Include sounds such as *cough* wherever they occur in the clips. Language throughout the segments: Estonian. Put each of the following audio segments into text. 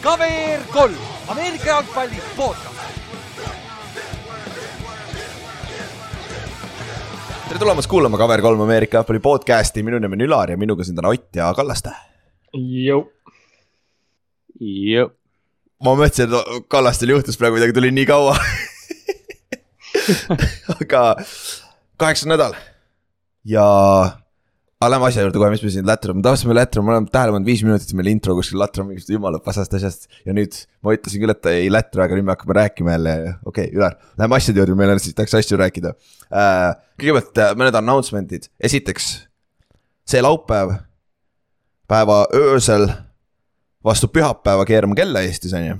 KVR kolm, Ameerika jalgpalli podcast. tere tulemast kuulama KVR3 Ameerika jalgpalli podcast'i, minu nimi on Ülar ja minuga siin täna Ott ja Kallaste. Ma mõtlesin, et Kallastel juhtus praegu midagi, tuli nii kaua. *laughs* Aga kaheksas nädal. Ja aga lähme asja juurde kohe, mis me siin lätrame, tahtsime lätrama, me oleme tähele pannud viis minutit meil intro kuskil latrame mingist jumala pasast asjast. ja nüüd ma ütlesin küll, et ei lätra, aga nüüd me hakkame rääkima jälle, okei okay,, Ülar, lähme asjade juurde, meil on siis tahaks asju rääkida äh,. kõigepealt äh, mõned announcement'id, esiteks see laupäev, päeva öösel vastu pühapäeva keerame kella Eestis, on ju.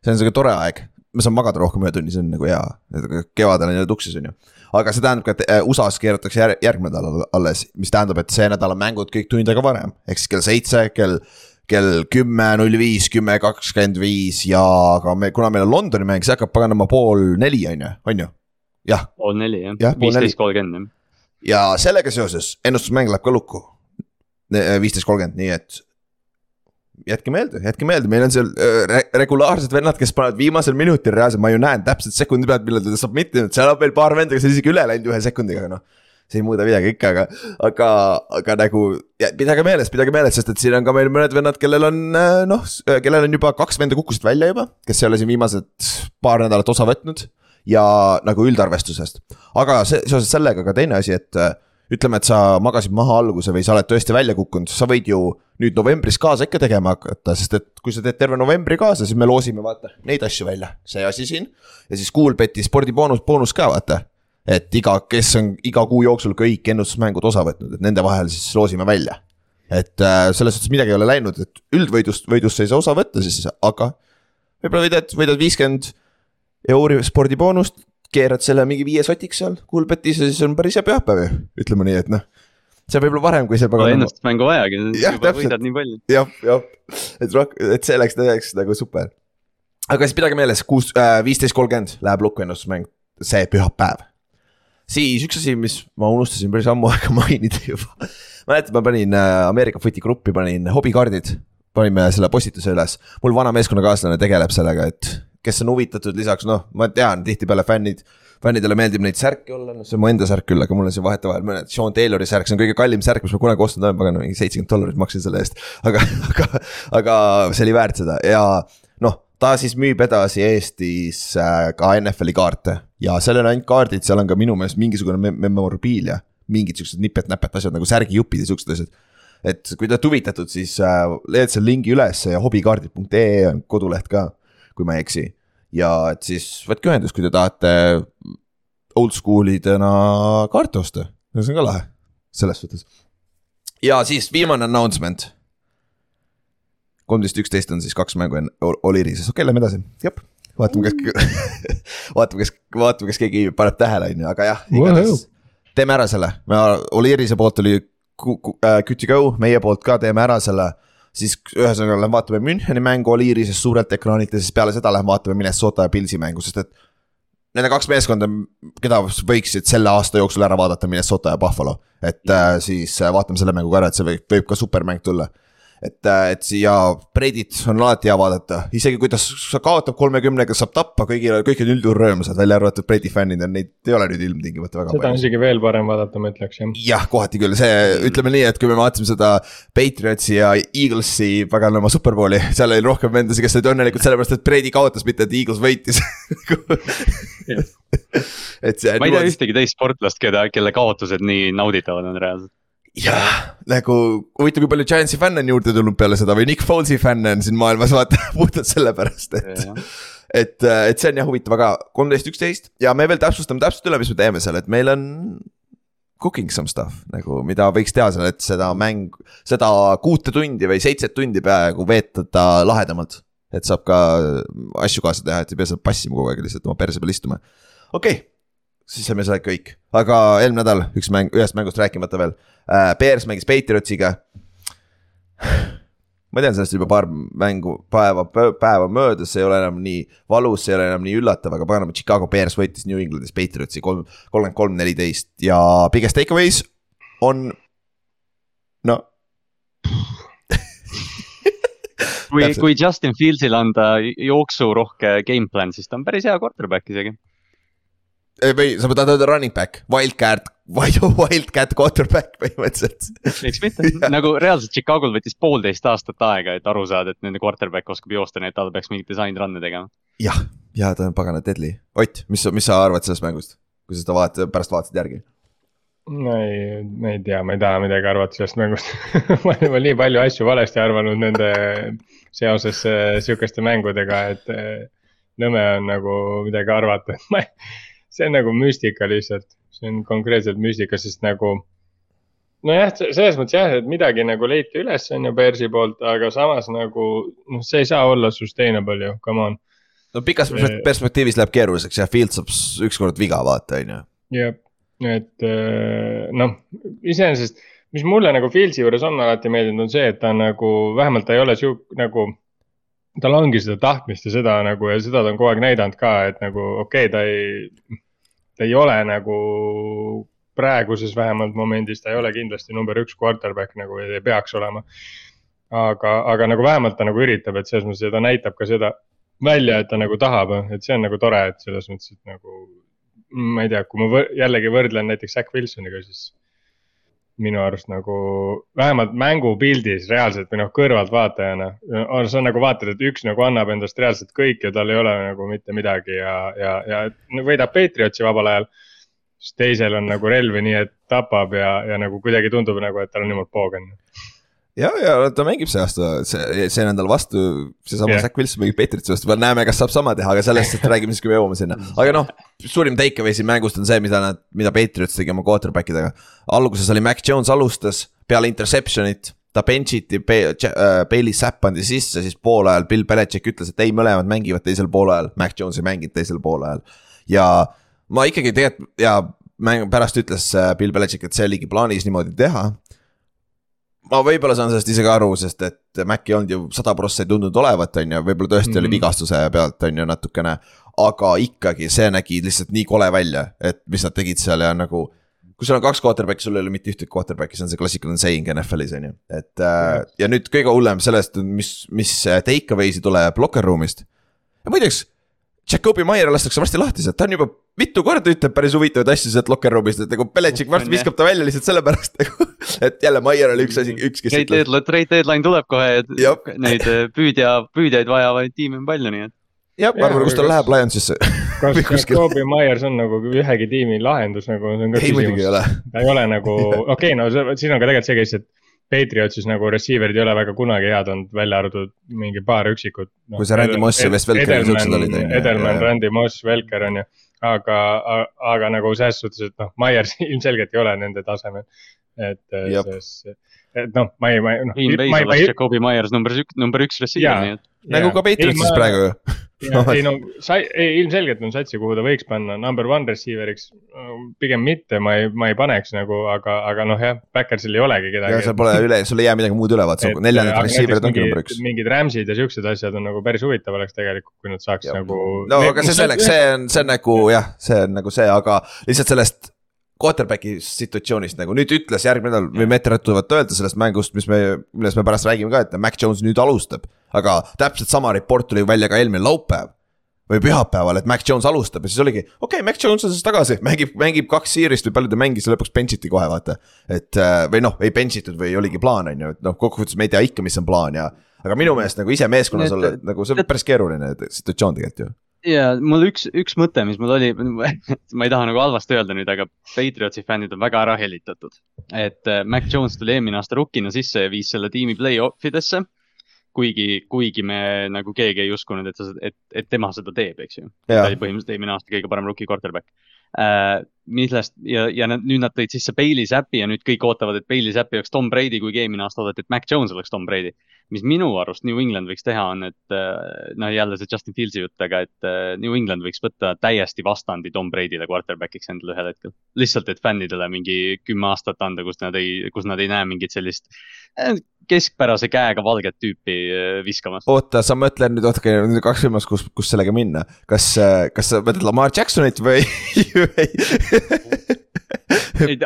see on sihuke tore aeg, ma saan magada rohkem ühe tunni, see on nagu hea, kevadel on jälle tuksis, on ju aga see tähendab ka, et äh, USA-s keeratakse järg, järgmine nädal alles, mis tähendab, et see nädala mängud kõik tund aega varem, ehk siis kell seitse, kell kell kümme, null viis, kümme, kakskümmend viis ja ka me, kuna meil on Londoni mäng, see hakkab paganama pool neli, on ju, on ju? jah. pool neli jah ja,, viisteist kolmkümmend jah. ja sellega seoses ennustusmäng läheb ka lukku. viisteist kolmkümmend, nii et jätke meelde, jätke meelde, meil on seal äh, regulaarsed vennad, kes panevad viimasel minutil reaalselt, ma ju näen täpselt sekundi pealt, millal ta submit inud, seal on veel paar venda, kes on isegi üle läinud ühe sekundiga, noh. see ei muuda midagi ikka, aga, aga, aga nagu ja, pidage meeles, pidage meeles, sest et siin on ka meil mõned vennad, kellel on noh, kellel on juba kaks venda kukkusid välja juba, kes ei ole siin viimased paar nädalat osa võtnud. ja nagu üldarvestusest, aga see, seoses sellega ka teine asi, et ütleme, et sa magasid maha alguse või sa oled tõesti välja kukkunud, sa võid ju nüüd novembris kaasa ikka tegema hakata, sest et kui sa teed terve novembri kaasa, siis me loosime vaata neid asju välja, see asi siin. ja siis Coolbeti spordiboonus, boonus ka vaata. et iga, kes on iga kuu jooksul kõik ennustusmängud osa võtnud, et nende vahel siis loosime välja. et äh, selles suhtes midagi ei ole läinud, et üldvõidust, võidust sa ei saa osa võtta siis, aga. võib-olla võidad, võidad viiskümmend euri spordiboonust, keerad selle mingi viie sotiks seal Coolbetis ja siis on päris hea pühapäev ju, ütleme nii, et noh see võib-olla varem, kui see. Pole ennustusmängu vajagi, juba võidad nii palju. jah, jah, et rohkem, et see läks, läks nagu super. aga siis pidage meeles, kuus äh,, viisteist kolmkümmend läheb lukku ennustusmäng, see pühapäev. siis üks asi, mis ma unustasin päris ammu *laughs* aega mainida juba. mäletad, ma panin äh, Ameerika footi gruppi, panin hobikaardid, panime selle postituse üles. mul vana meeskonnakaaslane tegeleb sellega, et kes on huvitatud lisaks, noh, ma tean, tihtipeale fännid fännidele meeldib neid särke olla, noh see on mu enda särk küll, aga mul on siin vahetevahel mõned, Sean Taylori särk, see on kõige kallim särk, mis ma kunagi ostnud olen, pagan mingi seitsekümmend dollarit maksin selle eest. aga, *laughs* aga, aga see oli väärt seda ja noh, ta siis müüb edasi Eestis äh, ka NFL-i kaarte ja seal ei ole ainult kaardid, seal on ka minu meelest mingisugune mem memorabilia. mingid siuksed nipet-näpet asjad nagu särgijupid ja siuksed asjad et kui te olete huvitatud, siis äh, leiad selle lingi üles ja hobikaardid.ee on koduleht ka, kui ma ei eksi. Ja et siis võtke ühendust, kui te tahate oldschool idena kaarte osta, see on ka lahe, selles suhtes. ja siis viimane announcement. kolmteist, üksteist on siis kaks mängu enne Olirises, okei okay,, lähme edasi, jep. Vaatame, kas *laughs* vaatame, kas, vaatame, kas keegi paneb tähele, on ju, aga jah, igatahes teeme ära selle, Olirise poolt oli äh, good to go, meie poolt ka teeme ära selle siis ühesõnaga lähme vaatame Müncheni mängu Oliirises suurelt ekraanilt ja siis peale seda lähme vaatame Minnesota ja Pilsi mängu, sest et. Nende kaks meeskonda, keda võiksid selle aasta jooksul ära vaadata, Minnesota ja Buffalo, et äh, siis äh, vaatame selle mängu ka ära, et see võib, võib ka supermäng tulla et, äh, et siia Breidit on alati hea vaadata, isegi kui ta kaotab kolmekümnega, saab tappa, kõigil, kõik on üldjuhul rõõmsad, välja arvatud Breidi fännid on, neid ei ole nüüd ilmtingimata väga seda palju. seda on isegi veel parem vaadata, ma ütleks jah. jah, kohati küll, see, ütleme nii, et kui me vaatasime seda Patriotsi ja Eaglesi paganama superbowli, seal oli rohkem vendasid, kes olid õnnelikud sellepärast, et Breidi kaotas, mitte et Eagles võitis *laughs* et see. ma ei tea ühtegi teist sportlast, keda, kelle kaotused nii nauditavad on reaalselt jah, nagu huvitav, kui palju Giantsi fänne on juurde tulnud peale seda või Nick Folesi fänne on siin maailmas vaata *laughs* puhtalt sellepärast, et. et, et see on jah huvitav, aga kolmteist, üksteist ja me veel täpsustame täpselt üle, mis me teeme seal, et meil on. Cooking some stuff nagu, mida võiks teha seal, et seda mäng, seda kuute tundi või seitset tundi peaaegu veetada lahedamalt. et saab ka asju kaasa teha, et ei pea seal passima kogu aeg lihtsalt oma perse peal istuma. okei okay siis saime seda kõik, aga eelmine nädal üks mäng, ühest mängust rääkimata veel äh,. Bears mängis Patriotsiga. ma tean sellest juba paar mängu, päeva, päeva möödas, see ei ole enam nii valus, see ei ole enam nii üllatav, aga paganama Chicago Bears võitis New Englandis Patriotsi kolm, kolmkümmend kolm, neliteist ja biggest takeaways on. no *laughs* kui kui Justin Fieldsil anda jooksurohke game plan, siis ta on päris hea quarterback isegi. Või sa tahad öelda running back, wildcat, wildcat quarterback põhimõtteliselt. miks mitte, *laughs* nagu reaalselt Chicagol võttis poolteist aastat aega, et aru saada, et nende quarterback oskab joosta, nii et ta peaks mingit disain run'e tegema. jah, ja ta on pagana deadly. Ott, mis, mis sa arvad sellest mängust, kui sa seda vaatad, pärast vaatasid järgi? ma ei, ma ei tea, ma ei taha midagi arvata sellest mängust *laughs* ma olen nii palju asju valesti arvanud nende seoses äh, sihukeste mängudega, et äh, nõme on nagu midagi arvata, *laughs* et ma ei, see on nagu müstika lihtsalt, see on konkreetselt müstika, sest nagu. nojah, selles mõttes jah, et midagi nagu leiti üles, on ju Bearsi poolt, aga samas nagu noh, see ei saa olla sustainable ju, come on. no pikas See- perspektiivis läheb keeruliseks ja Field saab ükskord viga vaata, on ju. jah, et äh, noh, iseenesest, mis mulle nagu Fieldsi juures on alati meeldinud, on see, et ta nagu vähemalt ta ei ole sihuke nagu. tal ongi seda tahtmist ja seda nagu ja seda ta on kogu aeg näidanud ka, et nagu okei okay,, ta ei, ta ei ole nagu praeguses vähemalt momendis, ta ei ole kindlasti number üks quarterback nagu ei peaks olema. aga, aga nagu vähemalt ta nagu üritab, et selles mõttes ja ta näitab ka seda välja, et ta nagu tahab, et see on nagu tore, et selles mõttes, et nagu ma ei tea, kui ma võr jällegi võrdlen näiteks Zack Wilsoniga, siis minu arust nagu vähemalt mängupildis reaalselt või noh, kõrvaltvaatajana. sa nagu vaatad, et üks nagu annab endast reaalselt kõik ja tal ei ole nagu mitte midagi ja, ja, ja võidab Patriotsi vabal ajal. siis teisel on nagu relvi, nii et tapab ja, ja nagu kuidagi tundub nagu, et tal on niimoodi poogen. ja, ja ta mängib see aasta, see, see nädal vastu, seesama yeah. Zack Wilson mängib Patriotsi vastu, näeme, kas saab sama teha, aga sellest, et räägime siis, kui me jõuame sinna. *laughs* aga noh, suurim take away siin mängust on see, mida nad, mida Patriots tegi oma quarterback idega. alguses oli Mac Jones alustas, peale interception'it ta bench iti, Bailey Zapp pandi sisse, siis poolajal Bill Belichik ütles, et ei, mõlemad mängivad teisel poolajal, Mac Jones ei mänginud teisel poolajal. ja ma ikkagi tegelikult ja mäng pärast ütles äh, Bill Belichik, et see oligi plaanis niimoodi teha ma võib-olla saan sellest isegi aru, sest et Mac ei olnud ju sada prossa ei tundunud olevat, on ju, võib-olla tõesti mm -hmm. oli Mhm. vigastuse pealt, on ju natukene. aga ikkagi, see nägi lihtsalt nii kole välja, et mis nad tegid seal ja nagu. kui sul on kaks quarterback'i, sul ei ole mitte ühtegi quarterback'i, see on see klassikaline saying NFL-is on ju, et äh, ja nüüd kõige hullem sellest, mis, mis take away'si tuleb locker room'ist. ja muideks, Jakobi Maier lastakse varsti lahti sealt, ta on juba mitu korda ütleb päris huvitavaid asju sealt locker room'ist, et nagu Belichik varsti On, jah. viskab ta välja lihtsalt sellepärast *laughs* nagu. et jälle Maier oli üks asi, üks, kes Trade deadline, trade deadline tuleb kohe, et Jop. neid eh, püüdja, püüdjaid vajavaid tiime on palju, nii et. jah, ma arvan, kus ta kas- läheb Lionsisse. *laughs* kas kuskil- Jakobi Myers on nagu ühegi tiimi lahendus nagu, see on ka ei, küsimus. ole. ta ei ole nagu, *laughs* okei okay,, no siin on ka tegelikult see case, et Patriotsis nagu receiver'id ei ole väga kunagi head olnud, välja arvatud mingi paar üksikut no,. Kui see Randy Moss ja Wes Welkeri siuksed olid, Edelman Randy Moss, Velker on ju, aga, aga nagu selles suhtes, et noh, Myers *laughs* ilmselgelt ei ole nende tasemel. et Jep. selles, et noh, ma ei, ma ei, noh. Jakobi Myers number üks, number üks receiver, nii et. Nagu ka Patriotsis praegu ju. Ja, ei no sa, ei ilmselgelt on satsi, kuhu ta võiks panna number one receiver'iks. pigem mitte, ma ei, ma ei paneks nagu, aga, aga noh, jah, Backersil ei olegi ja kedagi. seal pole üle, sul ei jää midagi muud üle, vaata, neljandad receiver'id ongi number üks. mingid Rams'id ja siuksed asjad on nagu päris huvitav oleks tegelikult, kui nad saaks Jah. nagu. no aga see selleks, see on, see on nagu jah, see on nagu see, aga lihtsalt sellest quarterback'i situatsioonist nagu nüüd ütles järgmine nädal või meetrid tulevad öelda sellest mängust, mis me, millest me pärast räägime ka, et Mac Jones nüüd alustab. aga täpselt sama report tuli välja ka eelmine laupäev või pühapäeval, et Mac Jones alustab ja siis oligi, okei okay,, Mac Jones on siis tagasi, mängib, mängib kaks seeriest või palju ta mängis ja lõpuks bench iti kohe vaata. et äh, või noh, ei bench itud või oligi plaan on ju, et noh, kokkuvõttes me ei tea ikka, mis on plaan ja. aga minu meelest nagu ise meeskonnas olla, nagu see on päris keeruline situatsioon tegelikult ju. Ja mul üks, üks mõte, mis mul oli, *laughs* ma ei taha nagu halvasti öelda nüüd, aga Patriotsi fännid on väga ära helitatud. et äh, Mac Jones tuli eelmine aasta rukkina sisse ja viis selle tiimi play-off idesse. kuigi, kuigi me nagu keegi ei uskunud, et et, et tema seda teeb, eks ju. ta oli põhimõtteliselt eelmine aasta kõige parem rookie quarterback äh,. millest ja, ja nad, nüüd nad tõid sisse Bailey Zappi ja nüüd kõik ootavad, et Bailey Zappi oleks Tom Brady, kuigi eelmine aasta oodati, et Mac Jones oleks Tom Brady. Mis minu arust New England võiks teha, on, et äh, noh, jälle see Justin Fieldsi jutt, aga et äh, New England võiks võtta täiesti vastandi Tom Brady'le quarterback'iks endale ühel hetkel. lihtsalt, et fännidele mingi kümme aastat anda, kus nad ei, kus nad ei näe mingit sellist äh, keskpärase käega valget tüüpi viskamas. oota, sa mõtled nüüd, oota, nüüd kaks võimalust, kus, kus sellega minna. kas, kas sa mõtled Lamar Jacksonit või *laughs*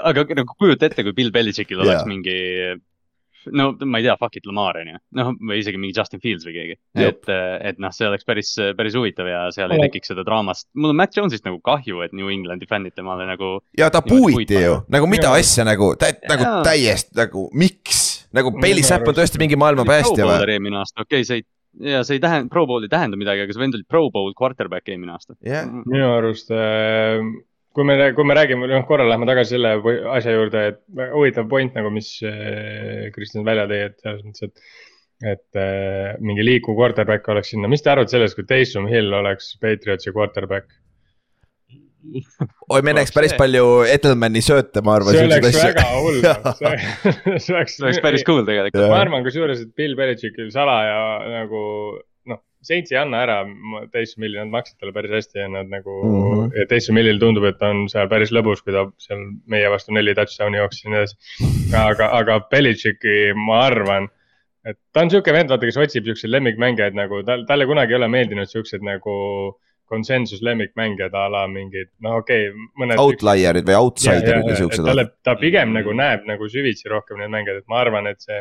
aga nagu kujuta ette, kui Bill Belichickil oleks Jaa. mingi no ma ei tea, fuck it, Lamar on ju, noh, või isegi mingi Justin Fields või keegi. Et, et noh, see oleks päris, päris huvitav ja seal ei Aga- tekiks seda draamast. mul on Mac Jones'ist nagu kahju, et New Englandi fännid temale nagu ja ta puit ju nagu mida Jaa. asja nagu, nagu täiesti nagu miks, nagu Bailey Zapp on tõesti mingi maailma päästja või? eelmine aasta, okei okay,, see ei, ja see ei tähenda, Pro Bowl ei tähenda midagi, aga see vend oli Pro Bowl quarterback eelmine aasta. jah, minu arust, kui me, kui me räägime, noh korra lähme tagasi selle asja juurde, et väga huvitav point nagu, mis äh, Kristjan välja tõi, et selles mõttes, et. et äh, mingi liikuv quarterback oleks sinna, mis te arvate sellest, kui Taysom Hill oleks Patriotsi quarterback? oi, me näeks päris palju Edelmani sööte, ma arvan. see oleks väga hull, *laughs* see see oleks. see oleks päris cool tegelikult. Ma arvan kusjuures, et Bill Belichickil salaja nagu Saints ei anna ära Taysom Hilli, nad maksid talle päris hästi ja nad nagu mm. -hmm. ja Taysom Hillil tundub, et on seal päris lõbus, kui ta seal meie vastu neli touchdown'i jooksis ja nii edasi. aga, aga Belichicki ma arvan, et ta on sihuke vend, vaata, kes otsib siukseid lemmikmängijaid nagu tal, talle kunagi ei ole meeldinud siuksed nagu konsensus lemmikmängijad a la mingid, noh, okei okay,, mõned. Outlier'id või outsider'id või siuksed. talle, ta pigem nagu näeb nagu süvitsi rohkem neid mängijaid, et ma arvan, et see.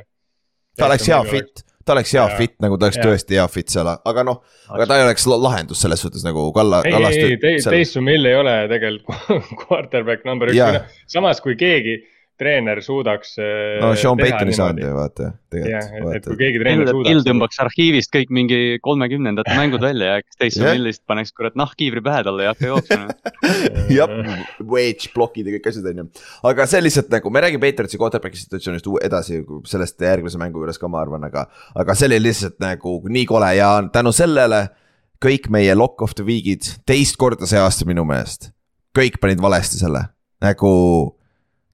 ta oleks hea fit, ta oleks hea Jaa. fit, nagu ta oleks Jaa. tõesti hea fit seal, aga noh, aga ta ei oleks la- lahendus selles suhtes nagu Kalla, ei, ei, ei, Taysom Hill ei ole tegelikult *laughs* quarterback number üks samas kui keegi treener suudaks. äh, no Sean Payton ei saanud ju vaata, jah, et, kui tegelikult. keegi treener Hill suudaks. Hill tõmbaks arhiivist kõik mingi kolmekümnendate *laughs* mängud välja ja äkki Taysom Jah. Hillist paneks kurat nahkkiivri pähe talle ja hakka jooksma. *laughs* jah, wedge blokid ja kõik asjad on ju, aga see lihtsalt nagu, me räägime Patriotsi quarterback'i situatsioonist edasi sellest järgmise mängu juures ka, ma arvan, aga. aga see oli lihtsalt nagu nii kole ja tänu sellele kõik meie lock of the week'id teist korda see aasta minu meelest. kõik panid valesti selle, nagu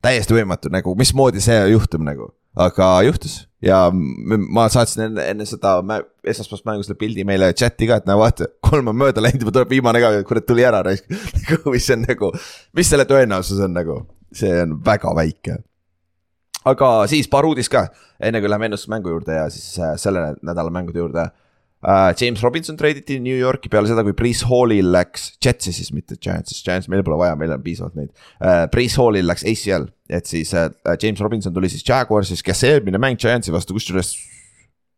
täiesti võimatu, nagu mismoodi see juhtub nagu, aga juhtus ja ma saatsin enne, enne seda esmaspäevast mängu selle pildi meile chat'i ka, et näe vaata, kolm on mööda läinud, juba tuleb viimane ka, kurat tuli ära raisk. *laughs* nagu mis on nagu, mis selle tõenäosus on nagu, see on väga väike. aga siis paar uudist ka, enne kui läheme ennustusmängu juurde ja siis äh, selle nädala mängude juurde James Robinson treiditi New Yorki peale seda, kui Priis Hallil läks, Jetsi siis mitte Giantsis, Giants meil pole vaja, meil on piisavalt neid uh,. Priis Hallil läks ACL, et siis uh, James Robinson tuli siis Jaguarsist, kes eelmine mäng Giantsi vastu, kusjuures.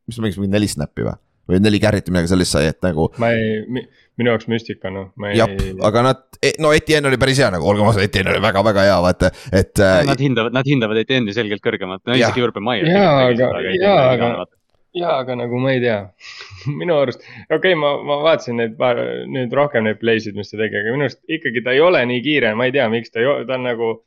mis ta mängis, mingi neli snappi või, või neli carry't või midagi sellist sai, et nagu ma ei, minu jaoks müstika noh, ma ei. jah, aga nad, no Etienne oli päris hea nagu, olgem ausad, Etienne oli väga-väga hea, vaata, et. Nad hindavad, nad hindavad Etienne'i selgelt kõrgemalt, no isegi Urban Meyer. Jaa, aga- jaa, aga- jaa, aga nagu ma ei tea, *laughs* minu arust, okei okay,, ma, ma vaatasin neid paar, nüüd rohkem neid play'sid, mis ta tegi, aga minu arust ikkagi ta ei ole nii kiire, ma ei tea, miks ta ta on nagu.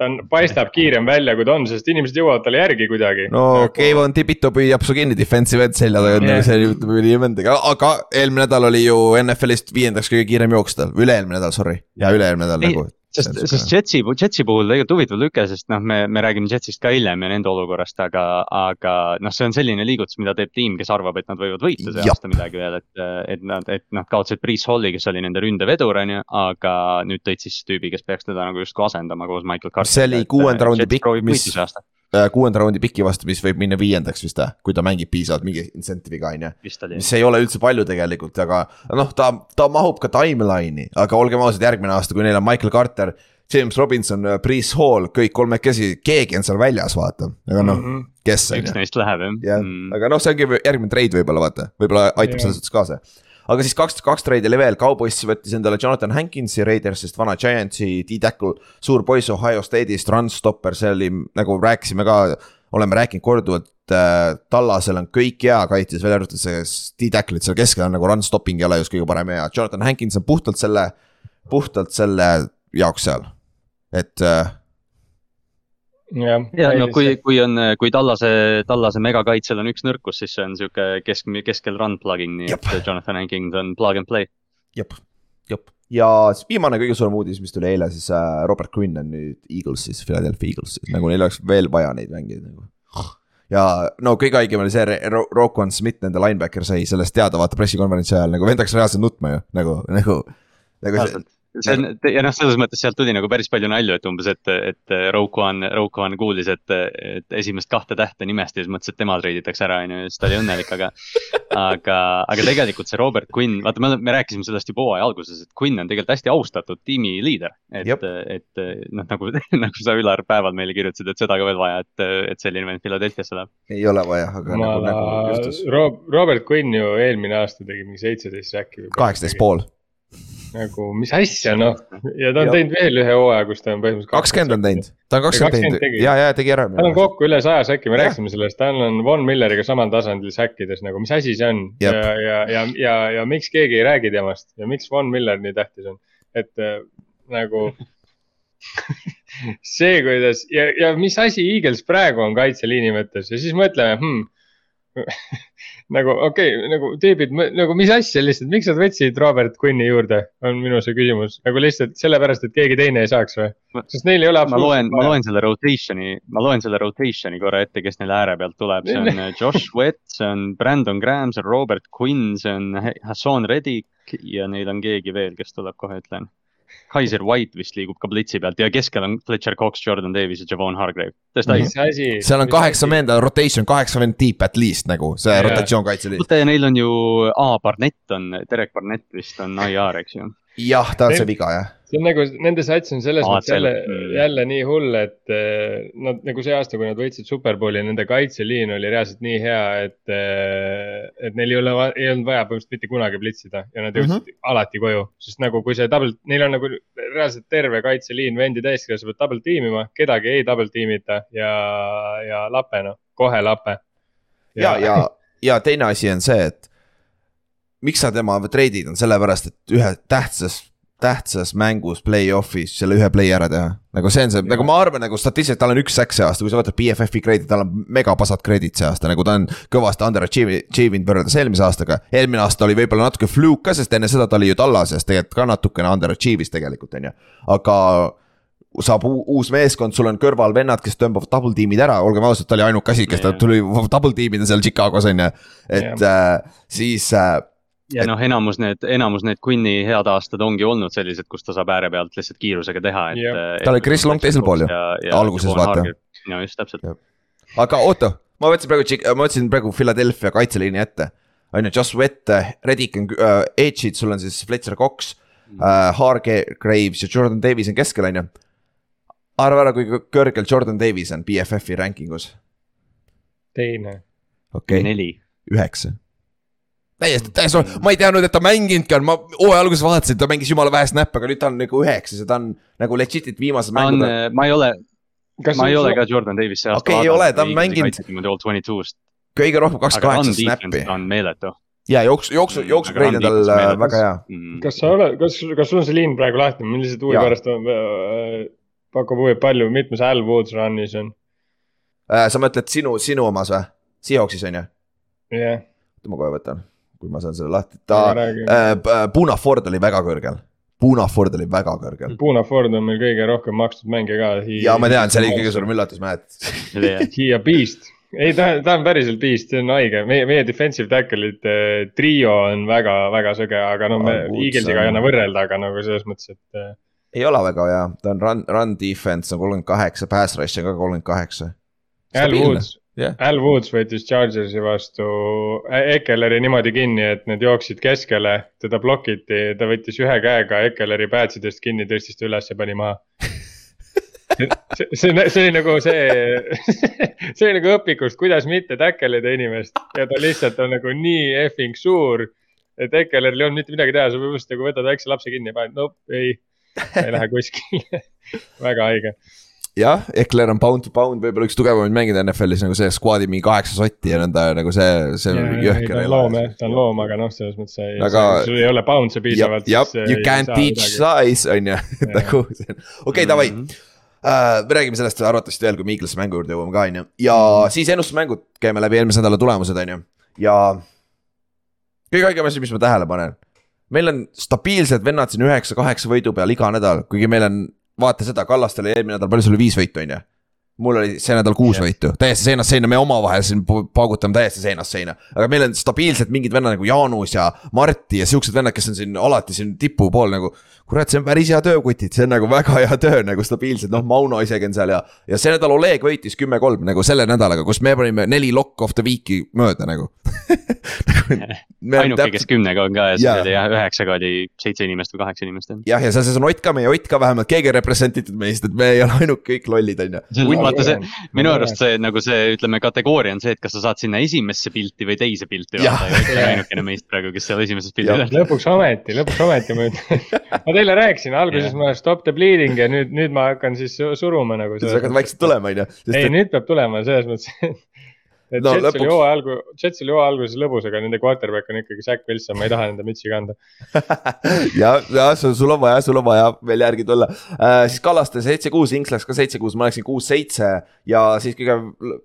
ta on, paistab kiirem välja, kui ta on, sest inimesed jõuavad talle järgi kuidagi. no nagu, Kevon Tibito püüab su kinni defensive end selja taga, nagu see oli nii mõndagi, aga eelmine nädal oli ju NFL-ist viiendaks kõige kiirem jooksja, üle-eelmine nädal, sorry, ja üle-eelmine nädal nagu. sest, sest Jetsi, Jetsi puhul tegelikult huvitav lüke, sest noh, me, me räägime Jetsist ka hiljem ja nende olukorrast, aga, aga noh, see on selline liigutus, mida teeb tiim, kes arvab, et nad võivad võita see aasta midagi veel, et, et nad, et nad kaotasid Priis Halli, kes oli nende ründevedur, on ju, aga nüüd tõid siis tüübi, kes peaks teda nagu justkui asendama koos Michael Carteriga. See oli kuuenda raundi pikk, mis- Äh, kuuenda raundi piki vastu, mis võib minna viiendaks vist, kui ta mängib piisavalt mingi incentive'iga, on ju. mis ei ole üldse palju tegelikult, aga noh, ta, ta mahub ka timeline'i, aga olgem ausad, järgmine aasta, kui neil on Michael Carter, James Robinson, Priis Hall, kõik kolmekesi, keegi on seal väljas, vaata, aga noh, Mhm. kes on üks neist läheb jah jah Mm., aga noh, see ongi järgmine treid võib-olla vaata, võib-olla aitab Jah. selles suhtes kaasa. Aga siis kaks, kaks treidi oli veel, Cowboys võttis endale Jonathan Hankinsi Raidersist, vana Giantsi D-tackle, suur poiss Ohio State'ist, run stopper, see oli nagu rääkisime ka, oleme rääkinud korduvalt äh,. Tallasel on kõik hea kaitses, välja arvatud see D-tackle'id seal keskel on nagu run stopping ei ole just kõige parem ja Jonathan Hankins on puhtalt selle, puhtalt selle jaoks seal, et äh, jah. ja no kui, kui on, kui Tallase, Tallase megakaitsel on üks nõrkus, siis see on sihuke kesk, keskel run plugging, nii Jep. et Jonathan Hankins on plug and play. jep, jep. ja siis viimane kõige suurem uudis, mis tuli eile, siis äh, Robert Quinn on nüüd Eaglesis, Philadelphia Eaglesis, nagu neil oleks veel vaja neid mängijaid nagu. ja no kõige haigem oli see Ro- Roquan Smith, nende linebacker sai sellest teada, vaata pressikonverentsi ajal nagu vend hakkas reaalselt nutma ju nagu, nagu. nagu see, see on ja noh, selles mõttes sealt tuli nagu päris palju nalju, et umbes, et, et Rogue One, Rogue One kuulis, et, et esimest kahte tähte nimesti ja siis mõtles, et tema treiditakse ära, on ju, ja siis ta oli õnnelik, aga. *laughs* aga, aga tegelikult see Robert Quinn, vaata, me, me rääkisime sellest juba hooaja alguses, et Quinn on tegelikult hästi austatud tiimi liider. et, et noh, nagu, *laughs* nagu sa Ülar päeval meile kirjutasid, et seda ka veel vaja, et, et selline vend Philadelphia'sse läheb. ei ole vaja, aga Ma, nagu, nagu juhtus. Robert Quinn ju eelmine aasta tegi mingi seitseteist säkki. kaheksateist pool. Nagu, mis asja noh, ja ta on Ja. teinud veel ühe hooaja, kus ta on põhimõtteliselt. kakskümmend on teinud, ta on kakskümmend 20 teinud ja, ja tegi ära. tal on kokku üle saja säki, me Jah. rääkisime sellest, tal on Von Milleriga samal tasandil säkkides nagu, mis asi see on ja, Jep. ja, ja, ja, ja miks keegi ei räägi temast ja miks Von Miller nii tähtis on, et äh, nagu *laughs* see, kuidas ja, ja mis asi Eagles praegu on kaitseliini mõttes ja siis mõtleme hmm, *laughs* nagu okei okay,, nagu tüübid, nagu mis asja lihtsalt, miks nad võtsid Robert Quinni juurde, on minu see küsimus, nagu lihtsalt sellepärast, et keegi teine ei saaks või? sest neil ei ole ma loen, ma loen selle rotation'i, ma loen selle rotation'i korra ette, kes neil ääre pealt tuleb, see on *laughs* äh, Josh Wett, see on Brandon Graham, see on Robert Quinn, see on Hassan Reddick ja neil on keegi veel, kes tuleb, kohe ütlen. Kaiser White vist liigub ka blitsi pealt ja keskel on Fletcher Cox, Jordan Davis ja Javon Hargrave, seal on kaheksa mehed, rotation kaheksa vend deep at least nagu see Jaa. rotatsioon kaitseliidis. oota ja neil on ju, aa, Barnett on, Derek Barnett vist on IR, eks ju. jah, ta on see viga jah. See on nagu nende sats on selles mõttes jälle selle- jälle nii hull, et eh, nad nagu see aasta, kui nad võitsid Superbowli, nende kaitseliin oli reaalselt nii hea, et, et neil ei ole, ei olnud vaja põhimõtteliselt mitte kunagi plitsida ja nad jõudsid mm -hmm. alati koju. sest nagu kui see double, neil on nagu reaalselt terve kaitseliin vendi täis, keda sa pead double tiimima, kedagi ei double tiimita ja, ja lape noh, kohe lape. ja, ja, ja teine asi on see, et miks sa tema treidid on sellepärast, et ühe tähtsas, tähtsas mängus play-off'is selle ühe play ära teha. nagu see on see, nagu ma arvan, nagu statistiliselt tal on üks säkk see aasta, kui sa võtad BFF-i grade'i, tal on megapasad grade'id see aasta, nagu ta on kõvasti underachieve inud võrreldes eelmise aastaga. eelmine aasta oli võib-olla natuke fluke ka, sest enne seda ta oli ju Tallases tegelikult ka natukene underachieve'is tegelikult on ju, aga saab uu- uus meeskond, sul on kõrval vennad, kes tõmbavad double tiimid ära, olgem ausad, ta oli ainuke asi, kes Jah. tuli double tiimida seal Chicagos on ju. et äh, siis äh, ja noh, enamus need, enamus need Quinni head aastad ongi olnud sellised, kus ta saab ääre pealt lihtsalt kiirusega teha, et Jah.. Tal oli Chris Long teisel pool ju, alguses vaata.. ja just täpselt. aga oota, ma võtsin praegu, ma võtsin praegu Philadelphia kaitseliini ette. on ju, Joss Wett, Reddick on äh, edge'id, sul on siis Fletcher Cox äh,, Hargraves ja Jordan Davis on keskel, on ju. arva ära, kui kõrgel Jordan Davis on BFF-i ranking us, teine. okei okay., neli. üheksa. täiesti, täiesti, ma ei teadnud, et ta mänginudki on, ma hooaja alguses vaatasin, ta mängis jumala vähe snap'e, aga nüüd ta on nagu üheksas ja ta on nagu legit'it viimased ta on mängud on,, ma ei ole, kas ma ei ole ka Jordan Davis see aasta Okei, ei ole, ta on mänginud- niimoodi all twenty two'st, kõige rohkem kakskümmend aga on kaheksa snap'i defense on meelettu. ja jooksu, jooksu, jooksugrade on tal äh, väga hea. Mm. kas sa oled, kas, kas sul on see liin praegu lahti, huvi Jaa. pärast on, äh, pakub huvi, palju, mitmes Al Woods run'is on? Äh, sa mõtled sinu, sinu omas või? Seahawksis on ju? jah, ma kohe võtan, kui ma saan selle lahti, ta räägi. äh,, Puna Ford oli väga kõrgel. Puna Ford oli väga kõrgel. Puna Ford on meil kõige rohkem makstud mängija ka. ja ma tean, see oli kõige suurem üllatus, mäletad. He a beast, ei ta, ta on päriselt beast, see on haige, meie, meie defensive tackle'ite trio on väga-väga sõge, aga no me Eaglesiga ei anna võrrelda, aga nagu selles mõttes, et äh, ei ole väga hea, ta on run, run defense on kolmkümmend kaheksa, pass rush on ka kolmkümmend kaheksa. Al Woods jah. Al Woods võttis Chargersi vastu Ekeleri niimoodi kinni, et need jooksid keskele, teda blokiti, ta võttis ühe käega Ekeleri päätsidest kinni, tõstis ta üles ja pani maha. *laughs* see, see, see oli nagu see, *laughs* see oli nagu õpikust, kuidas mitte täkkelida inimest ja ta lihtsalt on nagu nii effing suur. et Ekeleril ei olnud mitte midagi teha, sa põhimõtteliselt nagu võtad väikse lapse kinni ja paned, nope, ei, ei lähe kuskile. *laughs* väga haige jah, Ekler on pound to pound võib-olla üks tugevamaid mängida NFL-is nagu see squad'i mingi kaheksa sotti ja nõnda nagu see, see on Ja, ei, jõhker ta on loom jah, ta on loom, aga noh, selles mõttes ei Aga- sul ei ole bounce'e piisavalt. jah, you can't teach size on ju, *laughs* nagu see on, okei, davai. Uh, me räägime sellest arvatavasti veel, kui me Eaglesi mängu juurde jõuame ka, on ju, ja Mhm. siis ennustusmängud, käime läbi eelmise nädala tulemused, on ju, ja. kõige haigem asi, mis ma tähele panen, meil on stabiilsed vennad siin üheksa-kaheksa võidu peal iga nädal, kuigi meil on, vaata seda, Kallastel oli eelmine nädal, palju sul oli viis võitu, on ju. mul oli see nädal kuus Jah. võitu, täiesti seinast seina, me omavahel siin paugutame täiesti seinast seina. aga meil on stabiilselt mingid vennad nagu Jaanus ja Marti ja siuksed vennad, kes on siin alati siin tipu pool nagu. kurat, see on päris hea töö, kutid, see on nagu väga hea töö nagu stabiilselt, noh, Mauno isegi on seal ja. ja see nädal Oleg võitis kümme-kolm nagu selle nädalaga, kus me panime neli lock of the week'i mööda nagu. *laughs* ainuke, kes kümnega on ka ja siis oli jah, üheksaga oli seitse inimest või kaheksa inimest jah. ja seal sees on Ott ka, meie Ott ka vähemalt, keegi ei represent itud meist, et me ei ole ainult kõik lollid, on ju. vaata see, minu arust see nagu see, ütleme, kategooria on see, et kas sa saad sinna esimesse pilti või teise pilti Jah. vaata ja Ott on ainukene meist praegu, kes seal esimeses pildis on. lõpuks ometi, lõpuks ometi ma ütlen, *laughs* teile rääkisin, alguses ma stop the bleeding ja nüüd, nüüd ma hakkan siis su- suruma nagu. sa hakkad vaikselt tulema, on ju. ei, nüüd peab tulema selles mõttes, et No Jets lõpuks- oli hooaja algu-, Jets oli hooaja alguses lõbus, aga nende quarterback on ikkagi Zack Wilson, ma ei taha nende mütsi kanda. ja, ja sul on vaja, sul on vaja veel järgi tulla äh,. siis Kallaste seitse-kuus, Inks läks ka seitse-kuus, ma läksin kuus-seitse ja siis kõige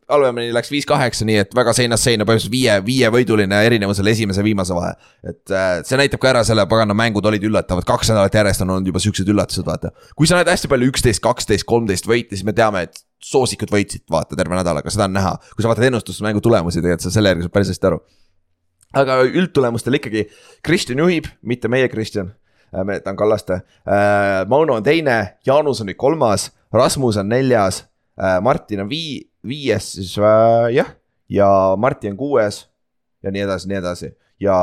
halvemini läks viis-kaheksa, nii et väga seinast seina, põhimõtteliselt viie, viievõiduline erinevus oli esimese ja viimase vahe. et äh, see näitab ka ära selle pagana mängud olid üllatavad, kaks nädalat järjest on olnud juba siuksed üllatused, vaata. kui sa näed hästi palju üksteist, kaksteist, kolmteist võite, siis me teame, et soosikud võitsid, vaata terve nädalaga, seda on näha. kui sa vaatad ennustusmängu tulemusi, tegelikult sa selle järgi saad päris hästi aru aga üldtulemustel ikkagi Kristjan juhib, mitte meie Kristjan. ta on Kallaste, Mauno on teine, Jaanus on nüüd kolmas, Rasmus on neljas, Martin on vii-, viies siis äh, jah, ja Marti on kuues ja nii edasi, nii edasi ja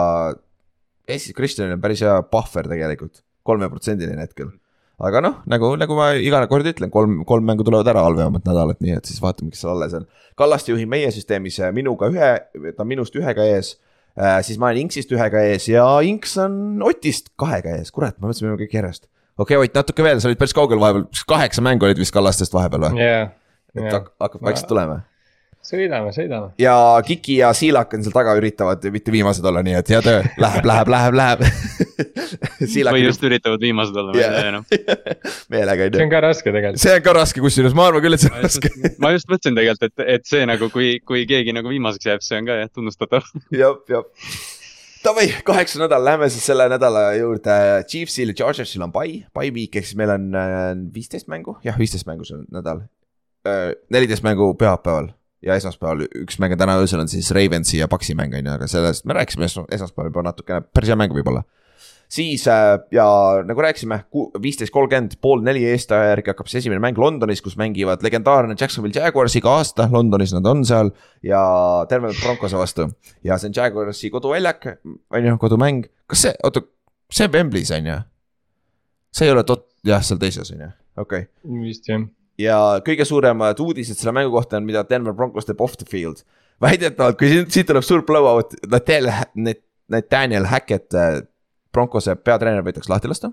Eestis Kristjanil on päris hea puhver tegelikult, kolmeprotsendiline hetkel. Aga noh, nagu, nagu ma iga kord ütlen, kolm, kolm mängu tulevad ära halvemat nädalat, nii et siis vaatame, kes seal alles on. Kallaste juhib meie süsteemis äh, minuga ühe, ta on minust ühega ees äh,. siis ma olen Inksist ühega ees ja Inks on Otist kahega ees, kurat, ma mõtlesin, me oleme kõik järjest. okei okay,, Ott natuke veel, sa olid päris kaugel vahepeal, kaheksa mängu olid vist Kallastest vahepeal või? jaa, et jaa, hak- hakkab vaikselt tulema. sõidame, sõidame. ja Kiki ja Siilak on seal taga, üritavad mitte viimased olla, nii et hea töö, läheb, läheb, läheb, läheb. *laughs* Siilak või just üritavad viimased olla, ma ei tea noh. *laughs* meelega on see ju, on ka raske tegelikult. see on ka raske, kusjuures ma arvan küll, et see on raske. ma just mõtlesin tegelikult, et, et see nagu, kui, kui keegi nagu viimaseks jääb, see on ka jah, tunnustatav. jah, jah. Davai, kaheksa nädal, lähme siis selle nädala juurde, Chiefsil ja Chargersil on pai, pai week ehk siis meil on äh, viisteist mängu, jah, viisteist mängu see nädal. neliteist mängu pühapäeval ja esmaspäeval üks mäng on täna öösel on siis Ravensi ja Paxi mäng on ju, aga sellest me rääkisime esma- esmaspäeval juba natukene, päris hea mäng võib-olla. siis äh, ja nagu rääkisime, viisteist kolmkümmend, pool neli Eesti aja järgi hakkab siis esimene mäng Londonis, kus mängivad legendaarne Jacksonville Jaguars iga aasta, Londonis nad on seal ja terve Broncose vastu. ja see on Jaguarsi koduväljak, on ju, kodumäng, kas see, oota, see on Wembley's on ju? see ei ole tot-, jah, seal teises on ju, okei okay vist jah. Ja kõige suuremad uudised selle mängu kohta on, mida Denver Broncos teeb off the field. väidetavalt, kui siit, siit tuleb suur blowout, Nathaniel, Nathaniel Hackett, Broncose peatreener võidakse lahti lasta.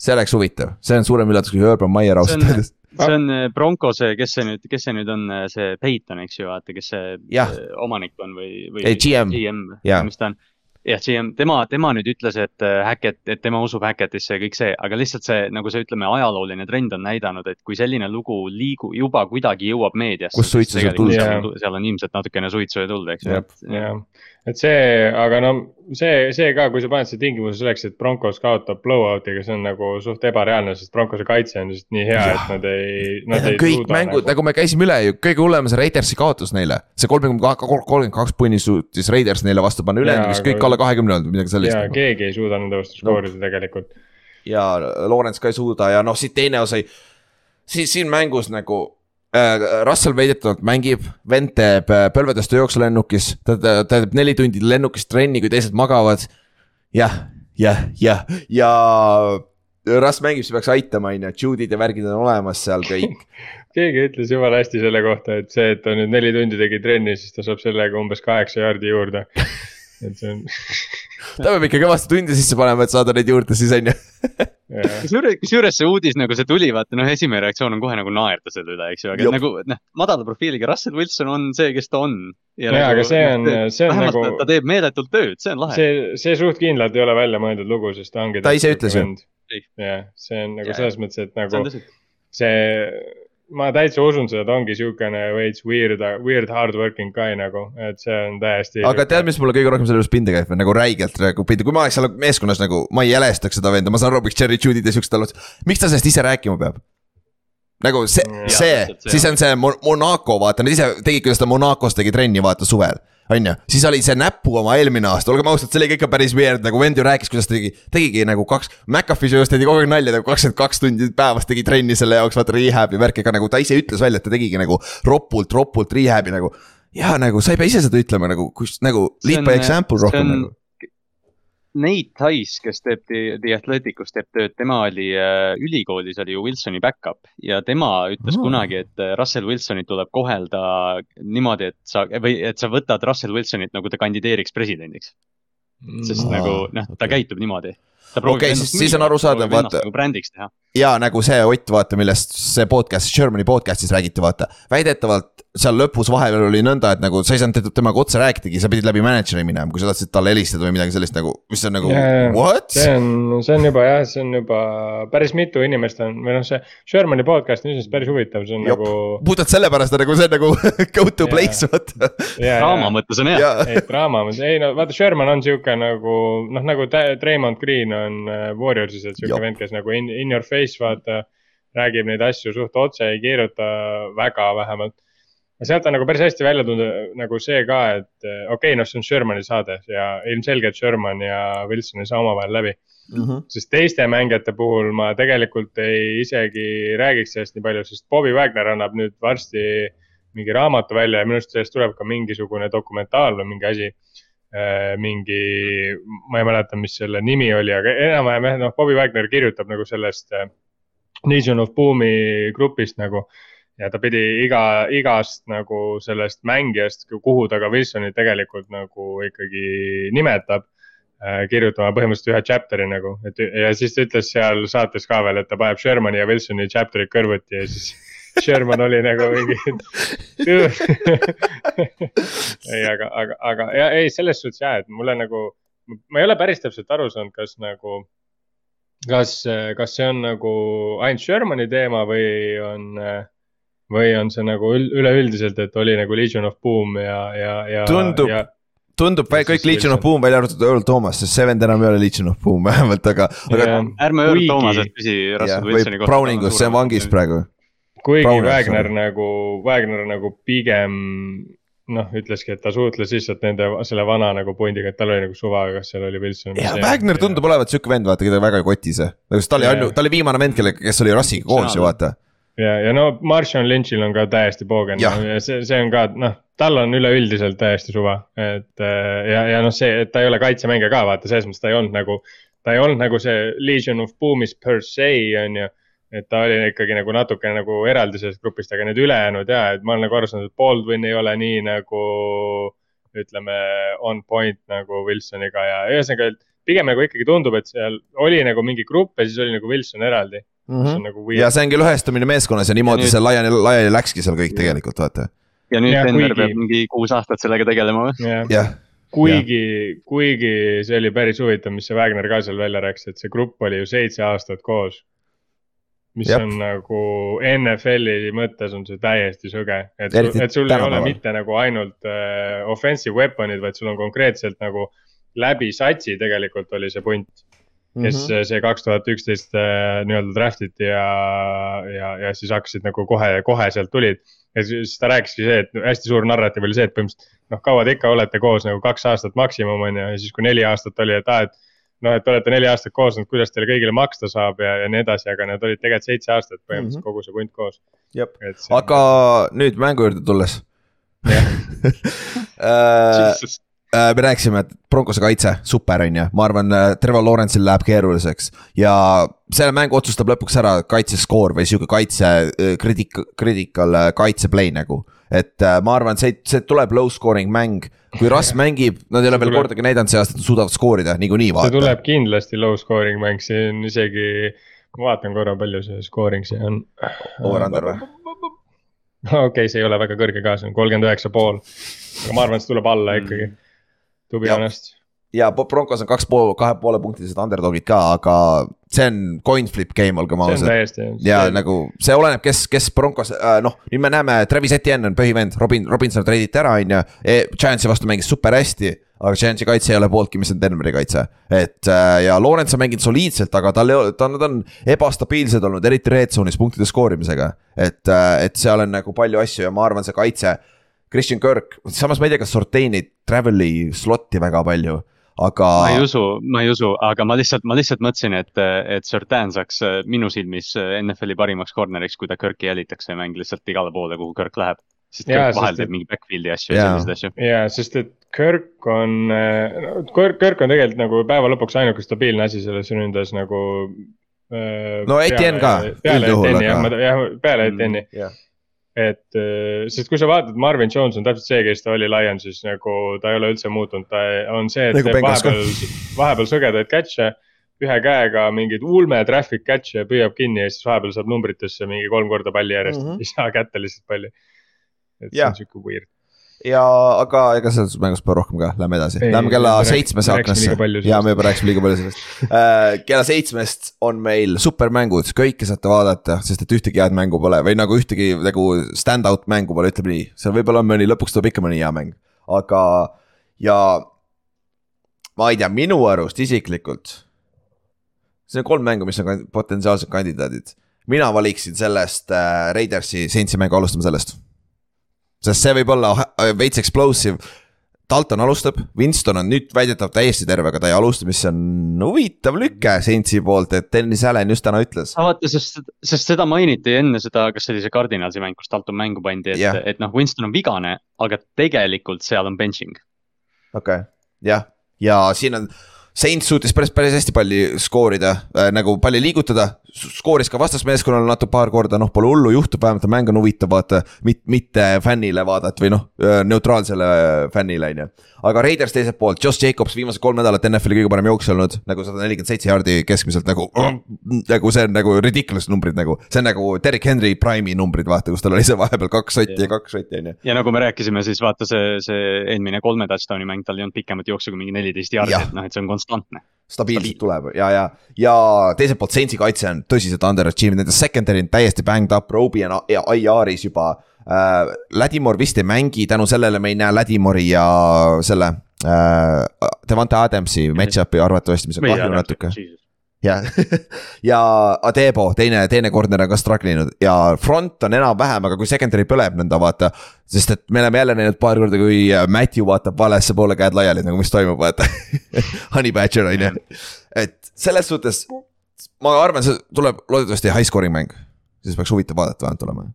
see oleks huvitav, see on suurem üllatus kui Urban Meyer ausalt öeldes. see on äh, Broncose, kes see nüüd, kes see nüüd on, see Peyton, eks ju, vaata, kes see äh, omanik on või, või. GM. GM, mis ta on. jah, GM, tema, tema nüüd ütles, et äh, Hackett, et tema usub Hackettisse ja kõik see, aga lihtsalt see, nagu see, ütleme, ajalooline trend on näidanud, et kui selline lugu liigu-, juba kuidagi jõuab meediasse. Kus suitsu sealt tuld saab. seal on ilmselt natukene suitsu ja tuld, eks ju jah, et see, aga no see, see ka, kui sa paned selle tingimuse selleks, et Broncos kaotab blowout'iga, see on nagu suht ebareaalne, sest Broncose kaitse on lihtsalt nii hea, et nad ei, nad ei kõik mängud, nagu. nagu me käisime üle ju, kõige hullem see Raidersi kaotus neile. see kolmkümmend kaks, kolmkümmend kaks punni suutis Raiders neile vastu panna, ülejäänud vist kõik aga- alla kahekümne olnud või midagi sellist ja keegi ei suuda nende vastu skoorida tegelikult. ja Lawrence ka ei suuda ja noh, siit teine osa ei, siis siin mängus nagu Russell väidetavalt mängib, vend teeb äh, põlvedest jooksulennukis, ta, ta ta teeb neli tundi lennukis trenni, kui teised magavad. jah, jah, jah, ja Russ mängib, see peaks aitama, on ju, Judy'd ja värgid on olemas seal kõik. *laughs* keegi ütles jumala hästi selle kohta, et see, et ta nüüd neli tundi tegi trenni, siis ta saab sellega umbes kaheksa jaardi juurde. *laughs* et see on, *laughs* ta peab ikka kõvasti tunde sisse panema, et saada neid juurde siis on ju. kusjuures, kusjuures see uudis nagu see tuli, vaata noh, esimene reaktsioon on kohe nagu naerda selle üle, eks ju, aga Jop. nagu noh, madala profiiliga Russell Wilson on see, kes ta on. Jaa, aga see on- see on nagu- ta teeb meeletult tööd, see on lahe. see, see suht kindlalt ei ole välja mõeldud lugu, sest ta ongi. Ta ise ütles ju.. Ei. jah, see on nagu Jaa. selles mõttes, et nagu see, ma täitsa usun seda, ta ongi siukene veits weird, weird hard working guy nagu, et see on täiesti. aga tead, mis mulle kõige rohkem selle juures pinda käib, nagu räigelt nagu pinda, kui ma oleks seal meeskonnas nagu, ma ei jälestaks seda venda, ma saan aru, miks Cherry Judy'd ja siuksed olemas, miks ta sellest ise rääkima peab? Nagu see see siis on. see Mon- Monaco, vaata, nad ise tegid, kuidas ta Monacos tegi trenni, vaata suvel. on ju, siis oli see näpu oma eelmine aasta, olgem ausad, see oli ka ikka päris weird, nagu vend ju rääkis, kuidas ta tegi, tegigi nagu kaks. McAfee just tegi kogu aeg nalja, nagu kakskümmend kaks tundi päevas tegi trenni selle jaoks, vaata rehab'i värki, aga nagu ta ise ütles välja, et ta tegigi nagu ropult, ropult rehab'i nagu. ja nagu sa ei pea ise seda ütlema nagu, kus nagu lead by example rohkem on- nagu. Nate Tice, kes teeb The, The Athleticus teeb tööd, tema oli äh, ülikoolis oli ju Wilsoni back-up ja tema ütles oh. kunagi, et äh, Russell Wilsonit tuleb kohelda niimoodi, et sa või et sa võtad Russell Wilsonit nagu ta kandideeriks presidendiks, sest Aa, nagu noh, ta okei. käitub niimoodi. Okei, siis- siis on arusaadav, vaata- nagu brändiks teha. ja nagu see Ott, vaata, millest see podcast, Germany podcast'is räägiti, vaata. väidetavalt seal lõpus vahepeal oli nõnda, et nagu sa ei saanud te- temaga otse rääkidagi, sa pidid läbi manager'i minema, kui sa tahtsid talle helistada või midagi sellist nagu, mis on nagu jaa. what? see on, see on juba jah, see on juba päris mitu inimest on või noh, see Shermani podcast on iseenesest päris huvitav, see on Jop. nagu. puhtalt sellepärast nagu see on nagu *laughs* go to Jaa. place, vaata. draama mõttes on hea. ja, ei, draama, ei no vaata, Sherman on sihuke nagu noh, nagu Draymond Green on äh, Warriorsis, et sihuke vend, kes nagu in, in your face vaata. räägib neid asju suht otse, ei keeruta väga vähemalt. Ja sealt on nagu päris hästi välja tulnud nagu see ka, et äh, okei okay,, noh, see on Shermani saade ja ilmselgelt Sherman ja Wilson ei saa omavahel läbi. Mhm. sest teiste mängijate puhul ma tegelikult ei isegi räägiks sellest nii palju, sest Bobby Wagner annab nüüd varsti mingi raamatu välja ja minu arust sellest tuleb ka mingisugune dokumentaal või mingi asi. mingi, ma ei mäleta, mis selle nimi oli, aga enam-vähem jah, noh, Bobby Wagner kirjutab nagu sellest äh, Nation of Boom'i grupist nagu. Ja ta pidi iga, igast nagu sellest mängijast, kuhu ta ka Wilsoni tegelikult nagu ikkagi nimetab äh, kirjutama põhimõtteliselt ühe chapter'i nagu, et ja siis ta ütles seal saates ka veel, et ta paneb Shermani ja Wilsoni chapter'id kõrvuti ja siis *laughs* Sherman oli nagu mingi. *laughs* ei, aga, aga, aga ja ei, selles suhtes ja, et mulle nagu, ma ei ole päris täpselt aru saanud, kas nagu. kas, kas see on nagu ainult Shermani teema või on, või on see nagu ül- üleüldiselt, et oli nagu Legion of Boom ja, ja, ja. Tundub- tundub Ja kõik Legion of. Boom välja arvatud Earl Thomas, sest see vend enam ei ole Legion of Boom *laughs* vähemalt, aga, aga Ja, ärme Earl Thomasest küsi Russell Wilsoni kohta. Browningus, see on vangis. praegu. kuigi Browner, Wagner sorry. nagu, Wagner nagu pigem noh, ütleski, et ta suhtles lihtsalt nende, selle vana nagu pundiga, et tal oli nagu suva, kas seal oli Wilson. ja Wagner tundub olevat siuke vend, vaata, keda väga ei koti see. nagu sest ta oli ainult, ta oli viimane vend, kelle, kes oli Russiga koos ju vaata. ja, ja no Martian Lynch'il on ka täiesti poogen Jah. ja see, see on ka noh, tal on üleüldiselt täiesti suva, et äh, ja, ja noh, see, et ta ei ole kaitsemängija ka vaata, selles mõttes ta ei olnud nagu. ta ei olnud nagu see Legion of Boom'is per se on ju, et ta oli ikkagi nagu natukene nagu eraldi sellest grupist, aga need ülejäänud ja, et ma olen nagu aru saanud, et Baldwin ei ole nii nagu ütleme on point nagu Wilsoniga ja ühesõnaga, et pigem nagu ikkagi tundub, et seal oli nagu mingi grupp ja siis oli nagu Wilson eraldi. Mis on nagu ja weird. see ongi lõhestumine meeskonnas ja niimoodi Ja nüüd- see laiali, laiali läkski seal kõik tegelikult vaata. ja nüüd Jah, Denver kuigi- peab mingi kuus aastat sellega tegelema või? jah, kuigi, kuigi see oli päris huvitav, mis see Wagner ka seal välja rääkis, et see grupp oli ju seitse aastat koos. mis Jep. On nagu NFL-i mõttes on see täiesti sõge, et, et sul ei ole mitte nagu ainult äh, offensive weapon'id, vaid sul on konkreetselt nagu läbi satsi tegelikult oli see punt. Kes mm -hmm. see kaks tuhat üksteist äh, nii-öelda draft iti ja, ja, ja siis hakkasid nagu kohe, kohe sealt tulid. ja siis ta rääkiski see, et hästi suur narratiiv oli see, et põhimõtteliselt noh, kaua te ikka olete koos nagu kaks aastat maksimum on ju, ja siis kui neli aastat oli, et aa, et. noh, et te olete neli aastat koos olnud, kuidas teile kõigile maksta saab ja, ja nii edasi, aga need olid tegelikult seitse aastat põhimõtteliselt mm -hmm. kogu see punt koos. See, aga nüüd mängu juurde tulles. *laughs* Äh, äh, me rääkisime, et Broncose kaitse, super on ju, ma arvan, Trevor Lawrence'il läheb keeruliseks ja selle mängu otsustab lõpuks ära kaitseskoor või sihuke kaitse äh, critic-, critical äh, kaitseplay nagu. et äh, ma arvan, see, see tuleb low scoring mäng, kui Russ *laughs* mängib, nad ei ole See veel kordagi näidanud see aasta, et nad suudavad skoorida niikuinii see vaata. tuleb kindlasti low scoring mäng, see on isegi, ma vaatan korra, palju see scoring see on. Over-under või? okei okay,, see ei ole väga kõrge ka, see on kolmkümmend üheksa pool. aga ma arvan, et see tuleb alla ikkagi, to be Jah. honest. ja Broncos on kaks pool, kahe poole punktilised underdog'id ka, aga see on coin flip game, olgem see ausad. ja nagu see oleneb, kes, kes Broncos äh,, noh, nüüd me näeme, Travis Etienne on põhivend, Robin, Robinson treiditi ära, on ju. Giantsi vastu mängis super hästi, aga Giantsi kaitse ei ole pooltki, mis on Denveri kaitse. et äh, ja Lawrence on mänginud soliidselt, aga tal ei ole, ta, nad on ebastabiilsed olnud, eriti red zone'is punktide skoorimisega. et, et seal on nagu palju asju ja ma arvan, see kaitse. Christian Kirk, samas ma ei tea, kas Sortain'i travel'i slot'i väga palju aga. ma ei usu, ma ei usu, aga ma lihtsalt, ma lihtsalt mõtlesin, et, et Sertan saaks äh, minu silmis äh, NFL-i parimaks corner'iks, kui ta Kirki jälitakse ja mäng lihtsalt igale poole, kuhu Kirk läheb. sest Kirk vahel teeb mingi backfield'i asju ja selliseid asju. ja, sest et Kirk on äh,, Kirk on tegelikult nagu päeva lõpuks ainuke stabiilne asi selles ründes nagu äh,. no Etienne ka. peale Etienne'i jah, peale Etienne'i mm, et, äh, sest kui sa vaatad, Marvin Jones on täpselt see, kes ta oli Lionsis, nagu ta ei ole üldse muutunud, ta on see, et nagu teeb vahepeal, vahepeal sõgedaid catch'e. ühe käega mingeid ulme traffic catch'e püüab kinni ja siis vahepeal saab numbritesse mingi kolm korda palli järjest mm, -hmm. ei saa kätte lihtsalt palli. et see on sihuke weird ja, aga ega selles mängus pole rohkem ka, lähme edasi, lähme kella seitsmese aknasse. ja me juba rääkisime liiga palju sellest äh,. kella seitsmest on meil supermängud, kõike saate vaadata, sest et ühtegi head mängu pole või nagu ühtegi nagu stand-out mängu pole, ütleme nii. seal võib-olla on mõni, lõpuks tuleb ikka mõni hea mäng, aga ja ma ei tea, minu arust isiklikult. see on kolm mängu, mis on potentsiaalsed kandidaadid. mina valiksin sellest äh, Raidersi, Saintsi mängu, alustame sellest sest see võib olla veits explosive. Dalton alustab, Winston on nüüd väidetavalt täiesti terve, aga ta ei alusta, mis on huvitav lüke Saintsi poolt, et Dennis Allan just täna ütles. vaata, sest, sest seda mainiti enne seda, kas see oli see Cardinalsi mäng, kus Dalton mängu pandi, et yeah., et noh, Winston on vigane, aga tegelikult seal on benching. okei okay., jah, ja siin on Saints suutis päris, päris hästi palli skoorida äh,, nagu palli liigutada, skooris ka vastasmeeskonnale natuke paar korda, noh, pole hullu, juhtub, vähemalt mäng on huvitav vaata, mitte fännile vaadata või noh, neutraalsele fännile, on ju. aga Raiders teiselt poolt, Josh Jacobs viimased kolm nädalat NFL-i kõige parem jooksja olnud, nagu sada nelikümmend seitse jaardi keskmiselt nagu nagu see on nagu ridiculous numbrid nagu, see on nagu Derek Henry Prime'i numbrid, vaata, kus tal oli see vahepeal kaks sotti ja kaks sotti, on ju. ja nagu me rääkisime, siis vaata see, see eelmine kolme touchdown'i mäng, tal ei olnud pikemat jooksu kui mingi neliteist jaardi, et noh, et see on konstantne stabiilselt tuleb ja, ja, ja teiselt poolt Saintsi kaitse on tõsiselt underachieved, nende secondary on täiesti banged up, Roby on ja IR-is juba äh,. Ladimore vist ei mängi, tänu sellele me ei näe Ladimori ja selle äh, Devante Adamsi match-up'i arvatavasti, mis on kahju natuke ja *laughs* ja Adebo, teine, teine corner on ka struggle inud ja front on enam-vähem, aga kui secondary põleb nõnda vaata. sest et me oleme jälle näinud paar korda, kui Matthew vaatab valesse poole käed laiali nagu, mis toimub, vaata *laughs* Honey Badger on ju, et selles suhtes. ma arvan, see tuleb loodetavasti high scoring mäng, siis peaks huvitav vaadata vähemalt olema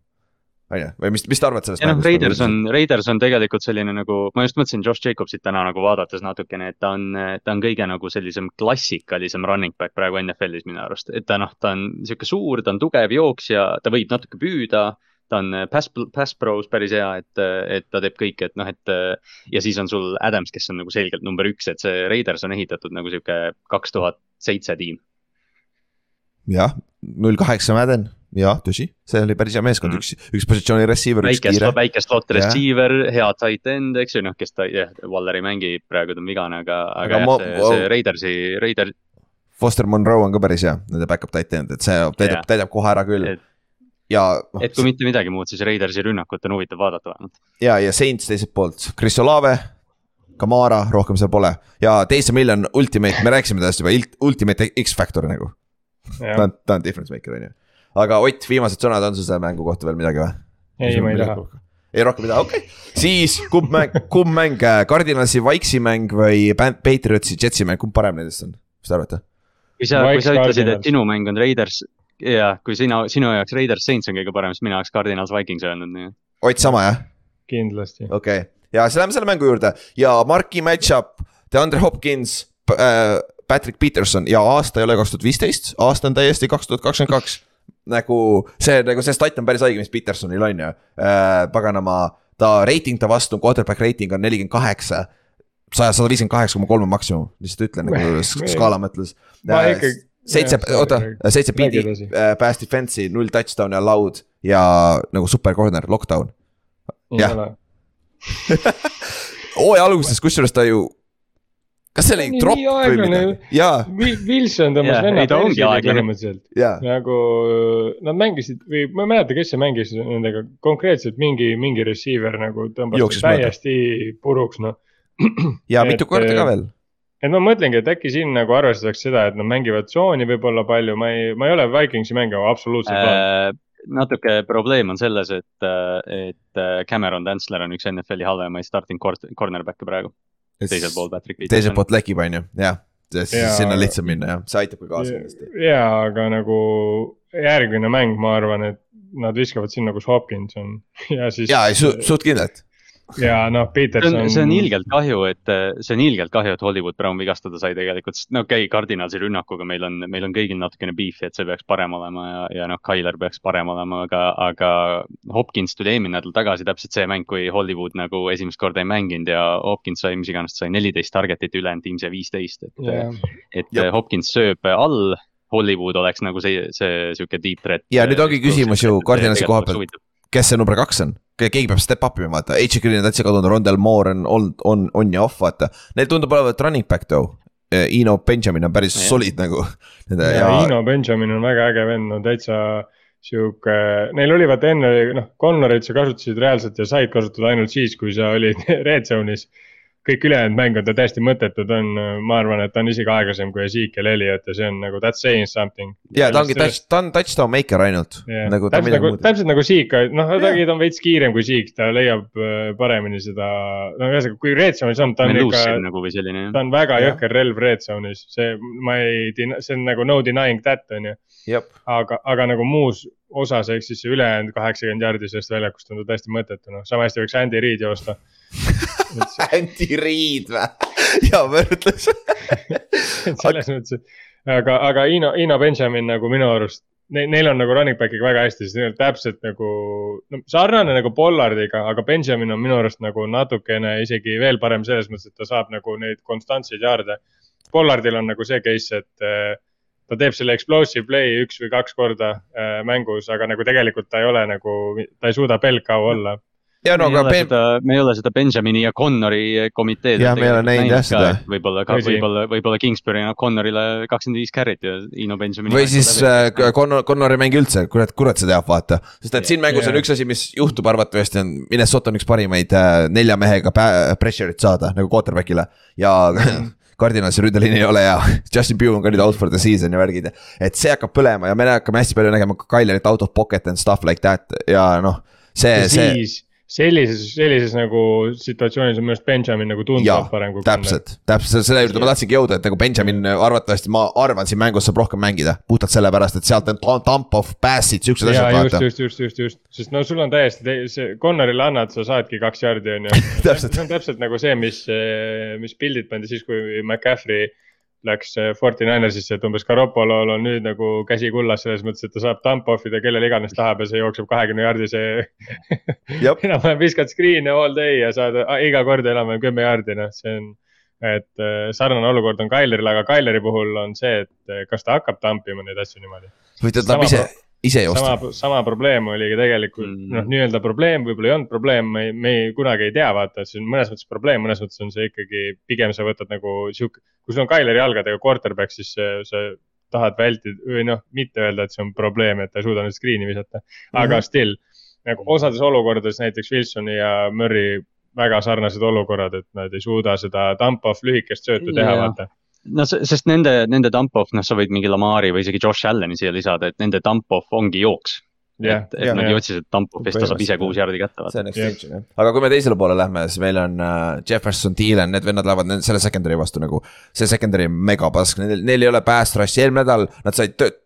on ju, või mis, mis te arvate sellest? noh, Raiders on, Raiders on tegelikult selline nagu, ma just mõtlesin Josh Jacobsit täna nagu vaadates natukene, et ta on, ta on kõige nagu sellisem klassikalisem running back praegu NFL-is minu arust. et ta noh, ta on sihuke suur, ta on tugev jooksja, ta võib natuke püüda ta on pass, pass pros päris hea, et, et ta teeb kõike, et noh, et ja siis on sul Adams, kes on nagu selgelt number üks, et see Raiders on ehitatud nagu sihuke kaks tuhat seitse tiim. Jah, null kaheksa Madden jah, tõsi, see oli päris hea meeskond mm., üks, üks positsiooni receiver. väike, väike slot receiver, hea tight end, eks ju, noh, kes ta, jah, Waller ei mängi, praegu ta on vigane, aga, aga, aga jah, see, see Raidersi, Raider. Foster Monroe on ka päris hea, nende back-up tight end, et see täidab, täidab kohe ära küll. ja no,. et kui mitte midagi muud, siis Raidersi rünnakut on huvitav vaadata vähemalt. ja, ja Saints teiselt poolt, Chris Olave. Kamara, rohkem seal pole ja Taysom Hill on ultimate, me rääkisime temast juba, ultimate X-factor nagu. Ta on, ta on difference maker on ju aga Ott, viimased sõnad on sul selle mängu kohta veel midagi või? ei, ma ei taha. ei rohkem midagi, okei okay., siis kumb mäng, kumb mäng, Cardinalsi Vikesi mäng või Patriotsi Jetsi mäng, kumb parem nendest on, mis te arvate? kui sa, kui sa ütlesid, et sinu mäng on Raiders ja kui sina, sinu jaoks Raiders Saints on kõige parem, siis minu jaoks Cardinals Vikings öelnud, nii et. Ott sama jah? kindlasti. okei okay., ja siis lähme selle mängu juurde ja marki match-up, DeAndre Hopkins äh,, Patrick Peterson ja aasta ei ole kaks tuhat viisteist, aasta on täiesti kaks tuhat kakskümmend kaks *laughs* nagu see, nagu see stat on päris õige, mis Petersonil on ju äh,, paganama, ta reiting ta vastu, quarterback reiting on nelikümmend kaheksa. saja, sada viiskümmend kaheksa koma kolm on maksimum, lihtsalt ütlen nagu *laughs* skaala mõttes. Äh, seitse, oota, seitse PD äh, pass defense'i, null touchdown'i allowed ja nagu super corner, lockdown. jah. *laughs* hooaja alguses, kusjuures ta ju kas see oli tropp või midagi? jaa. Wilson tõmbas yeah, venna persile põhimõtteliselt yeah.. nagu nad mängisid või ma ei mäleta, kes see mängis nendega konkreetselt mingi, mingi receiver nagu tõmbas Jooksis täiesti mõõda. puruks noh. *clears throat* ja Et, mitu korda ka veel. et ma mõtlengi, et äkki siin nagu arvestatakse seda, et nad mängivad tsooni võib-olla palju, ma ei, ma ei ole Vikingsi mänge absoluutselt. Äh, natuke probleem on selles, et, et äh, Cameron Dantzler on üks NFL-i halvemaid starting cor- cornerback'e praegu, teisel pool Patrick teiselt Peterson. poolt lekib, on ju, jah. siis Jaa. sinna on lihtsam minna jah, see aitab ka kaasa kindlasti. ja, aga nagu järgmine mäng, ma arvan, et nad viskavad sinna, kus Hopkins on *laughs* ja siis. ja, ei su-, suht kindlalt. Ja noh, see Peterson on, see on ilgelt kahju, et see on ilgelt kahju, et Hollywood Brown vigastada sai tegelikult, sest no okei okay,, Cardinalsi rünnakuga meil on, meil on kõigil natukene beef'i, et see peaks parem olema ja, ja noh, Tyler peaks parem olema, aga, aga Hopkins tuli eelmine nädal tagasi, täpselt see mäng, kui Hollywood nagu esimest korda ei mänginud ja Hopkins sai, mis iganes, sai neliteist target'it, ülejäänud tiim sai viisteist, et Jah. et Jep. Hopkins sööb all, Hollywood oleks nagu see, see sihuke deep threat. Ja nüüd ongi küsimus ju Cardinalsi koha pealt. Kes see number kaks on? keegi peab step up ima, vaata, H Green on täitsa kadunud, Rondel Moore on olnud, on, on ja off, vaata. Neil tundub olevat running back though. Ino Benjamin on päris Jah. solid nagu. ja, ja Ino Benjamin on väga äge vend, no täitsa sihuke, neil oli vaata enne noh, Connorit sa kasutasid reaalselt ja said kasutada ainult siis, kui sa olid *laughs* red zone'is. Kõik ülejäänud mäng on ta täiesti mõttetu, ta on, ma arvan, et ta on isegi aeglasem kui Ezekiel Elliot ja see on nagu that's saying something. ja ta ongi touch, ta on touchdown maker ainult Yeah. nagu ta täpselt nagu, täpselt nagu Zeke, noh, Jah. ta on veits kiirem kui Zeke, ta leiab äh, paremini seda, no ühesõnaga, kui red zone'is on, ta on ikka, nagu või selline ta on väga Jah. jõhker relv red zone'is, see, ma ei, see on nagu no denying that on ju. aga, aga nagu muus osas, ehk siis ülejäänud kaheksakümmend jaardi sellest väljakust on ta täiesti mõttetu, noh, sama hästi võiks Andy *laughs* Reid joosta. Anti Reid või? hea võrdlus. *laughs* selles mõttes, et aga, aga Ino, Ino Benjamin nagu minu arust, neil, neil on nagu running back'iga väga hästi, sest neil on täpselt nagu no, sarnane nagu Pollardiga, aga Benjamin on minu arust nagu natukene isegi veel parem selles mõttes, et ta saab nagu neid konstantseid jaarde. Pollardil on nagu see case, et äh, ta teeb selle explosive play üks või kaks korda äh, mängus, aga nagu tegelikult ta ei ole nagu, ta ei suuda bell cow olla. ja no me, ei aga ole Ben- seda, me ei ole seda Benjamini ja Connori komiteed. Jah, me ei ole näinud jah seda. võib-olla, võib-olla, võib-olla Kingsbury annab Connorile kakskümmend viis carry't ja Ino Benjamini. või siis äh, Connor, Connor ei mängi üldse, kurat, kurat see teab, vaata. sest et siin mängus on Jaa. üks asi, mis juhtub arvatavasti on, Minnesota on üks parimaid äh, nelja mehega pressure'it saada nagu quarterback'ile ja *laughs* Cardinalsi ründeliin ei ole hea, *laughs* Justin Pugh on ka nüüd out for the season ja värgid, et see hakkab põlema ja me hakkame hästi palju nägema ka Kylerit out of pocket and stuff like that ja noh, see, see sellises, sellises nagu situatsioonis on minu arust Benjamin nagu tunduvalt parem, kui. täpselt, täpselt selle juurde ma tahtsingi jõuda, et nagu Benjamin arvatavasti ma arvan, siin mängus saab rohkem mängida. puhtalt sellepärast, et sealt on dump off pass'id, siuksed ja asjad, just, just, just, just, just, sest no sul on täiesti, see Connorile annad, sa saadki kaks jaardi on ju. *laughs* See on täpselt nagu see, mis, mis pildid pandi siis, kui McCaffrey läks Forty Ninersisse, et umbes Garoppolol on nüüd nagu käsi kullas selles mõttes, et ta saab dump off ida kellele iganes tahab ja see jookseb kahekümne jaardi see. Jep. *laughs* enam-vähem viskad screen'e all day ja saad a- iga kord enam-vähem kümme jaardi, noh, see on. et äh, sarnane olukord on Tyleril, aga Tyleri puhul on see, et äh, kas ta hakkab dump ima neid asju niimoodi või ta tahab Sama ise ise joosta. sama, sama probleem oli ka tegelikult Mm. mm. noh, nii-öelda probleem, võib-olla ei olnud probleem, me ei, me ei, kunagi ei tea, vaata, see on mõnes mõttes probleem, mõnes mõttes on see ikkagi pigem sa võtad nagu sihuke, kui sul on Tyleri jalgadega quarterback, siis sa, tahad vältida või noh, mitte öelda, et see on probleem, et ta ei suuda nüüd screen'i visata, aga Mhm. still nagu osades olukordades näiteks Wilsoni ja Murry väga sarnased olukorrad, et nad ei suuda seda dump off lühikest söötu teha, Jaa. vaata. No se- sest nende, nende dump off, noh, sa võid mingi Lamari või isegi Josh Allan'i siia lisada, et nende dump off ongi jooks. jah, et, et nad ei otsi seda dump off'ist, ta saab ise kuus jaardi kätte see on extension jah, aga kui me teisele poole lähme, siis meil on äh, Jefferson, Thielen, need vennad lähevad nende- selle secondary vastu nagu. see secondary on megapask, neil, neil ei ole pass rush'i, eelmine nädal nad said tööd,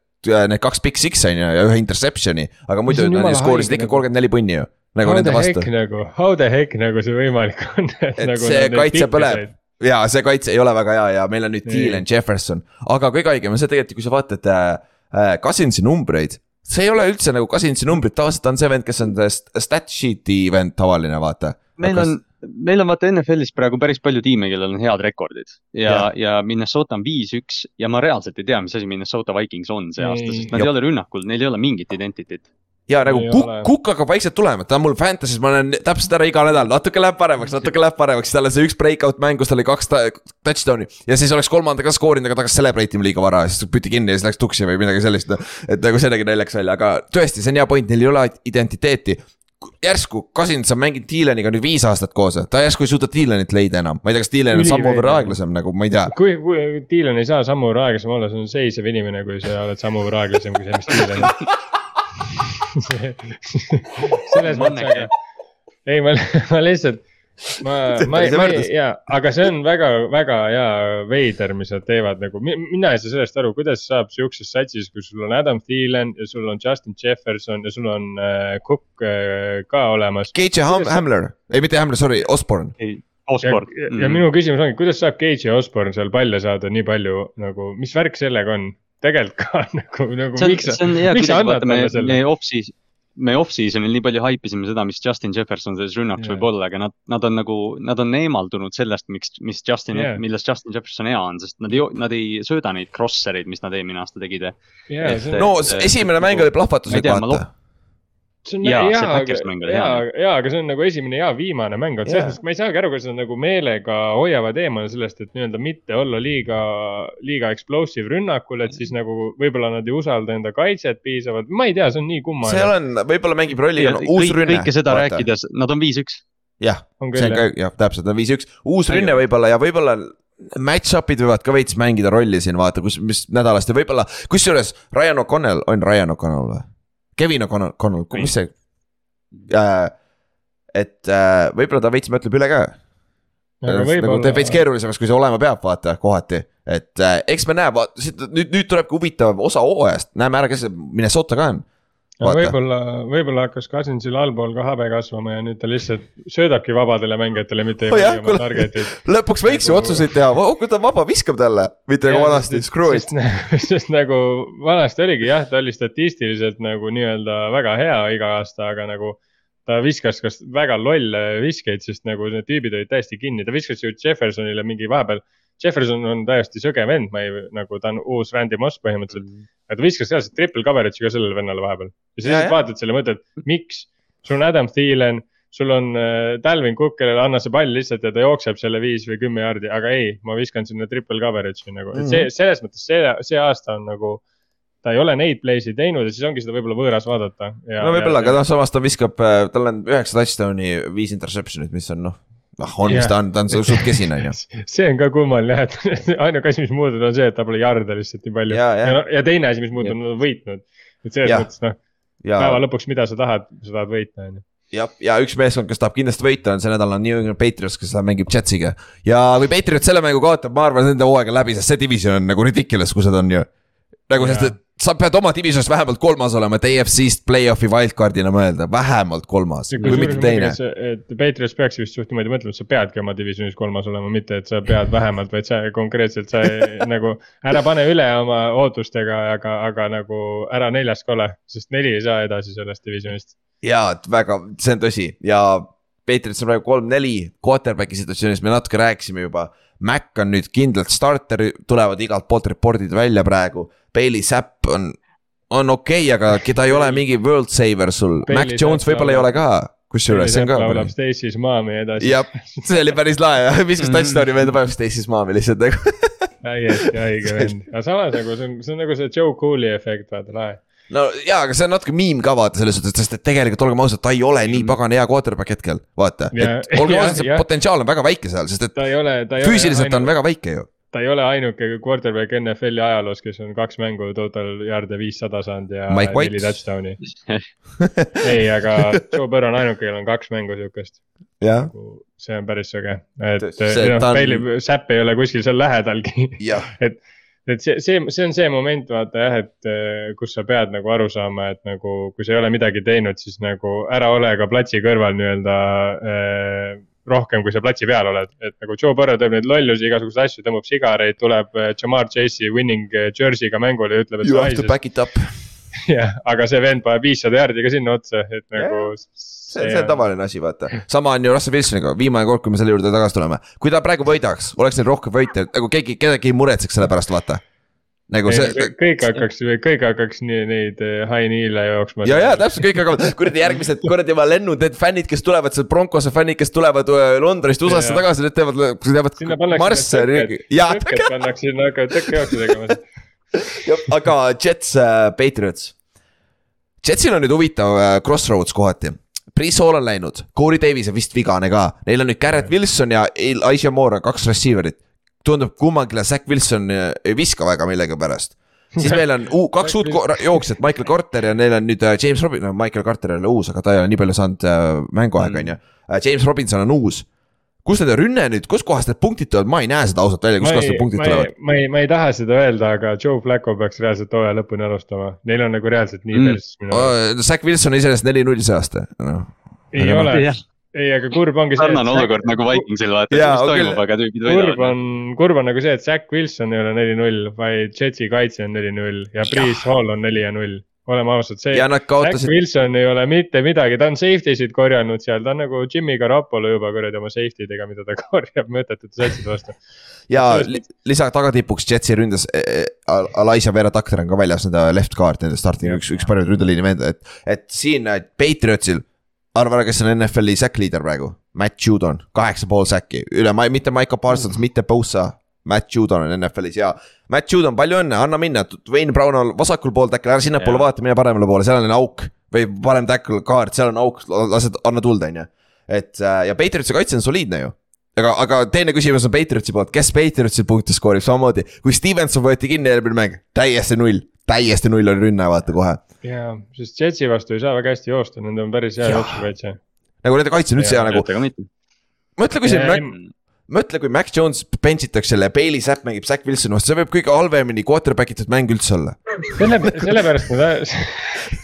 need kaks big six on ju ja ühe interception'i, aga muidu nad skoorisid ikka nagu. kolmkümmend neli punni ju. nagu how nende vastu nagu, how the heck nagu see võimalik on, et, et nagu see nad kaitse põleb. Ja see kaitse ei ole väga hea ja meil on nüüd Ei. Thielen, Jefferson, aga kõige haigem on see tegelikult, kui sa vaatad äh, äh, Cousinsi numbreid. see ei ole üldse nagu Cousinsi numbrid, tavaliselt ta on see vend, kes on stat sheet'i vend tavaline, vaata. meil on, meil on vaata NFL-is praegu päris palju tiime, kellel on head rekordid ja, ja Minnesota on viis-üks ja ma reaalselt ei tea, mis asi Minnesota Vikings on see aasta, sest nad Jop. ei ole rünnakul, neil ei ole mingit identity't. Ja nagu Ei kukk kukk hakkab vaikselt tulema, ta on mul Fantasy's, ma olen täpselt ära iga nädal, natuke läheb paremaks, natuke läheb paremaks, tal on see üks breakout mäng, kus tal oli kaks touchdown'i. ja siis oleks kolmanda ka skoorinud, aga ta hakkas celebrate ima liiga vara, siis püti kinni ja siis läks tuksi või midagi sellist. et nagu see nägi naljakas välja, aga tõesti, see on hea point, neil ei ole identiteeti. järsku Cousins on mänginud Dylan'iga nüüd viis aastat koos, ta järsku ei suuda Dylanit leida enam, ma ei tea, kas Dylan on sammu võrra aeglasem nagu, ma ei tea. kui, kui Dylan ei saa sammu võrra aeglasem olla, see on seisev inimene, kui sa oled sammu võrra aeglasem kui see, mis Dylan on. *laughs* *laughs* selles mõttes, aga ei, ma, *laughs* ma lihtsalt, ma, *laughs* ma ei, ma ei jaa, aga see on väga, väga hea veider, mis nad teevad nagu, mina ei saa sellest aru, kuidas saab siukses satsis, kus sul on Adam Thielen ja sul on Justin Jefferson ja sul on äh, Cook äh, ka olemas. KJ Ham- Hamler, ei mitte Hamler, sorry, Osborne. ja, Osborne. ja, ja minu küsimus ongi, kuidas saab Cage ja Osborne seal palle saada nii palju nagu, mis värk sellega on? Tegelikult ka *laughs* nagu, nagu see on, miks sa miks sa annad talle, selle? me off-season, me off-season'il nii palju haipisime seda, mis Justin Jefferson selles rünnakus Jaa. võib olla, aga nad, nad on nagu, nad on eemaldunud sellest, miks, mis Justin yeah., millest Justin Jefferson hea on, sest nad ei, nad ei sööda neid crosser'id, mis nad eelmine aasta tegid. on, no et- esimene mäng oli plahvatuslik, vaata. See on jaa, hea. jaa, jaa, aga see on nagu esimene ja viimane mäng, et selles mõttes ma ei saagi aru, kas nad nagu meelega hoiavad eemale sellest, et nii-öelda mitte olla liiga, liiga explosive rünnakul, et siis nagu võib-olla nad ei usalda enda kaitset piisavalt, ma ei tea, see on nii see kummaline. on, võib-olla mängib rolli ka no, uus kõik, rünne. kõike seda. rääkides, nad on viis-üks. jah, on see on ka jah, täpselt, on viis-üks, uus rünne võib-olla ja võib-olla match-up'id võivad ka veits mängida rolli siin, vaata, kus, mis nädalast ja võib-olla, kusjuures Ryan O'Connell on Ryan O'Connell või? Kevin O'Connell, O'Connell, mis see äh,? et äh, võib-olla ta veits mõtleb üle ka. nagu teeb veits keerulisemaks, kui see olema peab, vaata kohati. et äh, eks me näe, nüüd, nüüd tulebki huvitav osa hooajast, näeme ära, kes see Minnesota ka on. võib-olla, võib-olla hakkas Cousinsil allpool ka habe kasvama ja nüüd ta lihtsalt söödabki vabadele mängijatele, mitte ei Oh vali oma kuule. target'id. *laughs* lõpuks võiks ju Nagu- otsuseid teha, kui ta on vaba, viskab talle, mitte nagu vanasti, screw it. sest, *laughs* sest nagu vanasti oligi jah, ta oli statistiliselt nagu nii-öelda väga hea iga aasta, aga nagu ta viskas kas väga lolle viskeid, sest nagu need tüübid olid täiesti kinni, ta viskas ju Jeffersonile mingi vahepeal. Jefferson on täiesti söge vend, ma ei, nagu ta on uus Randy Moss põhimõtteliselt, aga ta viskas reaalselt triple coverage'i ka sellele vennale vahepeal. ja Ja, lihtsalt vaatad selle, mõtled, miks, sul on Adam Thielen, sul on äh, Dalvin Cook, kellele anna see pall lihtsalt ja ta jookseb selle viis või kümme jaardi, aga ei, ma viskan sinna triple coverage'i nagu, et see, selles mõttes see, see aasta on nagu. ta ei ole neid play'si teinud ja siis ongi seda võib-olla võõras vaadata. no võib-olla, aga noh, samas ta viskab, tal on üheksa touchdown'i, viis interception'it, mis on noh, noh on, mis ta on, ta on suht kesine on ju. see on ka kummaline jah, et *laughs* ainuke asi, mis muutunud on see, et ta pole jarde lihtsalt nii palju. Ja, ja, ja. ja, teine asi, mis muutunud on, on võitnud. et selles Jah. mõttes noh, päeva lõpuks, mida sa tahad, sa tahad võita, on ju. ja, ja üks meeskond, kes tahab kindlasti võita, on see nädal on New England Patriots, kes mängib Jetsiga. ja kui Patriots selle mängu kaotab, ma arvan, nende hooaeg on läbi, sest see division on nagu ridiculous, kui seda on ju. nagu sest, et sa pead oma divisionis vähemalt kolmas olema, et EFC-st play-off'i wildcard'ina mõelda, vähemalt kolmas või mitte teine. et Patriots peaks vist suht niimoodi mõtlema, et sa peadki oma divisionis kolmas olema, mitte et sa pead vähemalt, vaid sa konkreetselt sa ei, *laughs* nagu ära pane üle oma ootustega, aga, aga nagu ära neljas ka ole, sest neli ei saa edasi sellest divisionist. jaa, et väga, see on tõsi ja Patriots on praegu kolm-neli, quarterback'i situatsioonis me natuke rääkisime juba. Mac on nüüd kindlalt starter, tulevad igalt poolt report'id välja praegu. Bailey Zapp on, on okei okay,, aga keda ei ole mingi world saver sul, Mac Jones võib-olla ei ole ka, kusjuures see on ka. laulab Stacy's Mommy edasi. jah, see oli päris lahe viskas touchdown'i mööda päevast Stacy's Mom'i lihtsalt nagu. täiesti haige *laughs* vend, aga samas nagu see on, see on nagu see Joe Cooley efekt, vaata lahe. No jaa, aga see on natuke miim ka vaata selles suhtes, sest et tegelikult olgem ausad, ta ei ole nii pagana hea quarterback hetkel, vaata. Ja- et *laughs* olgem *laughs* ausad, see jah. potentsiaal on väga väike seal, sest et ta ole, ta füüsiliselt ole on väga väike ju. ta ei ole ainuke quarterback NFL-i ajaloos, kes on kaks mängu total yard'e viissada saanud ja neli touchdown'i. *laughs* ei, aga Joe Burrow on ainuke, kellel on kaks mängu siukest. jah, see on päris söge, et noh Bailey Zapp ei ole kuskil seal lähedalgi. jah, et see, see, see on see moment, vaata jah, et eh, kus sa pead nagu aru saama, et nagu, kui sa ei ole midagi teinud, siis nagu ära ole ka platsi kõrval nii-öelda eh, rohkem, kui sa platsi peal oled, et nagu Joe Burrow teeb neid lollusi, igasuguseid asju, tõmbab sigareid, tuleb eh, Jamar Chase'i winning jersey'ga mängule ja ütleb, et you have to back it up. *laughs* jah, aga see vend paneb viissada jaardi ka sinna otsa, et nagu. see, see on tavaline asi, vaata. sama on ju Russell Wilsoniga, viimane kord, kui me selle juurde tagasi tuleme. kui ta praegu võidaks, oleks neil rohkem võite, nagu keegi, kedagi ei muretseks selle pärast, vaata. nagu see, kõik hakkaks, kõik hakkaks nii neid eh, high knee'le jooksma. ja, ja täpselt kõik hakkavad, kuradi järgmised kuradi oma lennud, need fännid, kes tulevad, seal Broncose fännid, kes tulevad öö, Londonist USA-sse tagasi, need teevad, teevad marsse. jaa, tõkked pannakse sinna, hakkavad tõkkejooksu tegema. Aga Jets äh,, Patriots. Jetsil on nüüd huvitav äh, crossroads kohati. Priis Hall on läinud, Corey Davis on vist vigane ka, neil on nüüd Garrett Wilson ja Aisha Moore kaks receiver'it. tundub kummagile Zack Wilson äh, ei viska väga millegipärast siis meil on uu, kaks uut jooksjat, Michael Carter ja neil on nüüd äh, James Robinson, no Michael Carter ei ole uus, aga ta ei ole nii palju saanud äh, mänguaega, on ju. James Robinson on uus. Kus nende rünne nüüd, kuskohast need punktid tulevad, ma ei näe seda ausalt välja, kuskohast need punktid ma ei, tulevad. ma ei, ma ei taha seda öelda, aga Joe Flacco peaks reaalselt hooaja lõpuni alustama, neil on nagu reaalselt nii Mm. perses minu arust. Zack Wilson iseenesest neli-null see aasta, noh. ei aga ole, jah, ei, aga kurb ongi see. sarnane olukord nagu Vikingsil vaata, mis küll. toimub, aga tüübid kurb võidavad. on, kurb on nagu see, et Zack Wilson ei ole neli-null, vaid Jetsi kaitse on neli-null ja Priis Hall on neli ja null. Oleme ausad, see. ja nad Zack kaotasid, Wilson ei ole mitte midagi, ta on safety sid korjanud seal, ta on nagu Jimmy Garoppolo juba kuradi oma safety dega, mida ta *laughs* korjab mõttetute satside vastu. ja lisa tagatipuks Jetsi ründes äh,, Alisa Vera Tucker on ka väljas, nende left guard, nende starting üks, üks parimaid ründeliini meelde, et, et siin Patriotsil. arva ära, kes on NFL-i sack leader praegu, Matt Judon, kaheksa pool säkki, üle, mitte Michael Parsons, mitte Bosa. Matt Judon on NFL-is ja Matt Judon, palju õnne, anna minna, Wayne Brown on vasakul pool tackle, ära sinnapoole Jaa. vaata, mine paremale poole, seal on auk. või parem tackle kaart, seal on auk, lased, anna tuld, on ju. et äh, ja Patriotsi kaitse on soliidne ju aga, aga teine küsimus on Patriotsi poolt, kes Patriotsil punkte skoorib samamoodi, kui Stevenson võeti kinni eelmine mäng, täiesti null, täiesti null oli rünne, vaata kohe. ja, sest Jetsi vastu ei saa väga hästi joosta, nendel on päris hea jooksukaitse. nagu nende kaitse on üldse hea nagu, mõtle, kui see Ja, Mac, mõtle, kui Mac Jones bench itakse selle, Bailey Zapp mängib Zack Wilsoni vastu, see võib kõige halvemini quarterback itud mäng üldse olla. selle, sellepärast ma,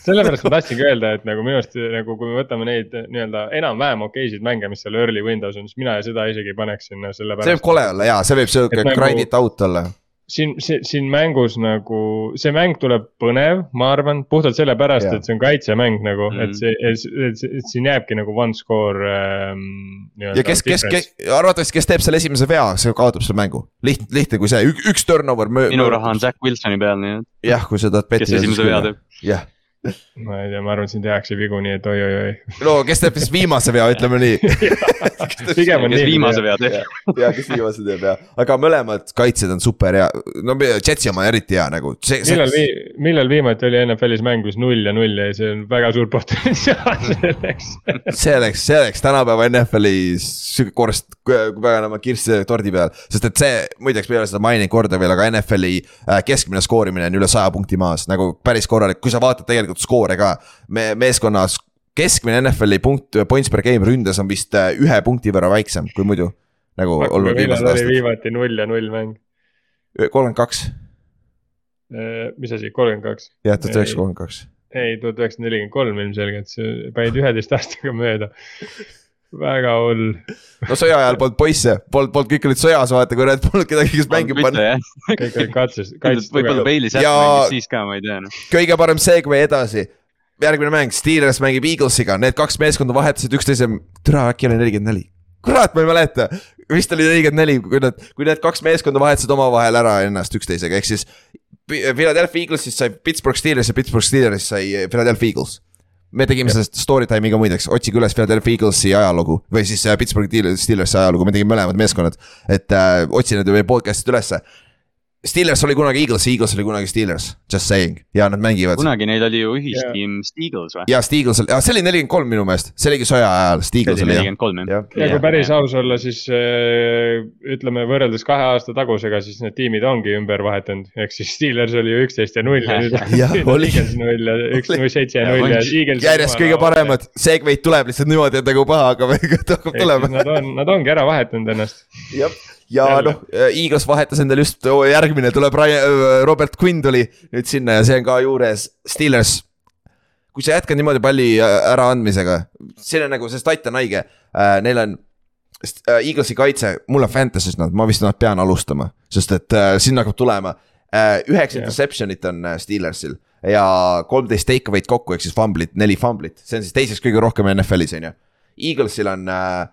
sellepärast ma tahtsingi öelda, et nagu minu arust nagu kui me võtame neid nii-öelda enam-vähem okeisid mänge, mis seal early windows on, siis mina seda isegi ei paneks sinna, see sellepärast võib. kole olla jaa, see võib sihuke nagu- grind it out olla. siin, siin, mängus nagu, see mäng tuleb põnev, ma arvan, puhtalt sellepärast et see on kaitsemäng nagu mm. -hmm. et see, et, et siin jääbki nagu one score ähm,. ja kes, kes, kes, arvatakse, kes teeb selle esimese vea, see kaotab selle mängu. lihtne, lihtne kui see, üks turnover. minu raha on Zack Wilsoni peal, nii et jah, kui sa tahad kes esimese vea teeb. jah, ma ei tea, ma arvan, siin tehakse vigu, nii et oi-oi-oi. no kes teeb siis viimase vea, ütleme nii. *laughs* pigem on kes nii. viimase vea teeb. *laughs* ja kes viimase teeb ja, aga mõlemad kaitsjad on super hea, no Jetsi oma eriti hea nagu, millal vii-, millal viimati oli NFL-is mäng, kus null ja null jäi, see on väga suur potentsiaal *laughs* selleks. see oleks, see oleks tänapäeva NFL-is sihuke korst, paganama kirss tordi peal. sest et see, muideks ma ei ole seda maininud korda veel, aga NFL-i äh, keskmine skoorimine on üle saja punkti maas, nagu päris korralik, kui sa vaatad tegelikult skoore ka. me meeskonnas keskmine NFL-i punkt, points per game ründes on vist äh, ühe punkti võrra väiksem kui muidu. nagu olnud viimased aastad, viimati null ja null mäng? kolmkümmend kaks, mis asi, kolmkümmend kaks? jah, tuhat üheksasada kolmkümmend kaks. ei, tuhat üheksasada nelikümmend kolm ilmselgelt, sa panid üheteist aastaga mööda. Väga hull. no sõja ajal polnud poisse, polnud, polnud kõik olid sõjas, vaata, kui need polnud kedagi, kes mängima panna. kõik olid katses, kaitses võib-olla. Bailey Zapp mängis siis ka, ma ei tea noh. kõige parem segway edasi. järgmine mäng, Steelers mängib Eaglesiga, need kaks meeskonda vahetasid üksteise, türa äkki oli nelikümmend neli. kurat, ma ei mäleta, vist oli nelikümmend neli, kui nad, kui need kaks meeskonda vahetasid omavahel ära ennast üksteisega, ehk siis. Philadelphia Eaglesist sai Pittsburgh Steelers ja Pittsburgh Steelersist sai Philadelphia Eagles. Me tegime sellest story time'i ka muideks, otsige üles Philadelphia Eaglesi ajalugu või siis äh, Pittsburgh Steelersi ajalugu, me tegime mõlemad meeskonnad. et äh, otsi need podcast'id ülesse. Steelers oli kunagi Eagles, Eagles oli kunagi Steelers, just saying ja nad mängivad. kunagi neil oli ju ühistiim Steagles või? ja Steagles oli, see oli nelikümmend kolm minu meelest, see oligi sõja ajal, Steagles oli jah. ja kui päris aus olla, siis äh, ütleme võrreldes kahe aasta tagusega, siis need tiimid ongi ümber vahetanud, ehk siis Steelers oli ju üksteist ja null ja nüüd on oli. Eagles null ja üks null seitse ja null ja. Eagles. järjest kõige paremad, segway'd tuleb lihtsalt niimoodi, et nagu paha hakkab, *laughs* hakkab tulema. Nad on, nad ongi ära vahetanud ennast. jah, ja noh, Eagles vahetas endale just, järgmine tuleb Ryan, Robert Quinn tuli nüüd sinna ja see on ka juures, Steelers. kui sa jätkad niimoodi palli äh, äraandmisega, siin on nagu see stat on haige, neil on. Eaglesi kaitse, mul on Fantasy's nad, ma vist nad pean alustama, sest et äh, sinna hakkab tulema. üheksa Jah. interception'it on äh, Steelersil ja kolmteist take away'd kokku, ehk siis fumblit, neli fumblit, see on siis teiseks kõige rohkem NFL-is on ju. Eaglesil on äh,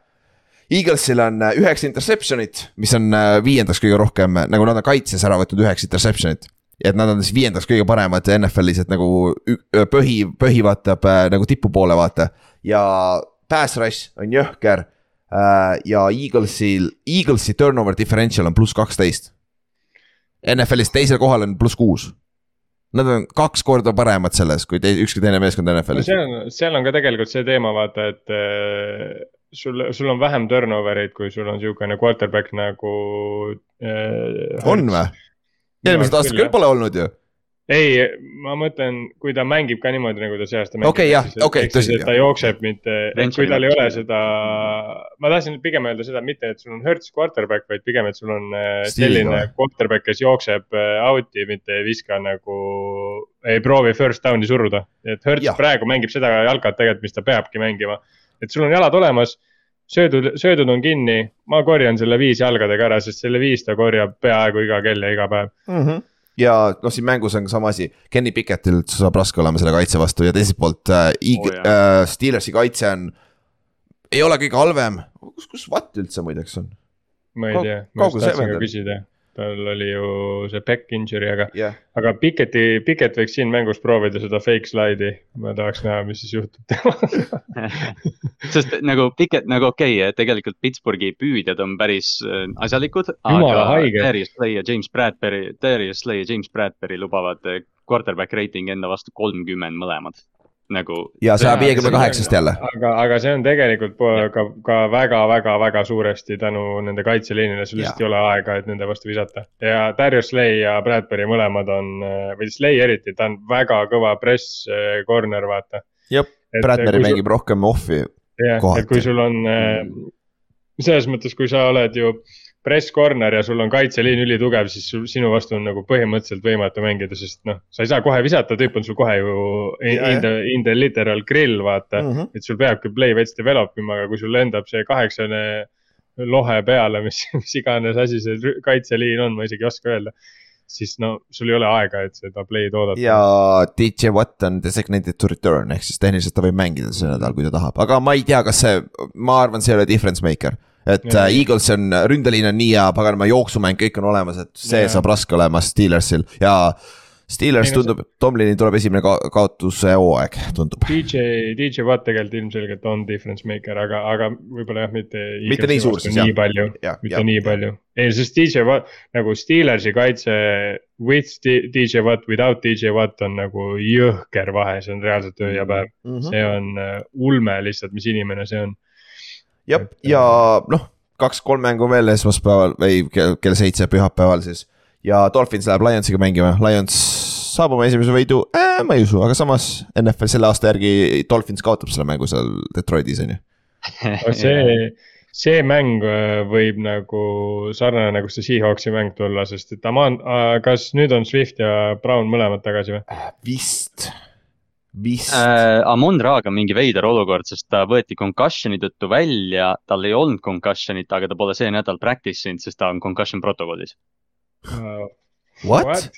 Eaglesil on äh, üheksa interception'it, mis on äh, viiendaks kõige rohkem, nagu nad on kaitses ära võtnud üheksa interception'it. et nad on siis viiendaks kõige paremad NFL-is, et nagu ü- põhi, põhi vaatab äh, nagu tipu poole, vaata. ja pass rush on jõhker äh, ja Eaglesil, Eaglesi turnover differential on pluss kaksteist. NFL-is teisel kohal on pluss kuus. Nad on kaks korda paremad selles, kui te, ükski teine meeskond no NFL-is. seal on, seal on ka tegelikult see teema, vaata, et äh, sul, sul on vähem turnover eid, kui sul on siukene quarterback nagu äh,. on või? eelmised aastad küll pole olnud ju. ei, ma mõtlen, kui ta mängib ka niimoodi, nagu ta see aasta mängib. Okei, jah, okei, tõsi, ta jookseb mitte, kui tal ei ole seda, ma tahtsin pigem öelda seda, mitte et sul on Hertz quarterback, vaid pigem, et sul on äh, Stiiliga selline või? quarterback, kes jookseb äh, out'i, mitte ei viska nagu, ei proovi first down'i suruda. et Hertz ja. praegu mängib seda jalkat tegelikult, mis ta peabki mängima. Et sul on jalad olemas, söödud, söödud on kinni, ma korjan selle viis jalgadega ära, sest selle viis ta korjab peaaegu iga kell ja iga päev. ja noh, siin mängus on ka sama asi, Kenny Pickettil saab raske olema selle kaitse vastu ja teiselt poolt äh, Oh, äh, Steelersi kaitse on. ei ole kõige halvem, kus, kus Watt üldse muideks on? ma ei Kau- tea, ma just tahtsin ka küsida, tal oli ju see back injury, aga, jah, aga Piketi, Piket võiks siin mängus proovida seda fake slide'i. ma tahaks näha, mis siis juhtub temaga. *laughs* sest nagu Piket nagu okei okay,, tegelikult Pittsburghi püüdjad on päris äh, asjalikud. Jumala aga. Darius Slay ja James Bradbury, Darius Slay ja James Bradbury lubavad äh, quarterback rating enda vastu kolmkümmend mõlemad. nagu. ja saja viiekümne kaheksast jälle. aga, aga see on tegelikult ka, ka väga-väga-väga suuresti tänu nende kaitseliinile, sul lihtsalt ei ole aega, et nende vastu visata. ja Darius Slay ja Bradbury mõlemad on, või Slay eriti, ta on väga kõva press eh, corner, vaata. jah, Bradbury mängib rohkem off'i. jah, et kui sul on äh, selles mõttes, kui sa oled ju press corner ja sul on kaitseliin ülitugev, siis sul, sinu vastu on nagu põhimõtteliselt võimatu mängida, sest noh, sa ei saa kohe visata, tüüp on sul kohe ju in, in the, in the literal grill, vaata Mhm. et sul peabki play veits develop ima, aga kui sul lendab see kaheksane lohe peale, mis, *laughs* mis iganes asi see kaitseliin on, ma isegi ei oska öelda. siis no sul ei ole aega, et seda play'd oodata. ja DJ Watt on designated to return ehk siis tehniliselt ta võib mängida see nädal, kui ta tahab, aga ma ei tea, kas see, ma arvan, see ei ole difference maker. Et Jaa. äh, Eagles on, ründeliin on nii hea, paganama jooksumäng, kõik on olemas, et see Jaa. saab raske olema Steelersil ja Steelers see- tundub, Tomlini tuleb esimene ka kaotuse hooaeg, tundub. DJ, DJ Watt tegelikult ilmselgelt on difference maker, aga, aga võib-olla jah, mitte. Mitte nii suur siis, jah. nii palju, mitte jah, nii palju. ei, sest DJ Watt nagu Steelersi kaitse with DJ Watt, without DJ Watt on nagu jõhker vahe, see on reaalselt öö ja päev. Mhm. see on äh, ulme lihtsalt, mis inimene see on. jah, ja noh, kaks-kolm mängu veel esmaspäeval või kell, kell seitse pühapäeval siis. ja Dolphins läheb Lionsiga mängima, Lions saab oma esimese võidu äh,, ma ei usu, aga samas NFL selle aasta järgi Dolphins kaotab selle mängu seal Detroitis on ju. see, see mäng äh, võib nagu sarnane nagu see Seahawksi mäng tulla, sest et Aman-, kas nüüd on Swift ja Brown mõlemad tagasi või? vist, vist äh,. Amon Raaga on mingi veider olukord, sest ta võeti concussion'i tõttu välja, tal ei olnud concussion'it, aga ta pole see nädal practice inud, sest ta on concussion protokollis. What?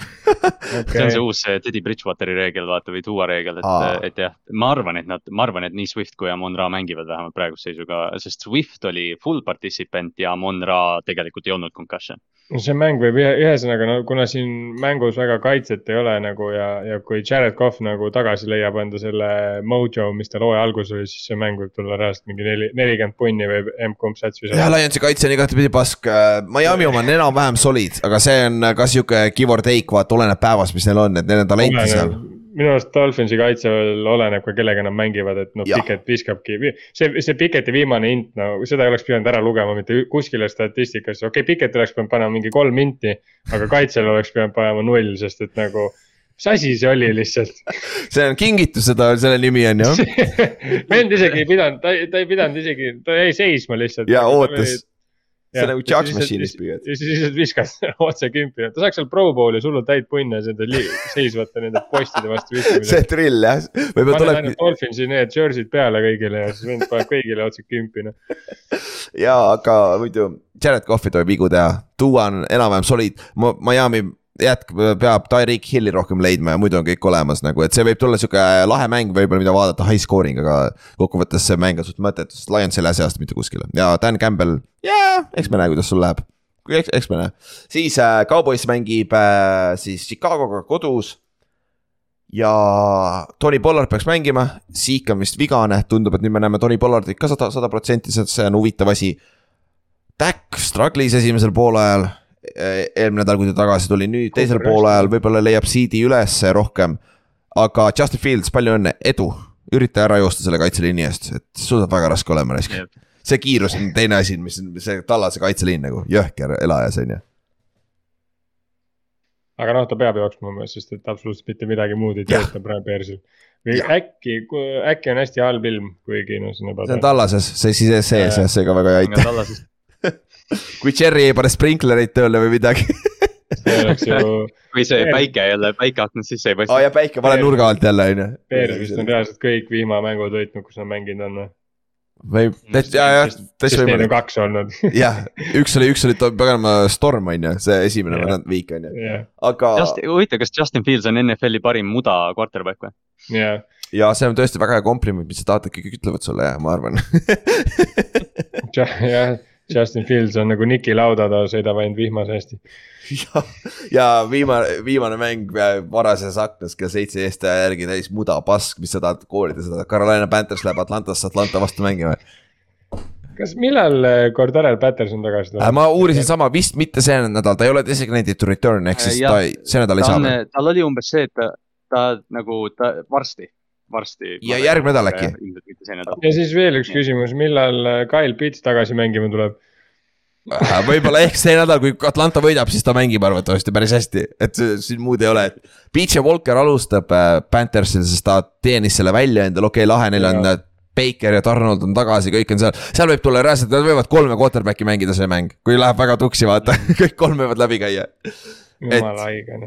*laughs* see on see uus Teddy Bridgewateri reegel, vaata või Duo reegel, et, et jah, ma arvan, et nad, ma arvan, et nii Swift kui Amon Ra mängivad vähemalt praeguse seisuga, sest Swift oli full participant ja Amon Ra tegelikult ei olnud concussion. no see mäng võib ühe- ühesõnaga, no kuna siin mängus väga kaitset ei ole nagu ja, ja kui Jared Cough nagu tagasi leiab enda selle mojo, mis tal hooaja alguses oli, siis see mäng võib tulla reaalselt mingi neli, nelikümmend punni võib emb-kumb sats jah, visata. Lionsi kaitse on igatepidi pask, Miami oma on enam-vähem solid, aga see on ka sihuke give or take, vaata oleneb päevast, mis neil on, et neil on talenti seal. minu arust Dolphinsi kaitse veel oleneb ka kellega nad mängivad, et noh. Piket viskabki, see, see Piketi viimane int, no seda ei oleks pidanud ära lugema mitte kuskile statistikasse, okei okay,, Piket oleks pidanud panema mingi kolm inti. aga kaitsel oleks pidanud panema null, sest et nagu, mis asi see oli lihtsalt *laughs* see on kingitus, seda, selle nimi on ju. *laughs* vend isegi ei pidanud, ta, ta ei pidanud isegi, ta jäi seisma lihtsalt. ja ootas, see on Chuck's Machine'is püüad. ja siis lihtsalt viskas *laughs* otse kümpi, ta saaks seal Pro Bowli, sul on täit punne nende seisvate nende postide vastu *laughs* see viskamise. drill jah, võib-olla pane tuleb ainult Dolphinsi need jersey'd peale kõigile ja siis vend paneb kõigile otse kümpi noh. *laughs* ja aga muidu Jared Cough'i tuleb vigu teha, Duo on enam-vähem solid, Miami jätkab, peab Tyreek Hilli rohkem leidma ja muidu on kõik olemas nagu, et see võib tulla sihuke lahe mäng võib-olla, mida vaadata high scoring, aga kokkuvõttes see mäng on suht mõttetu, sest Lions ei lähe see aasta mitte kuskile. Ja Dan Campbell, jaa, eks me näe, kuidas sul läheb. eks, eks me näe, siis äh, Cowboys mängib äh, siis Chicagoga kodus. Ja Tony Pollard peaks mängima, Zeke on vist vigane, tundub, et nüüd me näeme Tony Pollardit ka sada, sada protsenti, see on huvitav asi. Dak struggle'is esimesel poolajal eelmine nädal, kui ta tagasi tuli, nüüd teisel poolajal võib-olla leiab seed'i ülesse rohkem. aga Justin Fields, palju õnne, edu, ürita ära joosta selle kaitseliini eest, et suudab väga raske olema raisk. see kiirus on teine asi, mis see tallase kaitseliin nagu jõhker elajas on ju. aga noh, ta peab jooksma sest et absoluutselt mitte midagi muud ei tööta praegu Bearsil. või Jah. äkki, äkki on hästi halb ilm, kuigi noh, see on see on juba. tallases, see siis sees jah, see ka väga ei aita. tallases, kui Cherry ei pane sprinklereid tööle või midagi. see oleks ju, kui see päike jälle, päike aknast sisse ei aa paista. ja päike, pane nurga alt jälle on Bears vist on ju. reaalselt kõik vihmamängud võitnud, kus nad mänginud on. võib, täitsa, ja, jah, sest täitsa neid on võimalik. kaks olnud. *laughs* jah, üks oli, üks oli paganama Storm on ju, see esimene Jah. yeah. viik on ju, jah, aga Just, huvitav, kas Justin Fields on NFL-i parim muda quarterback või? jah. ja see on tõesti väga hea kompliment, mis sa tahad, et kõik ütlevad sulle ja ma arvan. jah, Justin Fields on nagu Niki lauda, ta sõidab ainult vihmas hästi. ja, ja viimane, viimane mäng äh, varases aknas kell seitse eest järgi täis muda pask, mis sa tahad koolida seda, Carolina Panthers läheb Atlantasse Atlanta vastu mängima. kas, millal äh, Cordarel Patterson tagasi tuleb? ma uurisin sama, vist mitte see nädal, ta ei ole designated to return ehk siis Jah. ta ei, see nädal ei ta saa tal oli umbes see, et ta, ta nagu ta varsti, varsti. Ja järgmine nädal äkki? Mitte see nädal. ja siis veel üks küsimus, millal äh, Kyle Pitts tagasi mängima tuleb? Äh, võib-olla ehk see nädal, kui Atlanta võidab, siis ta mängib arvatavasti päris hästi, et see- siin muud ei ole, et. Beach ja Walker alustab äh, Panthersil, sest ta teenis selle välja endale, okei okay,, lahe, neil on Baker ja Donald on tagasi, kõik on seal, seal võib tulla reaalselt, nad võivad kolme quarterback'i mängida see mäng, kui läheb väga tuksi, vaata, *laughs* kõik kolm võivad läbi käia. jumala haige.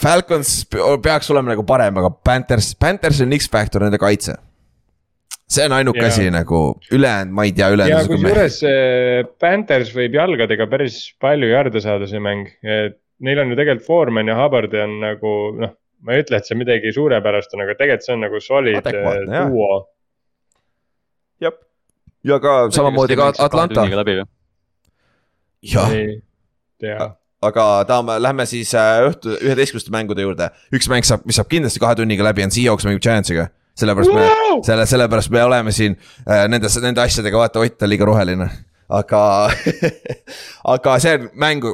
Falcons pe- peaks olema nagu parem, aga Panthers, Panthersil on X-Factor nende kaitse. See on ainuke asi nagu, ülejäänud ma ei tea, ja ülejäänud. kusjuures äh, Panthers võib jalgadega päris palju jarde saada, see mäng, et neil on ju tegelikult Foreman ja Hubbard on nagu noh, ma ei ütle, et see midagi suurepärast on, aga tegelikult see on nagu solid jah. duo. jah, ja ka samamoodi ka Atlanta, jah aga tahame, lähme siis äh, õhtu üheteistkümneste mängude juurde. üks mäng saab, mis saab kindlasti kahe tunniga läbi, on Seahawks mängib Giantsiga. Sellepärast me Wow!, selle, sellepärast me oleme siin äh, nendes, nende asjadega, vaata Ott on liiga roheline. aga, *laughs* aga see on mäng,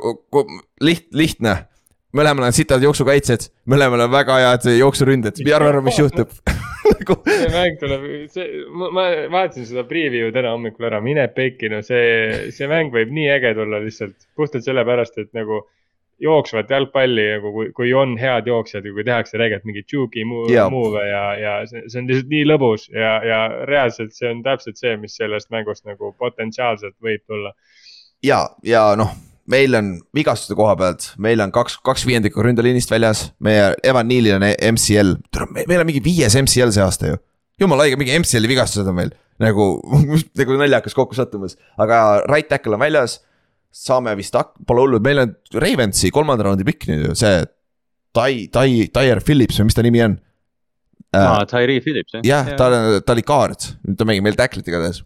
liht-, lihtne. mõlemal on sitad jooksukaitsjad, mõlemal on väga head jooksuründed, mis arvad, mis juhtub? *laughs* nagu see mäng tuleb, see, ma, ma vaatasin seda preview täna hommikul ära, mine pekki, no see, see mäng võib nii äge tulla lihtsalt puhtalt sellepärast, et nagu jooksvat jalgpalli nagu kui, kui on head jooksjad ja kui tehakse tegelikult mingeid Jaa. move'e ja, ja see, see on lihtsalt nii lõbus ja, ja reaalselt see on täpselt see, mis sellest mängust nagu potentsiaalselt võib tulla. ja, ja noh, meil on vigastuste koha pealt, meil on kaks, kaks viiendikku ründeliinist väljas, meie Evan Nealil on MCL, meil on mingi viies MCL see aasta ju. jumala õige, mingi MCL-i vigastused on meil nagu, *laughs* nagu naljakas kokkusattumus, aga right tackle on väljas. Saame vist hak-, pole hullu, meil on Ravensi kolmanda raundi pikk nüüd ju, see Tai, Tai, Tyre Phillips või mis ta nimi on aa, Tyree Phillips jah? jah, ta, ta oli guard, nüüd ta mängib meil tackle'it igatahes.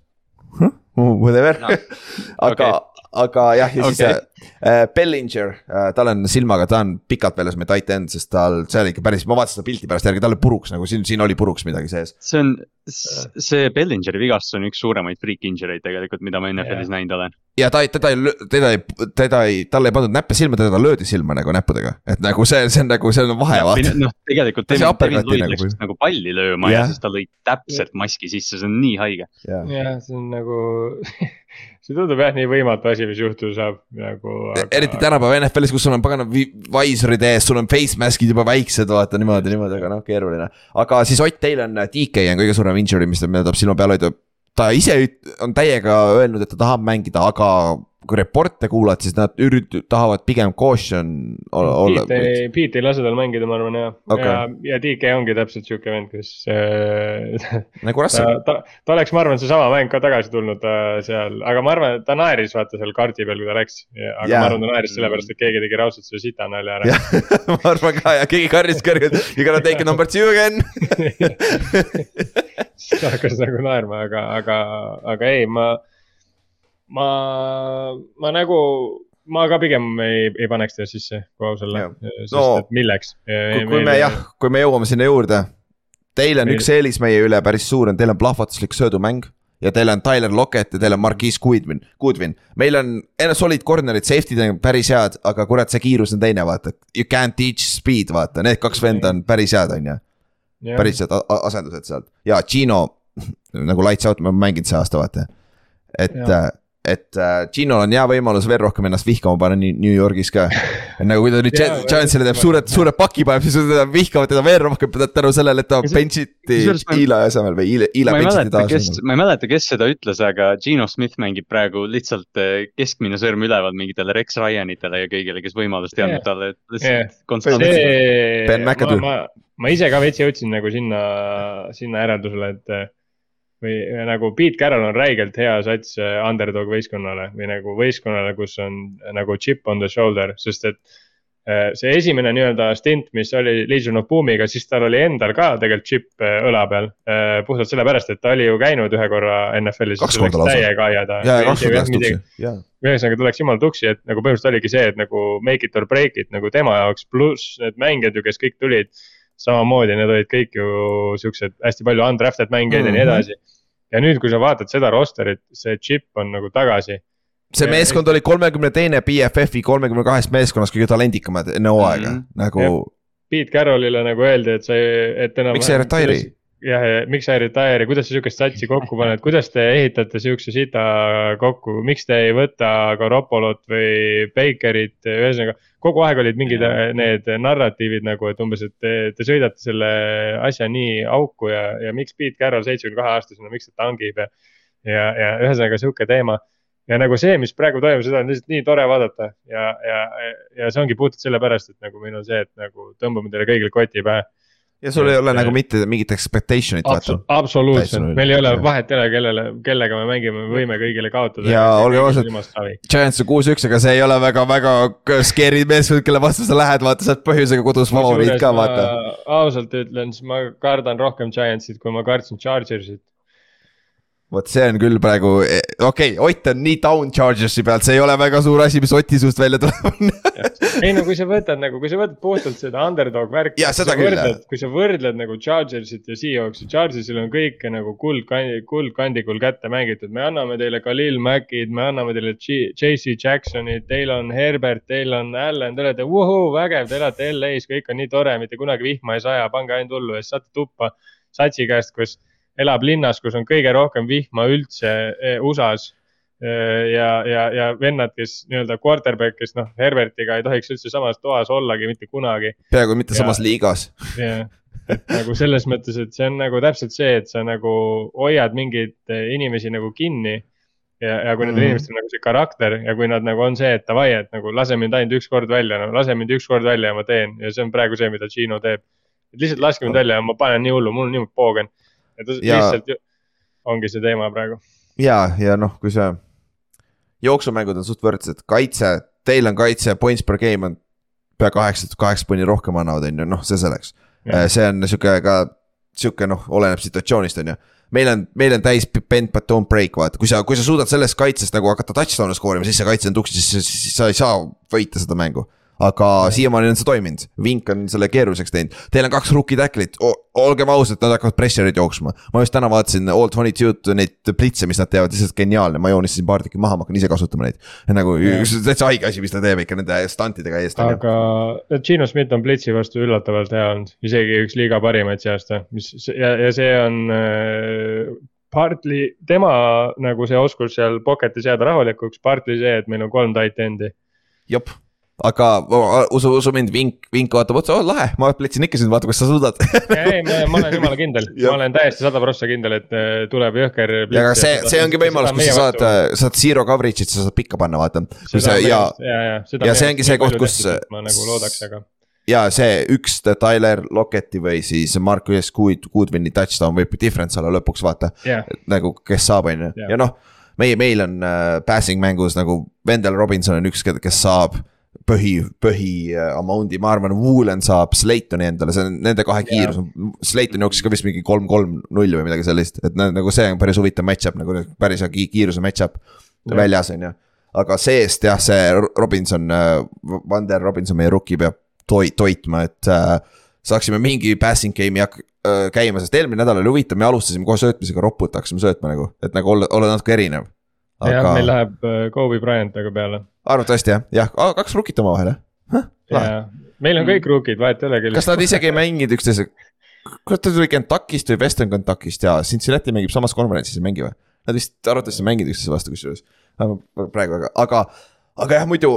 Whatever No, *laughs* aga okei., aga jah, ja siis Okei. äh, Bellinger äh,, tal on silmaga, ta on pikalt väljas meie tight end, sest tal, see oli ikka päris, ma vaatasin seda pilti pärast järgi, tal oli puruks nagu siin, siin oli puruks midagi sees. see on, see Bellingeri vigastus on üks suuremaid freak injury eid tegelikult, mida ma NFL-is näinud olen. Ja ta ei, teda ei, teda ei, teda ei, talle ei pandud näppe silma, teda löödi silma nagu näppudega, et nagu see, see on nagu, see on vahe, vaata. noh, tegelikult See Devin Devin Lloyd nagu läks või? just nagu palli lööma ja Jah. siis ta lõi täpselt maski sisse, see on nii haige. jah, see on nagu, *laughs* see tundub jah nii võimatu asi, mis juhtuda saab nagu. eriti tänapäeva NFL-is, kus sul on pagana vi- visorid ees, sul on face mask'id juba väiksed, vaata niimoodi, niimoodi, aga noh, keeruline. aga siis Ott, teil on DK on kõige suurem injury, mis ta, mida tuleb silma peal hoida. Ta ise on täiega öelnud, et ta tahab mängida, aga kui reporte kuulad, siis nad ürit-, tahavad pigem caution ol- olla. Piet ei, Piet ei lase tal mängida, ma arvan jah Okei. ja, ja DK ongi täpselt sihuke vend, kes äh, nagu ta Russell,, ta, ta oleks, ma arvan, seesama mäng ka tagasi tulnud äh, seal, aga ma arvan, et ta naeris vaata seal kaardi peal, kui ta läks. aga yeah. ma arvan, ta naeris sellepärast, et keegi tegi raudselt selle sita nalja ära. *laughs* ma arvan ka ja keegi karjus kõrgelt, you gonna take number two again. *laughs* siis ta hakkas nagu naerma, aga, aga, aga ei, ma, ma, ma nagu, ma ka pigem ei, ei paneks teda sisse, kui aus olla sest No, et milleks. kui, kui me jah, kui me jõuame sinna juurde. Teil on Meil- üks eelis meie üle päris suur on, teil on plahvatuslik söödumäng ja teil on Tyler Lockett ja teil on Marquise Goodwin, Goodwin. meil on solid corner'id, safety'd on päris head, aga kurat, see kiirus on teine, vaata. You can't teach speed, vaata, need kaks venda on päris head, on ju. päris head asendused sealt ja Gino *laughs* nagu lights out, ma olen mänginud see aasta, vaata. et ja et äh, Ginol on hea võimalus veel rohkem ennast vihkama panna New Yorgis ka. nagu kui ta nüüd Giantsile teeb suured, suure paki paneb, siis teda vihkavad teda veel rohkem tänu sellele, et ta bench'iti Eli asemel või Eli, Eli bench'iti taas. ma ei mäleta, kes seda ütles, aga Gino Smith mängib praegu lihtsalt äh, keskmine sõrm üleval mingitele Rex Ryanitele ja kõigile, kes võimalust ei andnud talle, et lihtsalt konstantselt. Ben McAdoo. ma ise ka veits jõudsin nagu sinna, sinna järeldusele, et või nagu Pete Carroll on räigelt hea sats äh, underdog võistkonnale või nagu võistkonnale, kus on äh, nagu chip on the shoulder, sest et äh, see esimene nii-öelda stint, mis oli Legion of Boom'iga, siis tal oli endal ka tegelikult chip õla peal. puhtalt sellepärast, et ta oli ju käinud ühe korra NFL-is. kaks korda lausa. täiega ajada. ja, ja kaks korda läks tuksi, jaa ühesõnaga tuleks jumala tuksi, et nagu põhimõtteliselt oligi see, et nagu make it or break it nagu tema jaoks, pluss need mängijad ju, kes kõik tulid. samamoodi, need olid kõik ju siuksed hästi palju undrafted mängijaid mm -hmm. ja nii mhm. edasi ja nüüd, kui sa vaatad seda rosterit, see chip on nagu tagasi. see meeskond oli kolmekümne teine BFF-i kolmekümne kahest meeskonnast kõige talendikamad enne hooaega mm, -hmm. nagu. Pete Carrollile nagu öeldi, et sa, et enam. miks sa ei retire'i? Jah, ja miks sa ei retire'i, kuidas sa sihukest satsi kokku paned, kuidas te ehitate sihukese sita kokku, miks te ei võta Garoppolot või Bakerit, ühesõnaga. kogu aeg olid mingid ja. need narratiivid nagu, et umbes, et te, te sõidate selle asja nii auku ja, ja miks Pete Carroll seitsmekümne kahe aastasena, miks ta tangib ja. ja, ja ühesõnaga sihuke teema ja nagu see, mis praegu toimub, seda on lihtsalt nii tore vaadata ja, ja, ja see ongi puhtalt sellepärast, et nagu meil on see, et nagu tõmbame teile kõigile koti pähe ja sul ei ole nagu mitte mingit expectation'it Absu. absoluutselt, meil ei ole vahet ei ole, kellele, kellega me mängime, me võime kõigile kaotada. ja olgem ausad, Giants on kuus-üks, aga see ei ole väga-väga scary meeskond, kelle vastu sa lähed, vaata, sa oled põhjusega kodus favoriit ka, vaata. ausalt ütlen, siis ma kardan rohkem Giantsit, kui ma kartsin Chargersit vot see on küll praegu, eh, okei okay,, Ott on nii down Chargersi pealt, see ei ole väga suur asi, mis Oti suust välja tuleb ei no kui sa võtad nagu, kui sa võtad puhtalt seda underdog värki. kui sa võrdled nagu Chargersit ja Seahawksi, Chargersil on kõike nagu kuldkandi, kuldkandikul kätte mängitud, me anname teile Khalil Mackid, me anname teile JC Jacksonid, teil on Herbert, teil on Allan, te olete vuhuu, vägev, te elate LA-s, kõik on nii tore, mitte kunagi vihma ei saja, pange ainult hullu ja siis saate tuppa satsi käest, kus elab linnas, kus on kõige rohkem vihma üldse e, USA-s. E, ja, ja, ja vennad, kes nii-öelda quarterback, kes noh, Herbertiga ei tohiks üldse samas toas ollagi mitte kunagi. peaaegu mitte ja, samas liigas. jah, et nagu selles mõttes, et see on nagu täpselt see, et sa nagu hoiad mingeid inimesi nagu kinni ja, ja kui nendel mm. inimestel on nagu see karakter ja kui nad nagu on see, et davai, et nagu lase mind ainult üks kord välja, no lase mind üks kord välja ja ma teen ja see on praegu see, mida Gino teeb. et lihtsalt laske mind välja ja ma panen nii hullu, mul on niimoodi poogen et ja... lihtsalt ongi see teema praegu. ja, ja noh, kui see jooksumängud on suht võrdsed, kaitse, teil on kaitse, points per game on pea kaheksa, kaheksa punni rohkem annavad, on ju, noh, see selleks. see on sihuke ka, sihuke noh, oleneb situatsioonist, on ju. Meil on, meil on täis bend but don't break, vaata, kui sa, kui sa suudad sellest kaitsest nagu hakata touchdown'e skoorima, siis see kaitse on tuksis, siis, siis sa ei saa võita seda mängu aga siiamaani on see toiminud, Vink on selle keeruliseks teinud, teil on kaks rookie tackle'it, olgem ausad, nad hakkavad pressure'id jooksma. ma just täna vaatasin All Twenty Two'd neid plitse, mis nad teevad, lihtsalt geniaalne, ma joonistasin paar tükki maha, ma hakkan ise kasutama neid. nagu täitsa haige asi, mis ta teeb ikka nende stuntidega eest. aga Gino Schmidt on plitsi vastu üllatavalt hea olnud, isegi üks liiga parimaid see aasta, mis ja, ja see on äh, partly tema nagu see oskus seal pocket'is jääda rahulikuks, partly see, et meil on kolm tight end'i. jep aga usu, usu mind, Vink, Vink vaatab otsa, oh lahe, ma pletsin ikka sind, vaata, kas sa suudad ei, ma olen jumala kindel ma olen täiesti sada prossa kindel, et äh, tuleb jõhker. ja aga see, see ongi võimalus, kus sa saad, äh, saad zero coverage'it, sa saad pikka panna, vaata. ja, ja, ja, ja see ongi see koht, kus. ma nagu loodaks, aga ja see üks Tyler Locketti või siis Marcus Good, Goodwini touchdown võib difference olla lõpuks vaata yeah.. nagu, kes saab, on ju, ja noh. meie, meil on äh, passing mängus nagu Wendell Robinson on üks, kes saab põhi, põhi äh, amount'i, ma arvan, Woolen saab Slaytoni endale, see on nende kahe kiirus on, Slayton jooksis ka vist mingi kolm, kolm, null või midagi sellist, et nagu see on päris huvitav match-up nagu päris hea kiiruse match-up väljas, on ju. aga seest jah, see Robinson, äh, Vander Robinson, meie rookie peab toi-, toitma, et äh, saaksime mingi passing game'i hak- äh, käima, sest eelmine nädal oli huvitav, me alustasime kohe söötmisega ropult hakkasime söötma nagu, et nagu olla, olla natuke erinev. jah, meil aga läheb äh, Kobe Bryant aga peale. Arvatavasti jah, jah, kaks rukit omavahel jah. ja meil on kõik rookid, vahet ei ole küll. kas nad isegi ei mänginud üksteise, kas ta tuli Kentuckist või Western Kentuckist ja Cincinnati mängib samas konverentsis, ei mängi või? Nad vist arvatavasti mänginud üksteise vastu kusjuures, praegu aga, aga, aga jah, muidu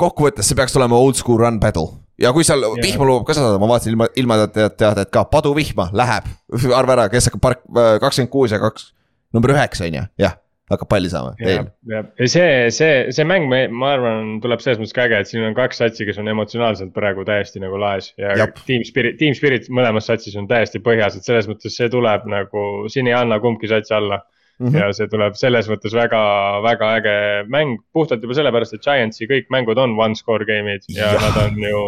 kokkuvõttes see peaks olema old school run battle. Ja kui seal Jaa. vihma lubab ka saada, ma vaatasin ilma, ilma tead- teadet ka, paduvihma läheb, *laughs* arva ära, kes hakkab park, kakskümmend kuus ja kaks, number üheksa on ju, jah, hakkab palli saama teil., ja see, see, see mäng, ma arvan, tuleb selles mõttes ka äge, et siin on kaks satsi, kes on emotsionaalselt praegu täiesti nagu laes ja Jap. Team Spirit, Team Spirit mõlemas satsis on täiesti põhjas, et selles mõttes see tuleb nagu, siin ei anna kumbki sats alla Mhm. ja see tuleb selles mõttes väga, väga äge mäng, puhtalt juba sellepärast, et Giantsi kõik mängud on one score game'id ja, ja nad on ju.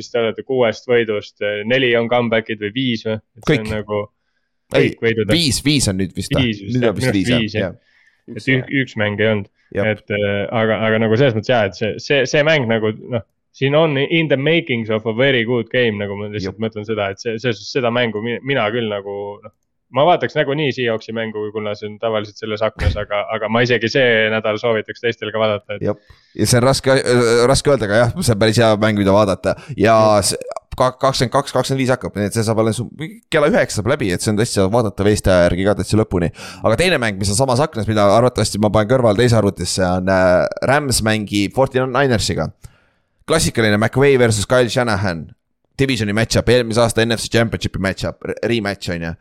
mis te olete, kuuest võidust neli on comeback'id või viis või? Kõik. nagu ei viis, viis on nüüd vist. Viis vist, nüüd on vist viis, jah jah., et ük, üks mäng ei olnud. et äh, aga, aga nagu selles mõttes jah, et see, see, see mäng nagu noh, siin on in the makings of a very good game, nagu ma lihtsalt mõtlen seda, et see, selles suhtes seda mängu mina, mina küll nagu noh. ma vaataks nagunii Seahawksi mängu, kuna see on tavaliselt selles aknas, aga, aga ma isegi see nädal soovitaks teistel ka vaadata, et ja see on raske, raske öelda, aga jah, see on päris hea mäng, mida vaadata. Ja see kakskümmend kaks, kakskümmend viis hakkab, nii et see saab alles kella üheksa saab läbi, et see on tõesti vaadata veeste järgi ka täitsa lõpuni. aga teine mäng, mis on samas aknas, mida arvatavasti ma panen kõrval teise arvutisse, on äh, Rams mängib Fortinanersiga. klassikaline McVay versus Kyle Shanahan, divisioni match-up, eelmise aasta NFC Championshipi match-up, rematch on ju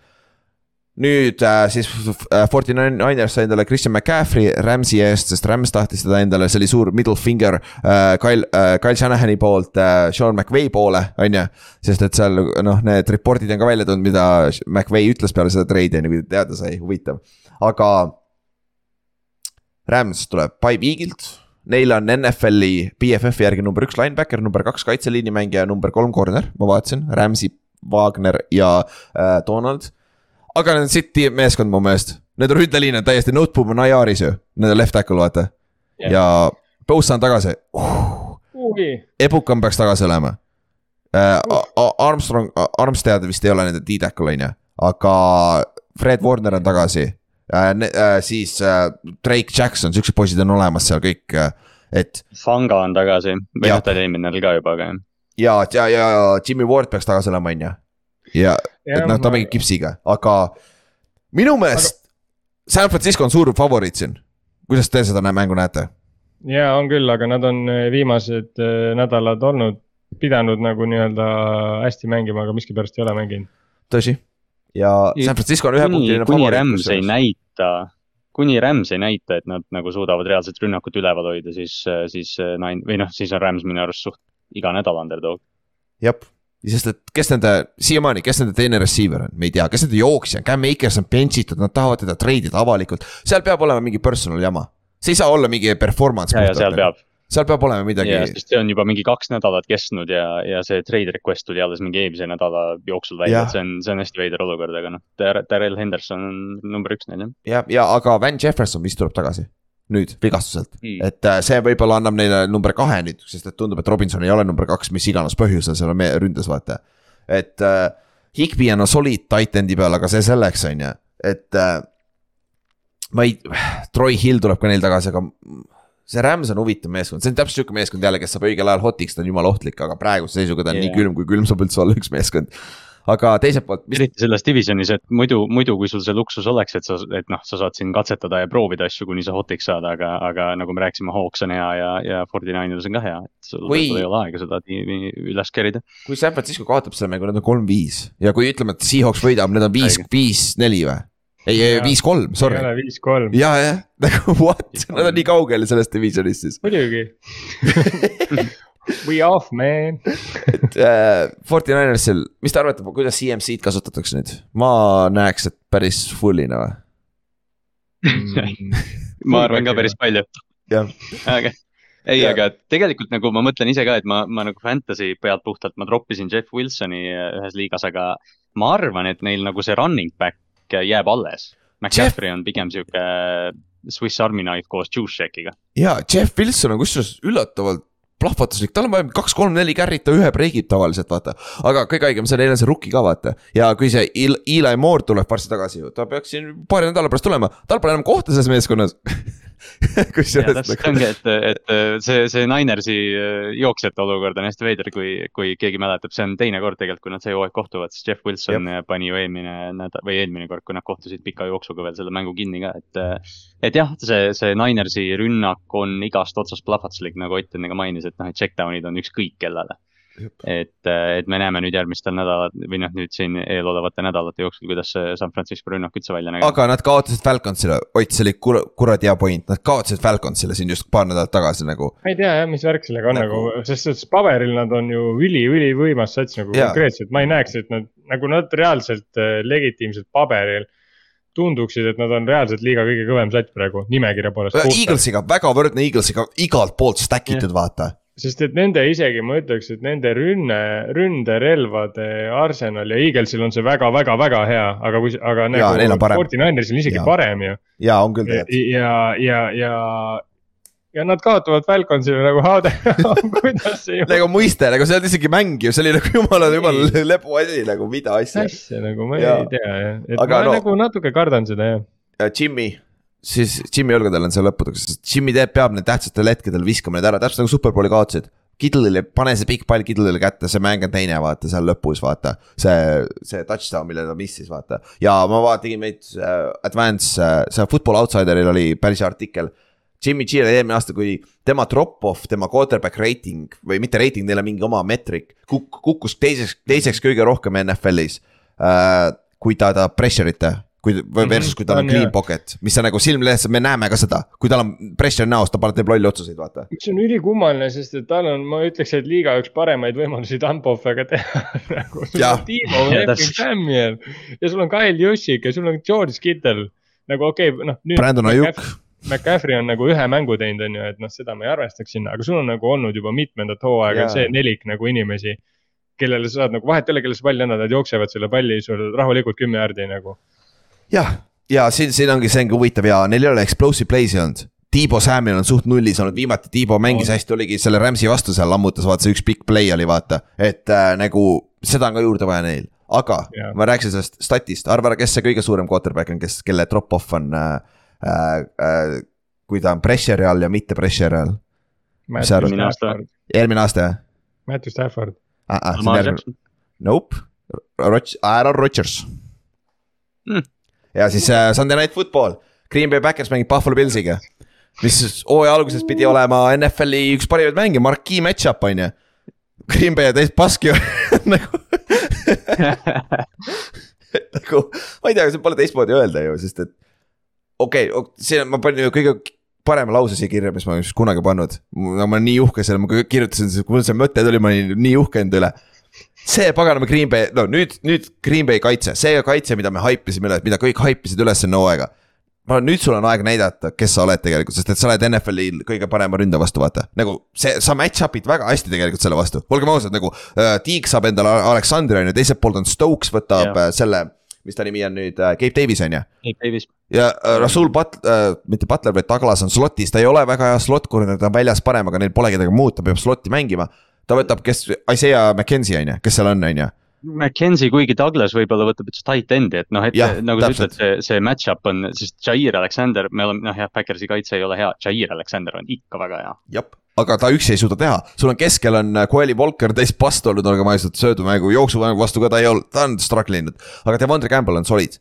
nüüd äh, siis äh, Forty Niners sai endale Christian McCaffrey Rams'i eest, sest Rams tahtis teda endale, see oli suur middle finger äh, Kyle äh,, Kyle Shanahani poolt äh, Sean McVay poole, on ju. sest et seal noh, need report'id on ka välja tulnud, mida McVay ütles peale seda treidi on ju, kui ta teada sai, huvitav, aga. Rams tuleb Pipe Eagle'ilt, neil on NFL-i BFF-i järgi number üks linebacker, number kaks kaitseliini mängija, number kolm corner, ma vaatasin, Rams'i, Wagner ja äh, Donald aga need on City meeskond mu meelest, need ründeliin on täiesti, Noteboom on IR-is ju, nende left tackle vaata Jah. ja Bosa on tagasi uh. Ebukam peaks tagasi olema uh,. Armstrong, Armstead vist ei ole nende D-tackle on ju, aga Fred Warner on tagasi uh,. Uh, siis uh, Drake Jackson, siuksed poisid on olemas seal kõik uh,, et Fanga on tagasi, või noh, ta oli eelmine nädal ka juba, aga jah. ja, ja, ja Jimmy Ward peaks tagasi olema, on ju. ja, et noh, ta mängib kipsiga, aga minu meelest San Francisco on suur favoriit siin. kuidas te seda mängu näete? ja on küll, aga nad on äh, viimased äh, nädalad olnud, pidanud nagu nii-öelda hästi mängima, aga miskipärast ei ole mänginud. tõsi. ja San Francisco on ühepunktiline kuni Rams ei favoriit. näita, kuni Rams ei näita, et nad nagu suudavad reaalselt rünnakut üleval hoida, siis, siis Nine või noh, siis on Rams minu arust suht iga nädal underdog. jah, sest et kes nende, siiamaani, kes nende teine receiver on, me ei tea, kes nende jooksja on, Cam Akers on bench itud, nad tahavad teda treidida avalikult. seal peab olema mingi personal jama, see ei saa olla mingi performance. ja, ja seal peab. seal peab olema midagi sest see on juba mingi kaks nädalat kestnud ja, ja see trade request tuli alles mingi eelmise nädala jooksul välja, et see on, see on hästi veider olukord, aga noh, Darrell Henderson on number üks neil jah. ja, ja aga Van Jefferson vist tuleb tagasi nüüd vigastuselt Mm. et äh, see võib-olla annab neile number kahe nüüd, sest et tundub, et Robinson ei ole number kaks, mis iganes põhjusel seal on me- ründes, vaata. et äh, Higby on soliid titan'i peal, aga see selleks on ju, et äh,. ma ei, Troy Hill tuleb ka neil tagasi, aga see Rams on huvitav meeskond, see on täpselt sihuke meeskond jälle, kes saab õigel ajal hotiks, ta on jumala ohtlik, aga praeguse seisuga ta on yeah. nii külm, kui külm saab üldse olla üks meeskond. Aga teiselt poolt, mis eriti selles divisionis, et muidu, muidu kui sul see luksus oleks, et sa, et noh, sa saad siin katsetada ja proovida asju, kuni sa hotiks saad, aga, aga nagu me rääkisime, Hawks on hea ja, ja Forty Niners on ka hea, et sul Või- ei ole aega seda tiimi üles kerida. kui San Francisco kaotab selle mängu, nad on kolm-viis ja kui ütleme, et Seahawks võidab, need on viis viis-neli või? ei, ei viis-kolm, ei sorry. ole viis-kolm, ja, jah, nagu what, nad on nii kaugel sellest divisionist siis. muidugi *laughs* *laughs* We off man. et äh, Forty Ninersil, mis te arvate, kuidas CMC-d kasutatakse nüüd? ma näeks, et päris full'ina või? *laughs* ma arvan ka päris palju. Aga ei, aga tegelikult nagu ma mõtlen ise ka, et ma, ma nagu fantasy pealt puhtalt, ma troppisin Jeff Wilsoni äh, ühes liigas, aga ma arvan, et neil nagu see running back jääb alles. McCaffrey on pigem sihuke Swiss Army knife koos Juice Checkiga. ja Jeff Wilson on kusjuures üllatavalt plahvatuslik, tal on vaja kaks-kolm-neli carry't, ta ühe breigib tavaliselt vaata. aga kõige haigem, see neil on see rookie ka vaata ja kui see El- Eli Moore tuleb varsti tagasi ju, ta peaks siin paari nädala pärast tulema, tal pole enam kohta selles meeskonnas. *laughs* *laughs* kusjuures täpselt ongi, et, et see, see Ninersi äh, jooksjate olukord on hästi veider, kui, kui keegi mäletab, see on teine kord tegelikult, kui nad see hooaeg kohtuvad, siis Jeff Wilson Jep. pani ju eelmine nädal või eelmine kord, kui nad kohtusid pika jooksuga veel selle mängu kinni ka, et. et jah, see, see Ninersi rünnak on igast otsast plahvatuslik, nagu Ott enne ka mainis, et noh, et checkdown'id on ükskõik kellele. et, et me näeme nüüd järgmistel nädalal või noh, nüüd siin eelolevate nädalate jooksul, kuidas see San Francisco rünnak üldse välja näeb. aga nad kaotasid Falconsile, Ott, see oli kur- kuradi hea point, nad kaotasid Falconsile siin just paar nädalat tagasi nagu. ma ei tea jah, mis värk sellega on Nagu- nagu, sest et paberil nad on ju üli-ülivõimas sats nagu Jaa. konkreetselt, ma ei näeks, et nad nagu nad reaalselt äh, legitiimselt paberil tunduksid, et nad on reaalselt liiga kõige kõvem sats praegu nimekirja poolest. Eaglesiga, väga võrdne Eaglesiga, igalt poolt stack itud, vaata. Sest et nende isegi ma ütleks, et nende rünne, ründerelvade arsenal ja Eaglesil on see väga-väga-väga hea, aga kui, aga on nagu Ninersil on isegi ja. parem ju. ja on küll tegelikult. ja, ja, ja, ja nad kaotavad Falconsile nagu haade *laughs* *laughs* kuidas see nagu mõiste, nagu see olnud isegi mäng ju, see oli nagu jumala, jumala *laughs* lebu asi nagu, mida asja. asja nagu ma Jaa. ei tea jah, et Aga ma no... nagu natuke kardan seda jah. Jimmy, siis Jimmy õlgadel on see lõputaks, sest Jimmy teeb, peab need tähtsatel hetkedel viskama need ära, täpselt nagu Superbowli kaotasid. Kiddle'ile, pane see pikk pall Kiddle'ile kätte, see mäng on teine, vaata seal lõpus, vaata. see, see touchdown, mille ta missis, vaata. ja ma vaat- tegin veits äh, advance äh,, seal Football Outsideril oli päris hea artikkel. Jimmy G oli eelmine aasta, kui tema drop-off, tema quarterback rating või mitte rating, neil on mingi oma meetrik, kuk-, kukkus teiseks, teiseks kõige rohkem NFL-is äh,. kui ta, ta pressure ite, kui või Mhm, versus, kui tal on on clean jah. pocket, mis on nagu silmlehes, me näeme ka seda, kui tal on pressure näos, ta paneb, teeb lolli otsuseid, vaata. see on ülikummaline, sest et tal on, ma ütleks, et liiga üks paremaid võimalusi dump-off'e teha *laughs* nagu. Timo täpselt. Samuel ja sul on Kyle Jussik ja sul on George Kittle. nagu okei okay,, noh nüüd. Brandon Ajuk, McCaffrey on nagu ühe mängu teinud, on ju, et noh, seda ma ei arvestaks sinna, aga sul on nagu olnud juba mitmendat hooaega Jaa. see nelik nagu inimesi. kellele sa saad nagu vahet ei ole, kellele sa palli annad, nad jooksevad selle palli sul rahulikult kümme jaardi nagu. jah, ja siin, siin ongi, see ongi huvitav ja neil ei ole explosive play'si olnud. Tiibo Samuel on suht nullis olnud, viimati Tiibo mängis hästi, oligi selle Rams'i vastu seal lammutas, vaata see üks pikk play oli, vaata. et äh, nagu seda on ka juurde vaja neil, aga Jah. ma rääkisin sellest statist, arva ära, kes see kõige suurem quarterback on, kes, kelle drop-off on äh,. Äh, äh, kui ta on pressure'i all ja mitte pressure'i all? Eelmine aasta. eelmine aasta jah Matthew Stafford. ah,? Ah, Nope, Aaron Rodgers Mm. Ja siis äh, Sunday Night Football, Green Bay Packers mängib Buffalo Pillsiga. mis hooaja alguses pidi olema NFL-i üks parimaid mänge, marquee match-up on ju. Green Bay ja teist pask ju *laughs* nagu nagu ma ei tea, see pole teistmoodi öelda ju, sest et okei okay,, see ma panin ju kõige parema lause siia kirja, mis ma just kunagi pannud. ma olen nii uhke selle, ma kirjutasin, kui mul see mõte tuli, ma olin nii uhke enda üle. See paganama Green Bay, no nüüd, nüüd Green Bay kaitse, see kaitse, mida me haipisime üles, mida kõik haipisid üles enne hooaega. ma arvan, nüüd sul on aeg näidata, kes sa oled tegelikult, sest et sa oled NFL-i kõige parema ründe vastu, vaata. nagu see, sa match-up'id väga hästi tegelikult selle vastu, olgem ausad, nagu äh, Tiik saab endale Aleksandri on ju, teiselt poolt on Stokes võtab Jah. äh, selle, mis ta nimi on nüüd äh,, Gabe Davis on ju Nate Davis, ja äh, Rasul But- äh,, mitte Butler, vaid Douglas on slot'is, ta ei ole väga hea slot corner, ta on väljas parem, aga neil pole kedagi muud, ta peab slot'i mängima. Ta võtab, kes, Isaiah McKenzie on ju, kes seal on, on ju. McKenzie, kuigi Douglas võib-olla võtab üldse tight end'i, et noh, et Jah, nagu sa ütled, see, see match-up on, sest Jair Alexander, me oleme, noh jah, Backersi kaitse ei ole hea, Jair Alexander on ikka väga hea. jah, aga ta üksi ei suuda teha, sul on keskel on äh, Coeli Walker täis past olnud, olgem ausad, söödumängu, jooksumängu vastu ka ta ei olnud, ta on struggle inud. aga Devondre Campbell on solid.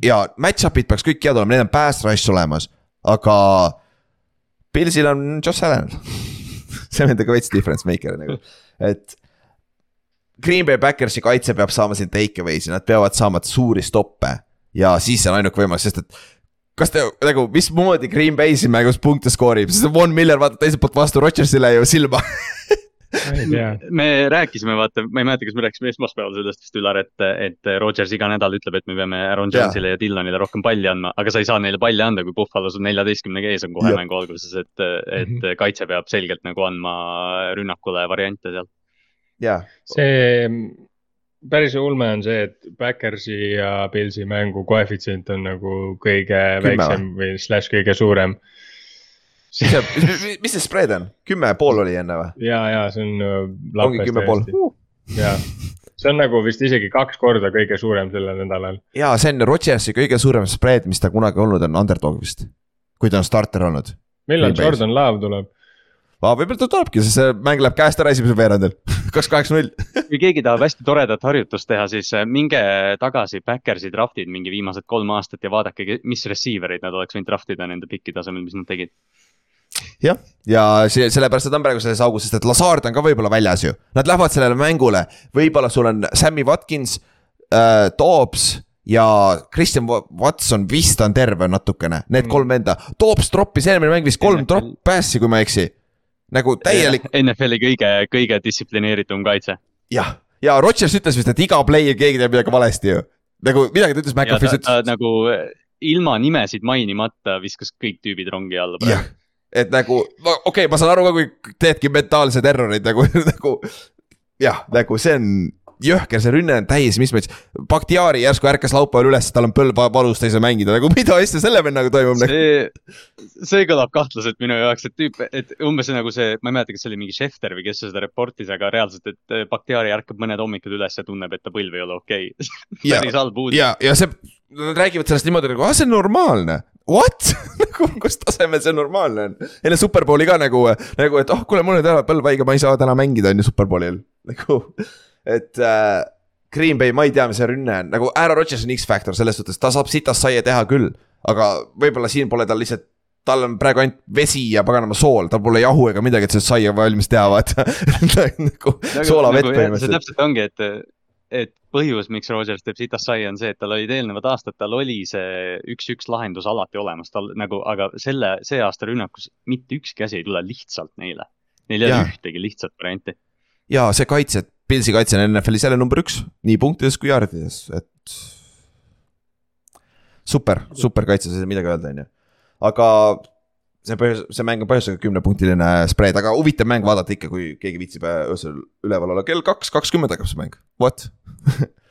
ja match-up'id peaks kõik head olema, neil on pass rush olemas, aga. Pilsil on Josh Allan see on nendega veits difference maker nagu, et. Green Bay Backersi kaitse peab saama siin take away'si, nad peavad saama suuri stoppe ja siis see on ainuke võimalus, sest et kas te nagu, mismoodi Green Bay siin mängus punkte skoorib, sest Von Miller vaatab teiselt poolt vastu Rodgersile ju silma. *laughs* *laughs* me rääkisime, vaata, ma ei mäleta, kas me rääkisime esmaspäeval sellest vist Ülar, et, et Rodgers iga nädal ütleb, et me peame Aaron. Jones'ile ja Dillonile rohkem palli andma, aga sa ei saa neile palli anda, kui Buffalo's on neljateistkümnega ees on kohe Jah. mängu alguses, et, et kaitse peab selgelt nagu andma rünnakule variante seal. see päris ulme on see, et Backersi ja Pilsi mängu koefitsient on nagu kõige Kümme väiksem või slaš kõige suurem. *laughs* mis see, mis see spread on, kümme ja pool oli enne või? ja, ja see on äh, ongi kümme pool. ja, see on nagu vist isegi kaks korda kõige suurem sellel nädalal. ja see on Rodgersi kõige suurem spread, mis ta kunagi olnud on, underdog vist. kui ta on starter olnud. millal. Jordan Love tuleb? võib-olla ta tulebki, sest see mäng läheb käest ära esimesel veerandil, *laughs* kaks kaheksa null. *laughs* kui keegi tahab hästi toredat harjutust teha, siis äh, minge tagasi Backersi draft'id mingi viimased kolm aastat ja vaadake, mis receiver eid nad oleks võinud draft ida nende pikkide asemel, mis nad tegid. jah, ja see, sellepärast nad on praegu selles augus, sest et Lazard on ka võib-olla väljas ju. Nad lähevad sellele mängule, võib-olla sul on Sammy Watkins äh,, Dobbs ja Christian Wa- Watson vist on terve natukene, need kolm venda. Dobbs troppis eelmine mäng vist kolm drop pass'i, kui ma ei eksi. nagu täielik, NFL-i kõige, kõige distsiplineeritum kaitse. jah, ja Rodgers ütles vist, et iga play keegi teeb midagi valesti ju. nagu midagi ta ütles, ja McAfee ta, ta ütles, nagu äh, ilma nimesid mainimata viskas kõik tüübid rongi alla praegu., et nagu okei okay,, ma saan aru ka, kui teedki mentaalse terrorit nagu, *laughs* nagu jah, nagu see on jõhker, see rünne on täis, mis mõttes. Bakhtiari järsku ärkas laupäeval üles, tal on põlv valus, ta ei saa mängida, nagu *laughs* mida asja selle vennaga toimub nagu.? see, see kõlab kahtlaselt minu jaoks, et tüüp, et umbes nagu see, ma ei mäleta, kas see oli mingi Schefter või kes seda reportis, aga reaalselt, et äh, Bakhtiari ärkab mõned hommikud üles ja tunneb, et ta põlv ei ole okei okay.. ja, päris halb uudis. ja, ja see, nad räägivad sellest niimoodi nagu, ah see on normaalne. What? *laughs* nagu kus tasemel see normaalne on? enne Superbowli ka nagu, nagu, et oh, kuule, mul on täna põlv haige, ma ei saa täna mängida, on ju, Superbowlil. nagu, et äh, Green Bay, ma ei tea, mis see rünne on, nagu Aaron Rodgers on X-faktor selles suhtes, ta saab sitast saia teha küll. aga võib-olla siin pole tal lihtsalt, tal on praegu ainult vesi ja paganama sool, tal pole jahu ega midagi, et sellest saia valmis teha, vaata. *laughs* nagu soolavett see põhimõtteliselt. täpselt ongi, et, et põhjus, miks Rodgers teeb sitast sai, on see, et tal olid eelnevad aastad, tal oli see üks-üks lahendus alati olemas, tal nagu, aga selle, see aasta rünnakus mitte ükski asi ei tule lihtsalt neile. Neil ei ole ühtegi lihtsat varianti. ja see kaitse, Pilsi kaitse on NFL-is jälle number üks, nii punktides kui jardides, et. super, super kaitse, ei saa midagi öelda, on ju. aga see põhjus, see mäng on põhjusega kümnepunktiline spread, aga huvitav mäng vaadata ikka, kui keegi viitsib äh, öösel üleval olla, kell kaks kakskümmend hakkab see mäng, what *laughs*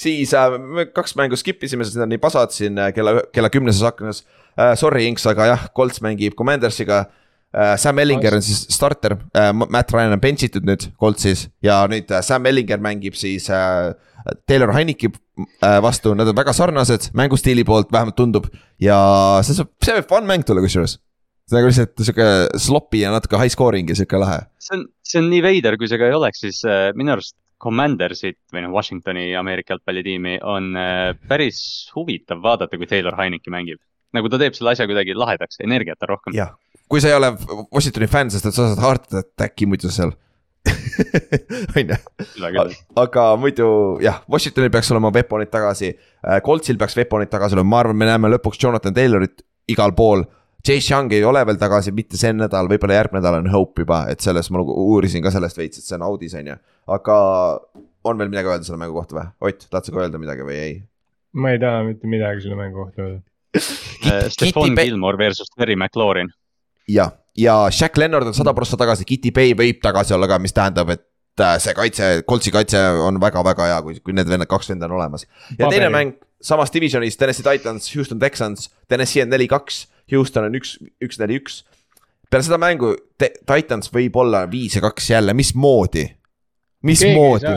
siis äh, me kaks mängu skip isime, sest need on nii pasad siin äh, kella, kella kümneses aknas äh,. Sorry, Inks, aga jah, Colts mängib Commandersiga äh,. Sam Ellinger on siis starter äh,, Matt Ryan on bench itud nüüd Coltsis ja nüüd äh, Sam Ellinger mängib siis äh, Taylor Heineki äh, vastu, nad on väga sarnased mängustiili poolt, vähemalt tundub. ja see saab, see võib fun mäng tulla kusjuures. See on nagu lihtsalt sihuke sloppy ja natuke high scoring ja sihuke lahe. see on, see on nii veider, kui see ka ei oleks, siis äh, minu arust Commandersit või noh, Washingtoni Ameerika jalgpallitiimi on äh, päris huvitav vaadata, kui Taylor Heineki mängib. nagu ta teeb selle asja kuidagi lahedaks, energiat on rohkem. jah, kui sa ei ole Washingtoni fänn, sest et sa saad heart attack'i muidu seal. *laughs* on ju, aga muidu jah, Washingtonil peaks olema weapon'id tagasi. Coltsil peaks weapon'id tagasi olema, ma arvan, me näeme lõpuks Jonathan Taylorit igal pool. Chase Young ei ole veel tagasi mitte see nädal, võib-olla järgmine nädal on hope juba, et selles ma nagu uurisin ka sellest veits, et see on audis on ju. aga on veel midagi öelda selle mängu kohta või? Ott, tahad sa ka öelda midagi või ei? ma ei taha mitte midagi selle mängu kohta öelda. Äh, Stefan Gilmore versus Terry McLaurin. ja, ja Shaq Leonard on sada prossa tagasi, Kitty Bay võib tagasi olla ka, mis tähendab, et äh, see kaitse, Coltsi kaitse on väga-väga hea, kui, kui need vennad, kaks venda on olemas. ja teine Paberil. mäng samas divisionis, Tennessee Titans, Houston Texans, Tennessee on neli-kaks, Houston on üks, üks, neli, üks. peale seda mängu Titans võib olla viis ja kaks jälle, mismoodi? mismoodi?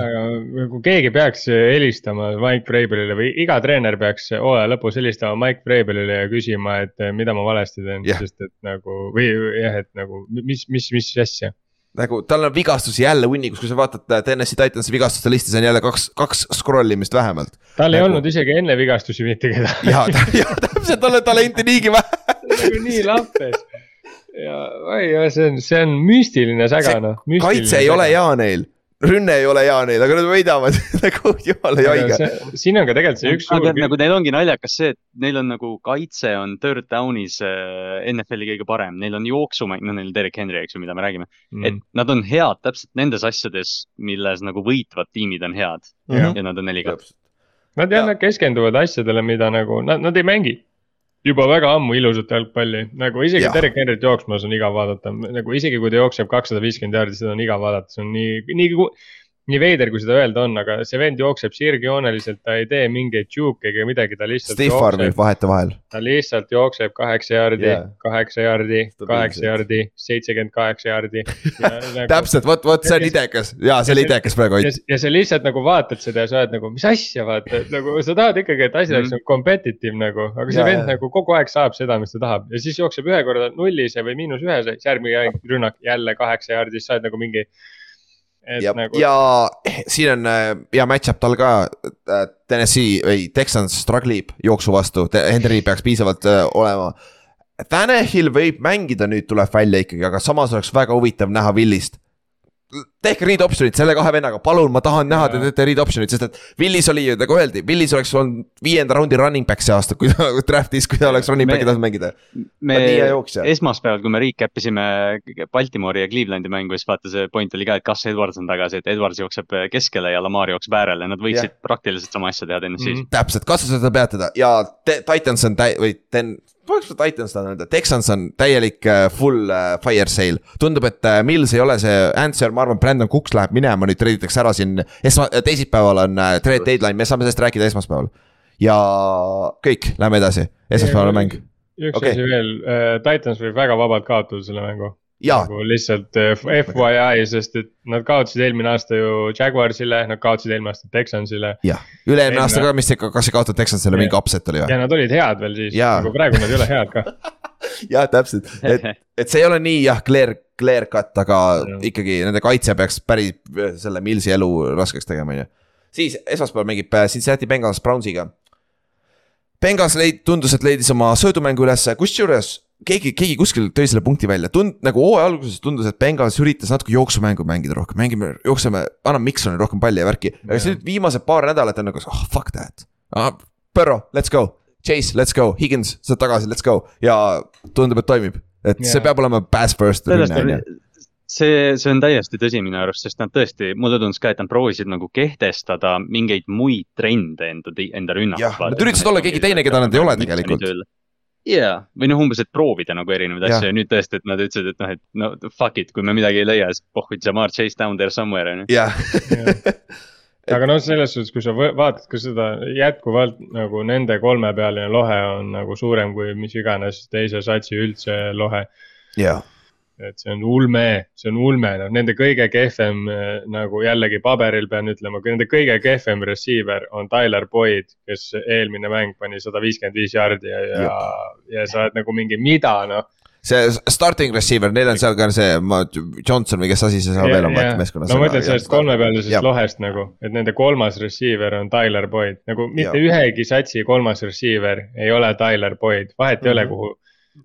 kui keegi peaks helistama Mike Vrabelile või iga treener peaks hooaja lõpus helistama Mike Vrabelile ja küsima, et eh, mida ma valesti teen yeah., sest et nagu või jah, et nagu mis, mis, mis asja. nagu tal on vigastusi jälle hunnikus, kui sa vaatad äh, Tennessee Titansi vigastuste listi, see on jälle kaks, kaks scroll imist vähemalt. tal ei Nagu- olnud isegi enne vigastusi mitte kedagi. ja, ja täpselt, on talenti niigi vähe. nagu nii lappes. ja, oi, see on, see on müstiline säga noh. kaitse ei ole hea neil, rünne ei ole hea neil, aga nad võidavad *laughs* nagu jumala haige. siin on ka tegelikult see üks suur nagu neil ongi naljakas see, et neil on nagu kaitse on third down'is äh, NFL-i kõige parem, neil on jooksumäng, no neil on Derek Henry, eks ju, mida me räägime mm.. et nad on head täpselt nendes asjades, milles nagu võitvad tiimid on head Jah. ja nad on neli-kaks. Nad jah, nad keskenduvad asjadele, mida nagu nad, nad ei mängi juba väga ammu ilusat jalgpalli, nagu isegi Jah. Derek Henryt jooksmas on igav vaadata, nagu isegi kui ta jookseb kakssada viiskümmend jaardi, seda on igav vaadata, see on nii, nii, nii veider, kui seda öelda on, aga see vend jookseb sirgjooneliselt, ta ei tee mingeid juuke ega midagi, ta lihtsalt arm'i jookseb, vahetevahel. ta lihtsalt jookseb kaheksa jaardi Jaa. yeah., kaheksa jaardi, kaheksa jaardi, seitsekümmend kaheksa jaardi. *laughs* täpselt, vot, vot see on idekas ja see oli idekas praegu ja Ott. ja sa lihtsalt nagu vaatad seda ja sa oled nagu, mis asja vaata, et nagu sa tahad ikkagi, et asi oleks nagu competitive nagu, aga see Jaa, vend jaa. nagu kogu aeg saab seda, mis ta tahab ja siis jookseb ühe korra nullise või miinus ühes, siis järgmine rünnak jälle kaheksa jaardi, siis sa oled nagu mingi. ja, nagu ja siin on äh, hea match-up tal ka, Tennessee või Texans struggle ib jooksu vastu, Henry peaks piisavalt äh, olema. Tanahil võib mängida nüüd tuleb välja ikkagi, aga samas oleks väga huvitav näha Willist. Tehke read option'id selle kahe vennaga, palun, ma tahan näha, te teete read option'id, sest et Willis oli ju nagu öeldi, Willis oleks olnud viienda raundi running back see aasta, kui ta *laughs* draft'is, kui ta oleks running back'i tahtnud mängida. me esmaspäeval, kui me recap isime Baltimoori ja Clevelandi mängu, siis vaata see point oli ka, et kas Edwards on tagasi, et Edwards jookseb keskele ja Lamar jookseb äärele, nad võiksid Jah. praktiliselt sama asja teha TNS-is Mhm. täpselt, katsu seda peatada ja Titans on täi- või ten-, oleks Titans tahan öelda, Texans on täielik äh, full äh, fire sale. tundub, et äh, Mills ei ole see answer, ma arvan, Brandon Cooks läheb minema, nüüd treiditakse ära siin esma-, teisipäeval on trade deadline, me saame sellest rääkida esmaspäeval. ja kõik, lähme edasi, esmaspäevane mäng. üks okay. asi veel, Titans võib väga vabalt kaotada selle mängu. ja, nagu lihtsalt äh, FYI, sest et nad kaotasid eelmine aasta ju Jaguarsile, nad kaotasid eelmine aasta Texansile jah, üle-eelmine Eelmine- aasta ka, mis ikka, kas ei kaotanud Texansile mingi upset oli või? ja nad olid head veel siis, Jaa. nagu praegu nad ei ole head ka. jah, täpselt, et, et see ei ole nii jah, clear, clear cut, aga Jah. ikkagi nende kaitse peaks päris äh, selle Millsi elu raskeks tegema, on ju. siis esmaspäeval mängib äh, Cincinnati Bengals Brownsiga. Bengals leid-, tundus, et leidis oma söödumängu ülesse, kusjuures keegi, keegi kuskil tõi selle punkti välja, tund- nagu hooaja alguses tundus, et Bengals üritas natuke jooksumängu mängida rohkem, mängime, jookseme, anname Miksonile rohkem palli ja värki. aga siis nüüd viimased paar nädalat on nagu oh, fuck that ah,. Burrow, let's go, Chase, let's go, Higins, sa oled tagasi, let's go ja tundub, et toimib. et see Jah. peab olema pass first. see, see on täiesti tõsi minu arust, sest nad tõesti, mulle tundus ka, et nad proovisid nagu kehtestada mingeid muid trende enda, enda rünnakus. Jah, nad üritasid olla keegi teine, keda nad ei ole tegelikult. jaa, või noh, umbes, et proovida nagu erinevaid asju ja nüüd tõesti, et nad ütlesid, et noh, et no fuck it, kui me midagi ei leia, siis pohhu, Jamar Chase down there somewhere on ju. jah, aga noh, selles suhtes, kui sa vaatad ka seda jätkuvalt nagu nende kolmepealine lohe on nagu suurem kui mis iganes teise satsi üldse lohe. jah, et see on ulme, see on ulme, noh nende kõige kehvem eh, nagu jällegi paberil pean ütlema, nende kõige kehvem receiver on Tyler Boyd, kes eelmine mäng pani sada viiskümmend viis jaardi ja, ja, ja sa oled nagu mingi mida noh. see starting receiver, neil on seal ka see Johnson või kes asi see seal veel on meeskonnas. no ma ütlen sellest kolmepealisest lohest nagu, et nende kolmas receiver on Tyler Boyd, nagu mitte Jah. ühegi satsi kolmas receiver ei ole Tyler Boyd, vahet ei ole, Mhm. kuhu,